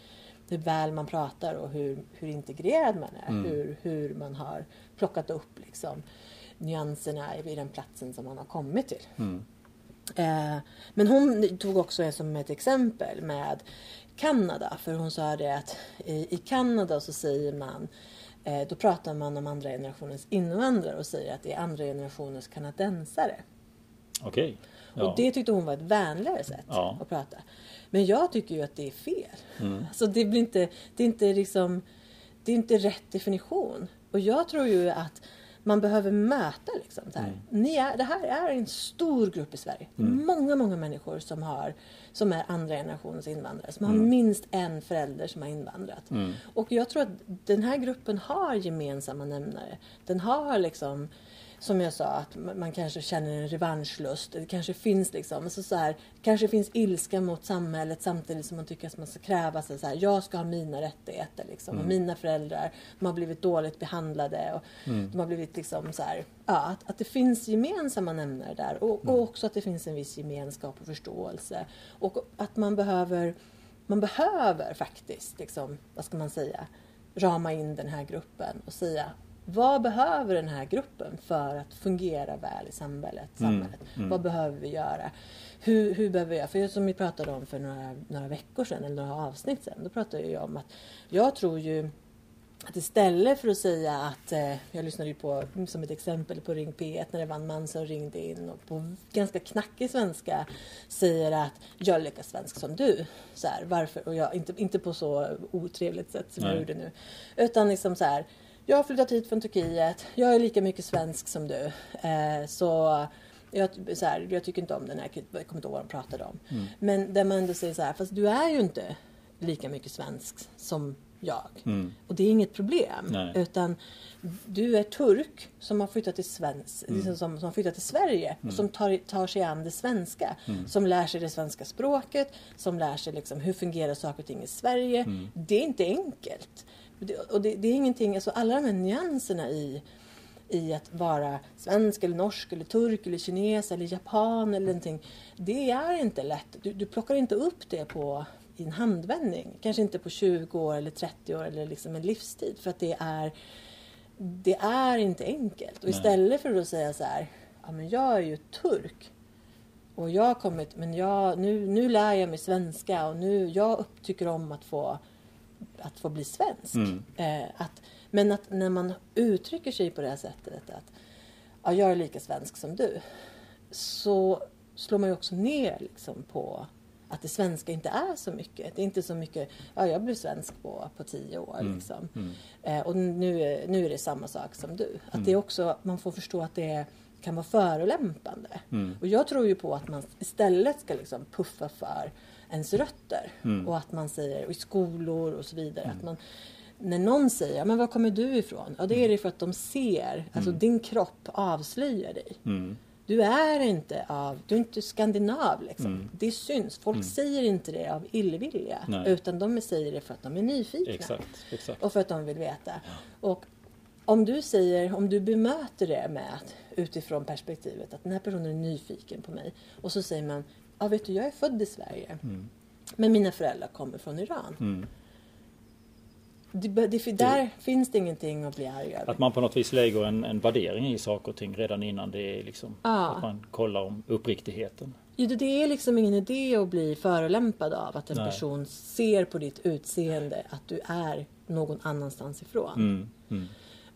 hur väl man pratar och hur, hur integrerad man är. Mm. Hur, hur man har plockat upp liksom, nyanserna vid den platsen som man har kommit till. Mm. Eh, men hon tog också som ett exempel med Kanada. För hon sa det att i, i Kanada så säger man eh, då pratar man om andra generationens invandrare och säger att det är andra generationens kanadensare. Okej. Ja. Och det tyckte hon var ett vänligare sätt Ja. att prata. Men jag tycker ju att det är fel. Mm. Alltså det, blir inte, det, är inte liksom, det är inte rätt definition. Och jag tror ju att man behöver möta liksom det här. Mm. Ni är, det här är en stor grupp i Sverige. Många, många människor som, har, som är andra generationens invandrare. Som har minst en förälder som har invandrat. Mm. Och jag tror att den här gruppen har gemensamma nämnare. Den har liksom som jag sa, att man kanske känner en revanschlust. Det kanske finns liksom, alltså så här, kanske finns ilska mot samhället samtidigt som man tycker att man ska kräva sig så här, jag ska ha mina rättigheter liksom. Och mina föräldrar, de har blivit dåligt behandlade och de har blivit liksom så här, ja, att, att det finns gemensamma nämnare där och, och också att det finns en viss gemenskap och förståelse. Och att man behöver man behöver faktiskt, liksom, vad ska man säga, rama in den här gruppen och säga vad behöver den här gruppen för att fungera väl i samhället? samhället? mm. Vad behöver vi göra? Hur, hur behöver jag? För som vi pratade om för några, några veckor sedan, eller några avsnitt sedan, då pratade jag om att jag tror ju att istället för att säga att, eh, jag lyssnade ju på, som ett exempel på Ring P1 när det var en man som ringde in och på ganska knackig svenska säger att jag är lika svensk som du. Så här, varför? Och jag, inte, inte på så otrevligt sätt som Nej. jag gjorde nu. Utan liksom så här, jag har flyttat hit från Turkiet, jag är lika mycket svensk som du. Eh, så jag, så här, jag tycker inte om den här, jag kommer inte ihåg vad de pratade om. Mm. Men där man ändå säger så här, fast du är ju inte lika mycket svensk som jag. Mm. Och det är inget problem. Nej. Utan du är turk som har flyttat till, Svens, Mm. liksom som, som har flyttat till Sverige. Och som tar, tar sig an det svenska. Mm. Som lär sig det svenska språket. Som lär sig liksom hur fungerar saker och ting i Sverige. Mm. Det är inte enkelt. Det, och det, det är ingenting, alltså alla de här nyanserna i i att vara svensk eller norsk eller turk eller kines eller japan eller någonting. Det är inte lätt. Du, du plockar inte upp det på i en handvändning. Kanske inte på 20 år eller 30 år eller liksom en livstid. För att det är, det är inte enkelt. Och Nej. istället för att säga så här, ja men jag är ju turk. Och jag har kommit, men jag, nu, nu lär jag mig svenska och nu, jag tycker om att få, att få bli svensk. Mm. Eh, att, men att när man uttrycker sig på det här sättet att ja, jag är lika svensk som du. Så slår man ju också ner liksom på att det svenska inte är så mycket. Det är inte så mycket, ja jag blev svensk på, på tio år Mm. liksom. Mm. Eh, och nu, är- nu är det samma sak som du. Att det är också, man får förstå att det kan vara förolämpande. Mm. Och jag tror ju på att man istället ska liksom puffa för ens rötter. Mm. Och att man säger, och i skolor och så vidare, att man när någon säger, "Ja, men var kommer du ifrån? Ja, det är det för att de ser, alltså din kropp avslöjar dig. Mm. Du är inte av, du är inte skandinav liksom. Mm. Det syns. Folk säger inte det av illvilja. Nej. Utan de säger det för att de är nyfikna. Exakt, exakt. Och för att de vill veta. Och om du säger, om du bemöter det med att utifrån perspektivet att den här personen är nyfiken på mig. Och så säger man, ja vet du jag är född i Sverige. Mm. Men mina föräldrar kommer från Iran. Mm. Det, det, där finns det ingenting att bli arg över. Att man på något vis lägger en, en värdering i saker och ting redan innan det är liksom Ja. att man kollar om uppriktigheten. Jo, det- är liksom ingen idé att bli förolämpad av att en Nej. person ser på ditt utseende att du är någon annanstans ifrån. Mm. Mm.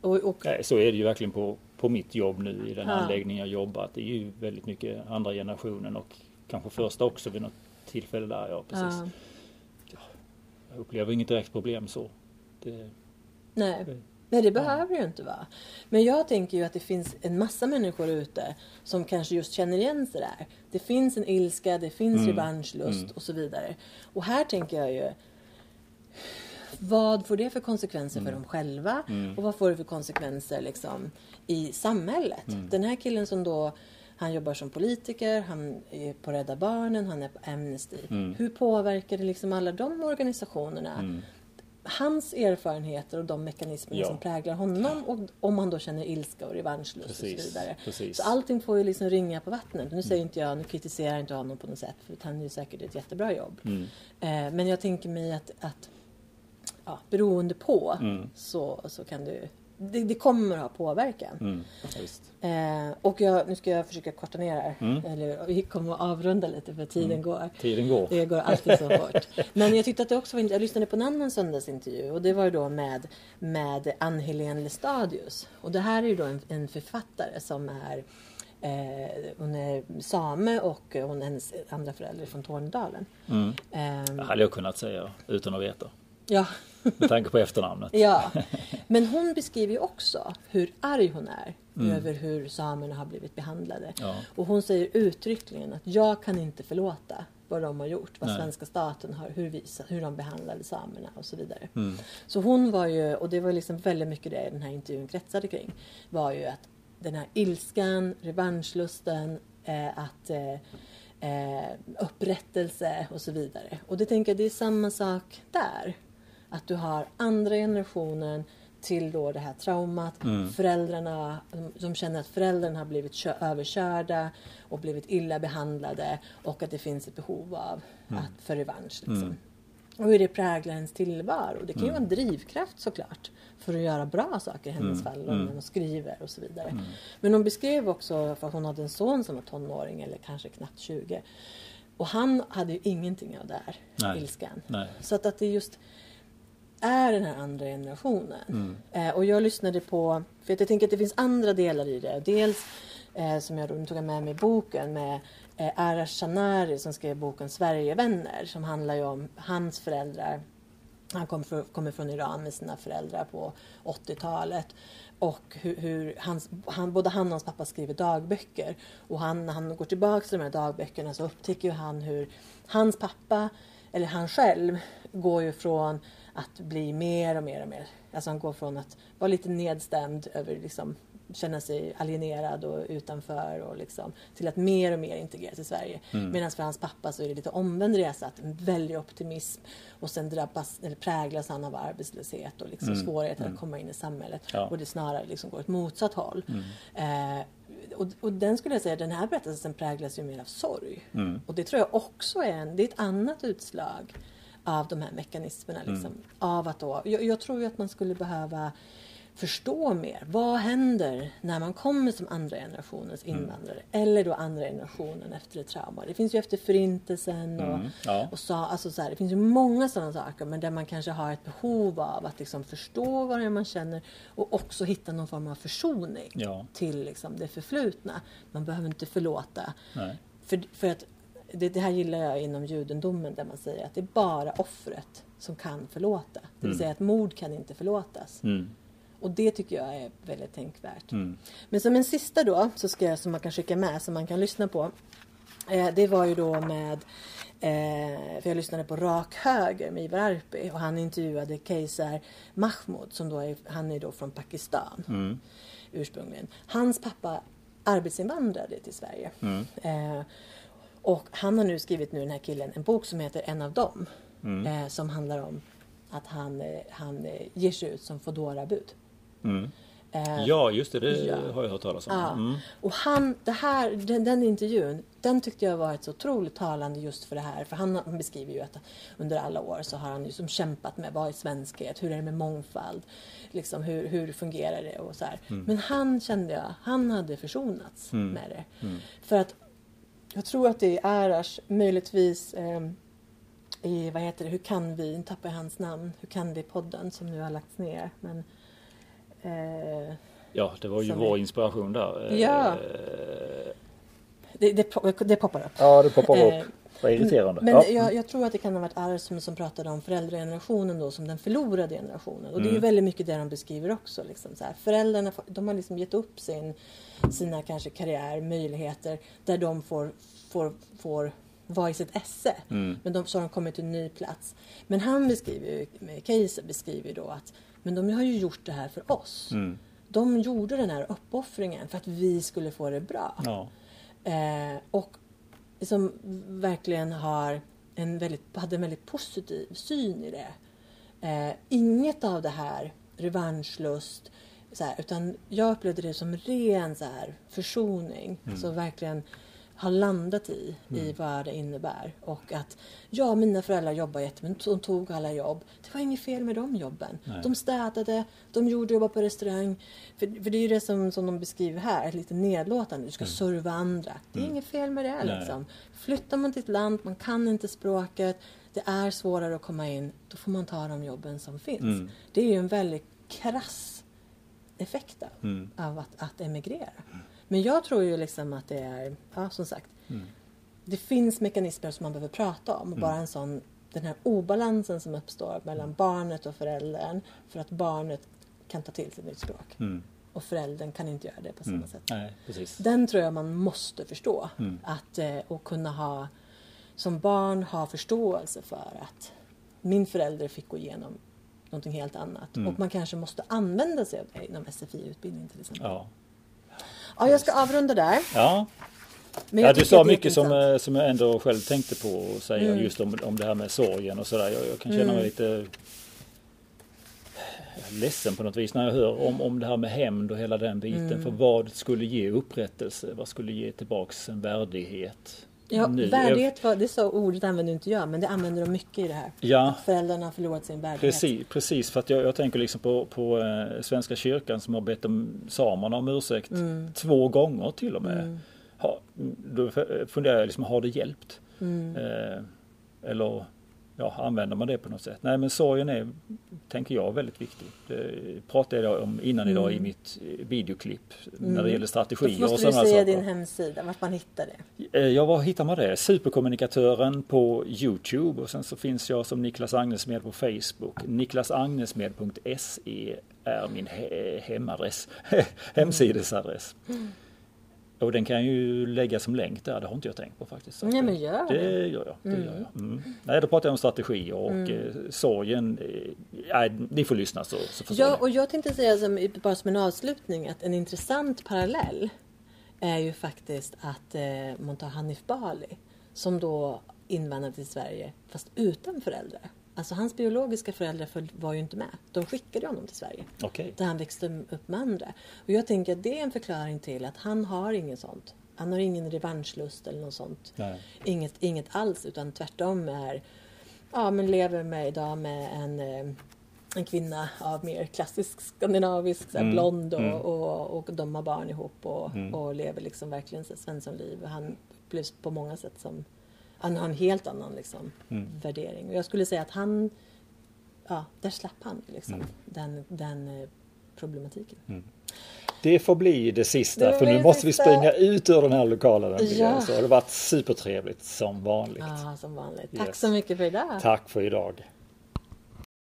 Och, och, Nej, så är det ju verkligen på, på mitt jobb nu i den Ja. anläggning jag jobbar. Att det är ju väldigt mycket andra generationen och kanske första också vid något tillfälle där. Ja, precis. ja, Jag upplever inget direkt problem så. Det, nej. det, Nej, det behöver det ju inte vara. Men jag tänker ju att det finns en massa människor ute som kanske just känner igen sig där. Det finns en ilska, det finns Mm. revanschlust Mm. och så vidare. Och här tänker jag ju vad får det för konsekvenser för dem själva? Mm. Och vad får det för konsekvenser liksom, i samhället? Mm. Den här killen som då han jobbar som politiker, han är på Rädda Barnen, han är på Amnesty. Mm. Hur påverkar det liksom alla de organisationerna? mm. hans erfarenheter och de mekanismer Ja. som präglar honom och om han då känner ilska och revanschlust och så vidare. precis. Så allting får ju liksom ringa på vattnet. Nu säger inte jag, nu kritiserar jag inte honom på något sätt för han gör säkert ett jättebra jobb. Mm. Eh, men jag tänker mig att, att ja, beroende på Mm. så, så kan det, det, det kommer att ha påverkan. Mm. Eh, och jag, nu ska jag försöka korta ner här. Mm. Eller, vi kommer att avrunda lite för tiden går. Tiden går. Det går alltid så fort. Men jag tyckte att det också var Jag lyssnade på en annan söndagsintervju och det var då med, med Ann-Helén Lestadius. Och det här är ju då en, en författare som är eh, hon är same och hon är hennes andra förälder är från Tornedalen. Mm. Eh, Det hade jag kunnat säga utan att veta. ja, Med tanke på efternamnet. ja, men hon beskriver ju också hur arg hon är Mm. över hur samerna har blivit behandlade. Ja. Och hon säger uttryckligen att jag kan inte förlåta vad de har gjort, vad Nej. svenska staten har, hur, vi, hur de behandlade samerna och så vidare. Mm. Så hon var ju, och det var liksom väldigt mycket det den här intervjun kretsade kring, var ju att den här ilskan, revanschlusten, eh, att eh, eh, upprättelse och så vidare. Och det tänker jag, det är samma sak där. Att du har andra generationen till då det här traumat. Mm. Föräldrarna som känner att föräldrarna har blivit kö- överkörda och blivit illa behandlade och att det finns ett behov av att, för revansch. Liksom. Mm. Och hur det präglar ens tillvaro. Det kan ju vara en drivkraft såklart för att göra bra saker i hennes fall. Om hon skriver och så vidare. Men hon beskrev också för att hon hade en son som var tonåring eller kanske knappt 20. Och han hade ju ingenting av det här Nej. ilskan. Nej. Så att, att det just är den här andra generationen. Eh, och jag lyssnade på, för att jag tänker att det finns andra delar i det. Dels eh, som jag då tog med mig i boken med eh, Arash Shanari som skrev boken Sverigevänner som handlar ju om hans föräldrar. Han kom från, kommer från Iran med sina föräldrar på 80-talet. Och hur, hur hans, han, både han och hans pappa skriver dagböcker. Och han, när han går tillbaka till de här dagböckerna så upptäcker ju han hur hans pappa, eller han själv, går ju från att bli mer och mer och mer. Alltså han går från att vara lite nedstämd över liksom känna sig alienerad och utanför och liksom, till att mer och mer integreras i Sverige. Medan för hans pappa så är det lite omvänd resa, att en väldig optimism och sen drabbas, eller präglas han av arbetslöshet och liksom svårigheter att komma in i samhället. Ja. Och det snarare liksom går åt motsatt håll. Eh, och, och den skulle jag säga, den här berättelsen präglas ju mer av sorg. Och det tror jag också är, en, det är ett annat utslag av de här mekanismerna. Liksom, Av att då, jag, jag tror att man skulle behöva förstå mer. Vad händer när man kommer som andra generationens invandrare? Eller då andra generationen efter ett trauma. Det finns ju efter förintelsen och, ja. och sa, alltså så här, det finns ju många sådana saker men där man kanske har ett behov av att liksom förstå vad det är man känner och också hitta någon form av försoning Ja. till liksom det förflutna. Man behöver inte förlåta. Nej. För, för att det, det här gillar jag inom judendomen där man säger att det är bara offret som kan förlåta. Det vill säga att mord kan inte förlåtas. Mm. Och det tycker jag är väldigt tänkvärt. Mm. Men som en sista då, så ska jag, som man kan skicka med, som man kan lyssna på. Eh, det var ju då med, eh, för jag lyssnade på Rak Höger med Ivar Arpi och han intervjuade Kejsar Mahmoud som då är, han är då från Pakistan Mm. ursprungligen. Hans pappa arbetsinvandrade till Sverige. Mm. Eh, och han har nu skrivit nu den här killen en bok som heter En av dem. Mm. Eh, som handlar om att han, eh, han eh, ger sig ut som Foodora-bud. Mm. Eh, Ja, just det. Det Ja. har jag hört talas om. Ja. Mm. Och han, det här, den, den intervjun, den tyckte jag var ett så otroligt talande just för det här. För han, han beskriver ju att under alla år så har han ju som kämpat med vad är svenskhet, hur är det med mångfald, liksom hur, hur fungerar det och så här. Men han kände jag, han hade försonats med det. För att jag tror att det är Arash, möjligtvis ehm, i, vad heter det, Hur kan vi, nu tappar jag hans namn, Hur kan vi podden som nu har lagts ner. Men, eh, Ja, det var ju vår vi- inspiration där. Eh, Ja. det, det, po- det poppar upp. Ja, det poppar Eh, upp. Vad irriterande. Men ja. jag, jag tror att det kan ha varit Arr som, som pratade om föräldragenerationen då som den förlorade generationen. Och det är ju Mm. väldigt mycket det de beskriver också. Liksom, så här. Föräldrarna de har liksom gett upp sin, sina kanske karriär, möjligheter där de får, får, får vara i sitt esse. Mm. Men de, så har de kommit till en ny plats. Men han beskriver ju, med Keiser beskriver ju då att men de har ju gjort det här för oss. Mm. De gjorde den här uppoffringen för att vi skulle få det bra. Ja. Eh, och som verkligen har en väldigt, hade en väldigt positiv syn i det. Eh, inget av det här revanschlust, så här, utan jag upplevde det som ren så här, försoning. Alltså verkligen har landat i, i vad det innebär. Och att ja, mina föräldrar jobbar jättemycket, de tog alla jobb. Det var inget fel med de jobben. Nej. De städade, de gjorde jobba på restaurang. För, för det är ju det som, som de beskriver här, lite nedlåtande. Du ska serva andra. Det är inget fel med det Mm. Nej. liksom. Flyttar man till ett land, man kan inte språket, det är svårare att komma in, då får man ta de jobben som finns. Mm. Det är ju en väldigt krass effekt av, Mm. av att, att emigrera. Men jag tror ju liksom att det är, ja som sagt, Mm. det finns mekanismer som man behöver prata om. Och bara en sån, den här obalansen som uppstår mellan barnet och föräldern för att barnet kan ta till sig nytt språk. Mm. Och föräldern kan inte göra det på samma Mm. sätt. Nej. Den tror jag man måste förstå. Mm. Att, eh, och kunna ha, som barn ha förståelse för att min förälder fick gå igenom någonting helt annat. Mm. Och man kanske måste använda sig av det inom SFI-utbildning till exempel. Ja. Ja. jag ska avrunda där. Ja, Men ja du sa mycket som, eh, som jag ändå själv tänkte på att säga Mm. just om, om det här med sorgen och sådär. Jag, jag kan känna Mm. mig lite ledsen på något vis när jag hör om, om det här med hämnd och hela den biten. Mm. För vad skulle ge upprättelse? Vad skulle ge tillbaks en värdighet Ja, nu. värdighet, var, det så ordet använder inte jag, men det använder de mycket i det här. Ja, Att föräldrarna har förlorat sin värdighet. Precis, precis för att jag, jag tänker liksom på, på eh, Svenska kyrkan som har bett om samerna om ursäkt Mm. två gånger till och med. Ha, då funderar jag liksom, har det hjälpt? Mm. Eh, eller ja, använder man det på något sätt? Nej men sorgen är, tänker jag, väldigt viktig. Det pratade jag om innan idag i mitt eh, videoklipp när det gäller Då strategier och Mm. måste du sådana säga saker. din hemsida, vart man hittar det. Eh, Ja, var hittar man det? Superkommunikatören på Youtube och sen så finns jag som Niklas Agnesmed på Facebook. niklasagnesmed.se är min he- hemadress, hemsidesadress. Och den kan ju lägga som länk där, det har inte jag tänkt på faktiskt. Nej, men gör det. det. gör jag. Det gör jag. Mm. Nej, då pratar jag om strategier och eh, sorgen. Eh, nej, ni får lyssna så, så förstår Ja, ni. och jag tänkte säga som, bara som en avslutning att en intressant parallell är ju faktiskt att eh, man tar Hanif Bali som då invandrade till Sverige fast utan föräldrar. Alltså hans biologiska föräldrar var ju inte med. De skickade honom till Sverige. Okej. Där han växte upp med andra. Och jag tänker att det är en förklaring till att han har inget sånt. Han har ingen revanschlust eller något sånt. Nej. Inget, inget alls utan tvärtom är, ja men lever med idag med en, eh, en kvinna av mer klassisk skandinavisk, så här, Mm, blond och, mm. och, och de har barn ihop och, och lever liksom verkligen Svenssonliv. Han upplevs på många sätt som, han har en helt annan liksom, Mm. värdering. Och jag skulle säga att han, ja där slapp han liksom Mm. den, den eh, problematiken. Det får bli det sista Det för nu måste vi sista. springa ut ur den här lokalen. Ja. Så det har varit supertrevligt som vanligt. Ja, som vanligt. Tack Yes. så mycket för idag. Tack för idag.